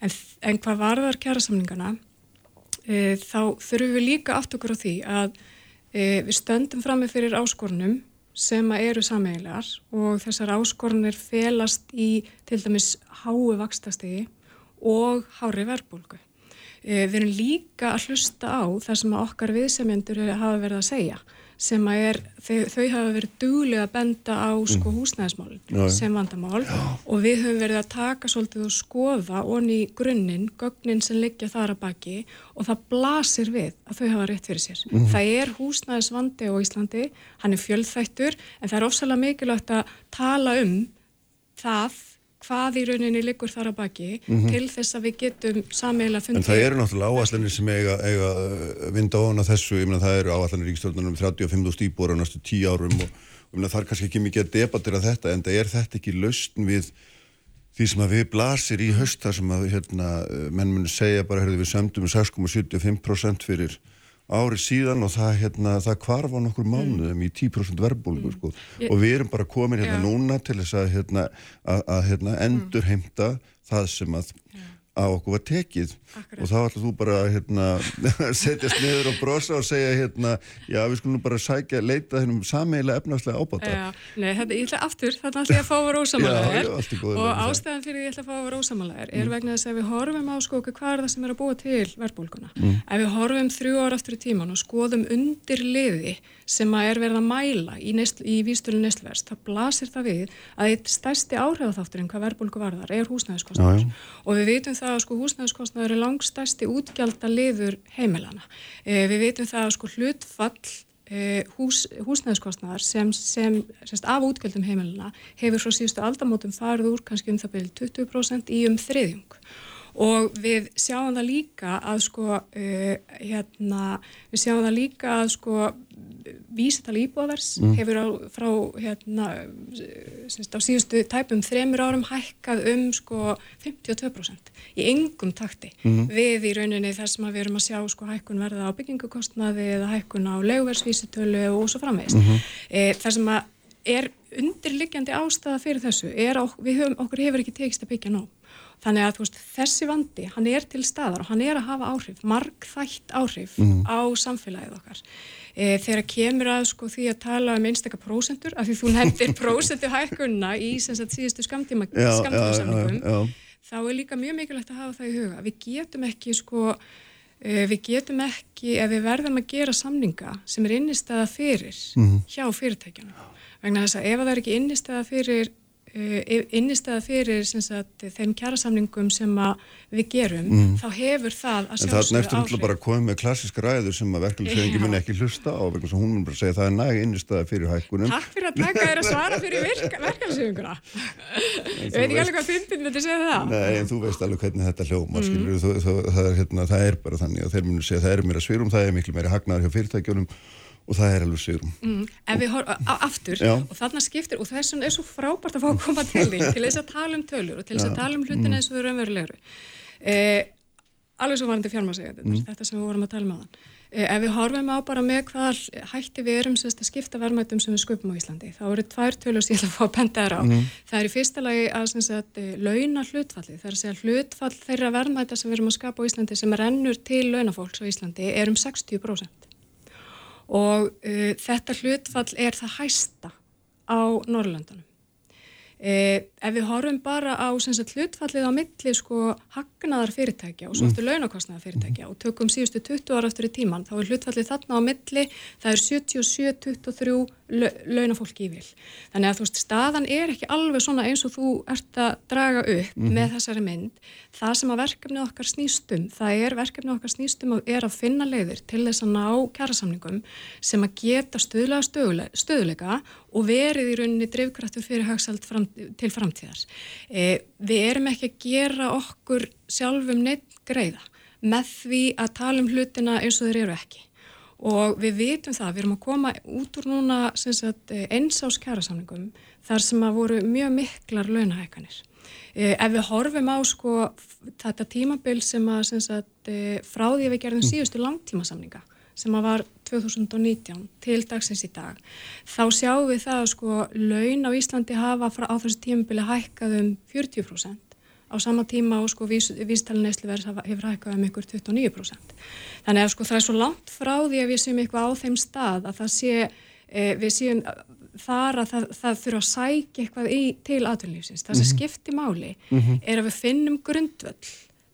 En, en hvað varðar kjærasamningana, uh, þá þurfum við líka aft okkur á því að uh, við stöndum fram með fyrir áskorunum sem eru sameigilegar og þessar áskorunir felast í til dæmis háu vakstastegi og hári verðbólgu. Eh, við erum líka að hlusta á það sem okkar viðsemjendur hafa verið að segja sem að er, þau, þau hafa verið duglega að benda á sko húsnæðismálin Já, já. sem vandamál og við höfum verið að taka svolítið og skoða onni grunninn, gögnin sem liggja þar að baki og það blasir við að þau hafa rétt fyrir sér. Það er húsnæðisvandi á Íslandi, hann er fjölþættur en það er ofsalega mikilvægt að tala um það hvað í rauninni liggur þar að baki til þess að við getum sameiginlega Mhm. En fundið. það eru náttúrulega áallanir sem eiga, eiga uh, vinda ofan að þessu, ég meina það eru áallanir ríkstjórnum um 35.000 íbúar á næstu 10 árum og ég meina það er kannski ekki mikið að debatera þetta en það er þetta ekki lausn við því sem að við blasir í haust þar sem að hérna, uh, menn muni segja bara heyrðu, við sömdum 6,75% fyrir ári síðan og það, hérna, það kvarf á nokkur mánuðum í 10% verbulgu sko. Ég- og við erum bara komin hérna Já. núna til þess að, hérna, að, að hérna, endur heimta það sem að á okkur var tekið Akkurat. og þá ætlar þú bara að hérna, setjast niður og brosa og segja hérna, já við skulum bara sækja leita þennum sameiginlega efnagslega ábata Já, nei, þetta, ég ætla aftur, þannig ætla ég að fá að vera góðu og það. ástæðan fyrir því ég ætla að fá að vera ósamálaðir er vegna þess að við horfum á sko hvað er það sem er að búa til verðbólguna Mm. ef við horfum þrjú ára aftur í tíman og skoðum undir liði sem að er verið að mæla í, í vístölu neslverst, þá blasir það við að eitt stærsti áhrifaþátturinn hvað verðbólgu varðar er já. og við vitum það að sko húsnæðiskostnaður er langstærsti útgjalda liður heimilana. E, við vitum það að sko hlutfall e, hús, húsnæðiskostnaðar sem, sem sérst, af útgjöldum heimilana hefur frá síðustu aldamótum farið úr kannski um það byrju 20% í um þriðjung og við sjáum það líka að sko uh, hérna, við sjáum það líka að sko vísital íbúðavers hefur á, frá hérna semst, á síðustu tæpum þremur árum hækkað um sko 52% í engum takti. Við í rauninni þar sem við erum að sjá sko hækkun verða á byggingukostnaði eða hækkun á leguversvísitölu og svo framvegist e, þar sem að er undirliggjandi ástæða fyrir þessu er við höfum, okkur hefur ekki tekist að byggja nóg Þannig að veist, þessi vandi, hann er til staðar og hann er að hafa áhrif, margþætt áhrif á samfélagið okkar. E, þegar kemur að sko því að tala um einstakar prósentur, af því þú nefndir prósentu hækkunna í sem sagt, síðustu skamtímasamningum, þá er líka mjög mikilvægt að hafa það í huga. Við getum ekki sko, uh, við getum ekki, ef við verðum að gera samninga sem er innistæða fyrir hjá fyrirtækjunum. Vegna þess að ef það er ekki innistæða fyrir innistæða fyrir sagt, þeim kjærasamningum sem að við gerum, þá hefur það að En það er eftir náttúrulega bara að koma með klassiska ræður sem að verkefnisfeyringi Já. mun ekki hlusta á vegna sem hún mun bara segja það er næg innistæða fyrir hækkunum Takk fyrir að taka þér að svara fyrir verkefnisöfinguna. Ég veit ekki alveg hvað fyndin myndi segja það. Nei, en þú veist alveg hvernig þetta hljóma mm. skilur, þú, þú, það, er, hérna, það er bara þannig að þeir munu segja það er meira svirum, það er miklu meira hagnaðar hjá fyrirtækjunum og það er alveg svirum Mm, ef við horfum aftur Já. og þarna skiptir og þess vegna er svo frábært að fá að koma til því til þess að tala um tölur og til þess að tala um hlutina eins og þau raunverulegur eh, alveg svo varandi fjármásegja þetta sem við vorum að tala um þann eh, ef við horfum á bara með hvað hætti við erum sérst, að skipta verðmætum sem við skupum á Íslandi þá eru tvær tölur sem ég ætla að fá að benda þér á. Það er í fyrsta lagi að sagt, eh, launa hlutfalli, það er að segja hlutfall þeirra verðmæta sem við erum að skapa á Íslandi sem rennur til launafólks á Íslandi er um 60% og uh, þetta hlutfall er það hæsta á Norrlöndunum. Uh, ef við horfum bara á sagt, hlutfallið á milli sko hagnaðar fyrirtækja og svo eftir launakostnaðar fyrirtækja og tökum síðustu 20 ára eftir í tíman, þá er hlutfallið þarna á milli, það er 77-23 launafólki í vil. Þannig að þú veist, staðan er ekki alveg svona eins og þú ert að draga upp með þessari mynd. Það sem að verkefni okkar snýstum, það er verkefni okkar snýstum og er að finna leiðir til þess að ná kjærasamningum sem að geta stöðlega stöðuleika og verið í rauninni drifkraftur fyrir hagsald fram, til framtíðar. E, við erum ekki að gera okkur sjálfum neitt greiða með því að tala um hlutina eins og þeir eru ekki. Og við vitum það, við erum að koma út úr núna sagt, einsás kjærasamningum þar sem að voru mjög miklar launahækanir. Eh, ef við horfum á sko, þetta tímabil sem að sem sagt, eh, frá því að við gerðum síðustu langtímasamninga sem að var 2019 til dagsins í dag, þá sjáum við það að sko, laun á Íslandi hafa á þessu tímabili hækkað um 40% á sama tíma og sko vístalinn neysluverðs hefur hækkað um ykkur 29%. Þannig að sko það er svo langt frá því að við séum eitthvað á þeim stað að það sé, e, við séum þar að það, það þurfa að sækja eitthvað í, til atvinnlífsins. Það sem skiptir máli er að við finnum grundvöll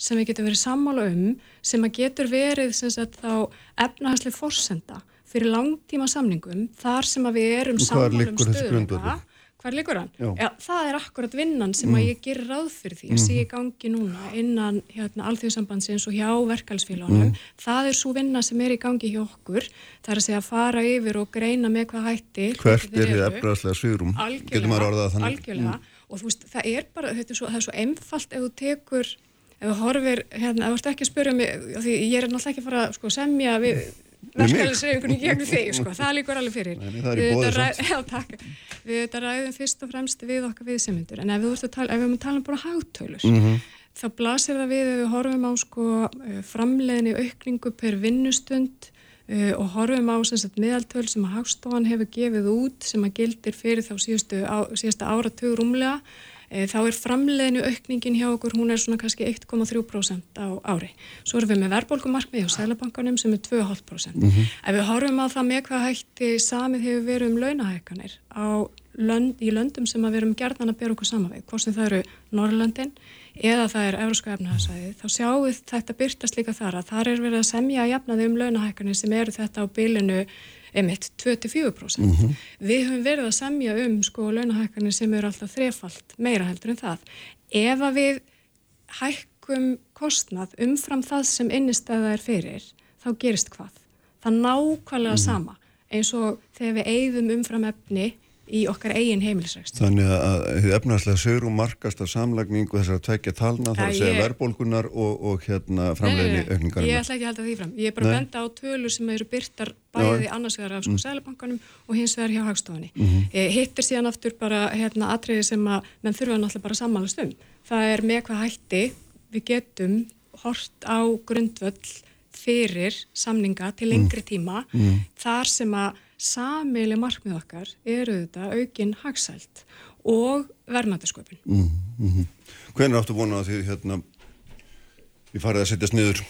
sem við getum verið sammála um sem að getur verið sem sagt, þá efnahagslega forsenda fyrir langtíma samningum þar sem að við erum sammála um stöðuleika Hvar likur hann? Já, það er akkurat vinnan sem mm. að ég gerir ráð fyrir því að mm. sé í gangi núna innan hérna, alþjóðsambandsins og hjá verkalsfélagunum. Mm. Það er svo vinna sem er í gangi hjá okkur. Það er að segja að fara yfir og greina með hvað hætti. Hvert er þið efraðslega svýrum? Algjörlega, algjörlega. Mm. Og þú veist, það er bara, þetta er svo, er svo einfalt ef þú tekur, ef þú horfir, hérna, þú ert ekki að spyrja mig, því ég er náttúrulega ekki að fara sko, semja við verkefælisreifingunni gegnum þig, sko, það líkur alveg fyrir. Nei, það er í bóðið samt. Já, takk. Við þetta ræðum fyrst og fremst við okkar viðsemundur, en ef við höfum að tala um bara hátölur, mm -hmm. þá blasir það við ef við horfum á sko eh, framleginni aukningu per vinnustund uh, og horfum á sagt, meðaltöl sem að Hagstofan hefur gefið út sem að gildir fyrir þá síðustu, á, síðustu áratug rúmlega Eh, þá er framleginu aukningin hjá okkur, hún er svona kannski 1,3% á ári. Svo erum við með verðbólkumarkmið hjá Sælabankanum sem er 2,5%. Mm -hmm. Ef við horfum á það með hvað hætti samið hefur verið um launahækkanir lönd, í löndum sem að við erum gerðan að bera okkur saman við, hvort sem það eru Norrlöndin eða það er Európska efnahæsæði, þá sjáum við þetta byrtast líka þar að þar er verið að semja að jafna þau um launahækkanir sem eru þetta á bylinu emitt 24%. Mm -hmm. Við höfum verið að semja um sko launahækkanir sem eru alltaf þrefalt meira heldur en það. Ef að við hækkum kostnað umfram það sem innistæða er fyrir, þá gerist hvað? Það nákvæmlega mm -hmm. sama eins og þegar við eigðum umfram efni í okkar eigin heimilisrækst. Þannig að efnarslega sögurum markast af samlagningu þessar að tvekja talna þar að segja ég... verðbólkunar og, og hérna framlegni aukningar. Ég ætla ekki að halda því fram. Ég er bara að benda á tölur sem eru byrtar bæði Já. annars vegar af sko mm. sælabankanum og hins vegar hjá hagstofunni. Mm -hmm. Hittir síðan aftur bara hérna atriði sem að menn þurfa náttúrulega bara að samanlast um. Það er með hvað hætti við getum hort á grundvöll fyrir samninga til lengri tíma mm. þar sem að Samili markmið okkar eru þetta aukinn hagsælt og verðmættasköpun. Mm, mm -hmm. Hvernig áttu vonað því hérna við farið að setjast niður?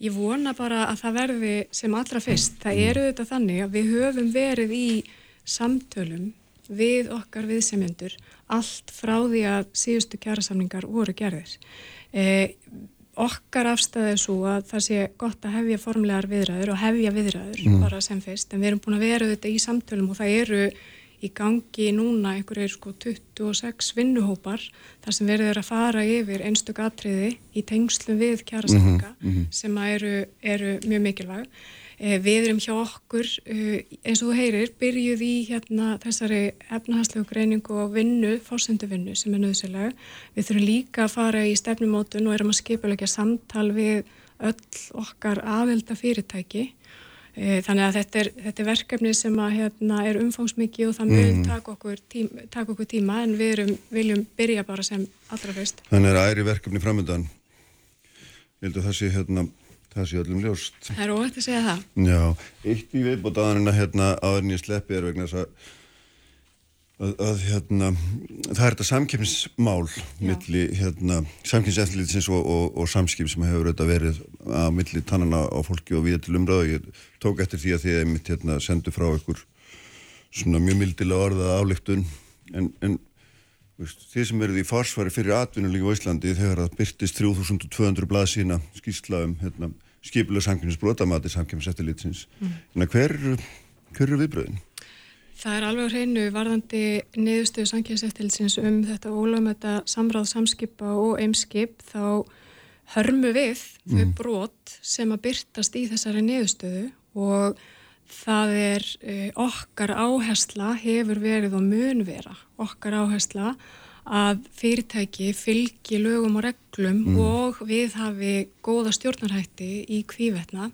Ég vona bara að það verði sem allra fyrst. Það eru þetta þannig að við höfum verið í samtölum við okkar viðsemjöndur allt frá því að síðustu kjærasamningar voru gerðir. Eh, okkar afstæðið svo að það sé gott að hefja formlegar viðræður og hefja viðræður mm. bara sem fyrst en við erum búin að vera þetta í samtölum og það eru í gangi núna einhverjir sko 26 vinnuhópar þar sem verður að fara yfir einstök atriði í tengslu við kjærasamlinga mm -hmm. sem eru, eru mjög mikilvæg við erum hjá okkur, eh, eins og þú heyrir, byrjuð í hérna, þessari efnahagslegu greiningu og vinnu, fórsendu vinnu sem er nöðsilega. Við þurfum líka að fara í stefnumótun og erum að skipulegja samtal við öll okkar aðelda fyrirtæki. Eh, þannig að þetta er, þetta er verkefni sem að, hérna, er umfangsmikið og það mun mm. taka okkur, taka okkur tíma en við erum, viljum byrja bara sem allra fyrst. Þannig að er æri verkefni framöndan. Ég held að það sé hérna Það sé öllum ljóst. Það er óvægt að segja það. Já, eitt í að hérna aðeins ég sleppi er vegna þess að, að, að hérna það er þetta samkjöfnismál milli hérna samkjöfniseftlitsins og, og, og samskip sem hefur auðvitað verið að milli tannana á fólki og við til umræðu. Ég tók eftir því að því að ég mitt hérna sendu frá ykkur svona mjög mildilega orða álíktun en, en Þið sem verið í farsvari fyrir atvinnulíku á Íslandi þegar það byrtist 3200 blað sína skýrsla um hérna, skipilega samkjöfnis brotamati samkjöfnis eftirlitsins. Mm. Hver, hver eru viðbröðin? Það er alveg hreinu varðandi niðurstöðu samkjöfnis eftirlitsins um þetta ólöfumetta samráð samskipa og eimskip þá hörmu við þau mm. brot sem að byrtast í þessari niðurstöðu og það er uh, okkar áhersla hefur verið og mun vera okkar áhersla að fyrirtæki fylgi lögum og reglum mm. og við hafi góða stjórnarhætti í kvívetna.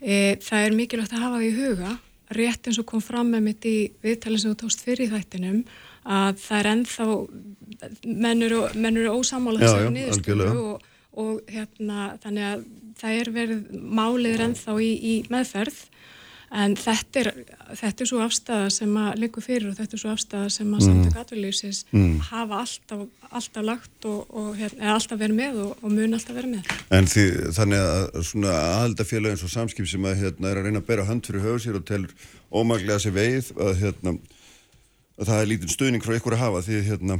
E, það er mikilvægt að hafa því í huga, rétt eins og kom fram með mitt í viðtalið sem þú tókst fyrir þættinum, að það er ennþá, mennur eru ósamála þessari niðurstölu og, og hérna, þannig að það er verið málið ennþá í, í meðferð En þetta er, þetta er svo afstæða sem að líka fyrir og þetta er svo afstæða sem að mm. samtök atvinnlýsins mm. hafa alltaf, alltaf lagt og, og hérna, alltaf verið með og, og mun alltaf verið með. En því, þannig að svona aðaldafélagin svo samskip sem að hérna er að reyna að bera hand fyrir höfu sér og telur ómaglega sér veið að hérna að það er lítið stuðning frá ykkur að hafa því hérna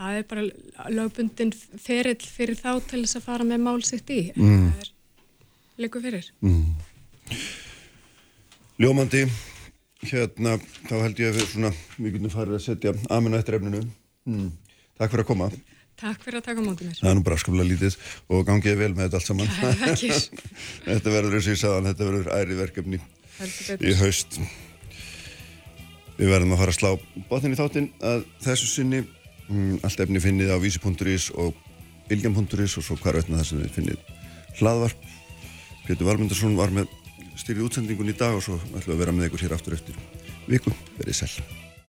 það er bara lögbundin ferill fyrir þá til þess að fara með mál sitt í mm. það er leikur fyrir Ljómandi, hérna, þá held ég að við svona, við getum farið að setja aminu eftir efninu. Mm. Takk fyrir að koma. Takk fyrir að taka mótið mér. Það er nú bara skaplega lítið og gangið vel með þetta allt saman. Þetta verður, og ég sagðan, þetta verður æri verkefni í haust. Við verðum að fara að slá botnin í þáttinn að þessu sinni mm, allt efni finnið á vísi.is og bilgjum.is og svo hvar veitna það sem við finnið hlaðvarp. Pétur Valmundarsson var með styrið útsendingun í dag og svo ætlum við að vera með ykkur hér aftur eftir viku. Verðið sæl.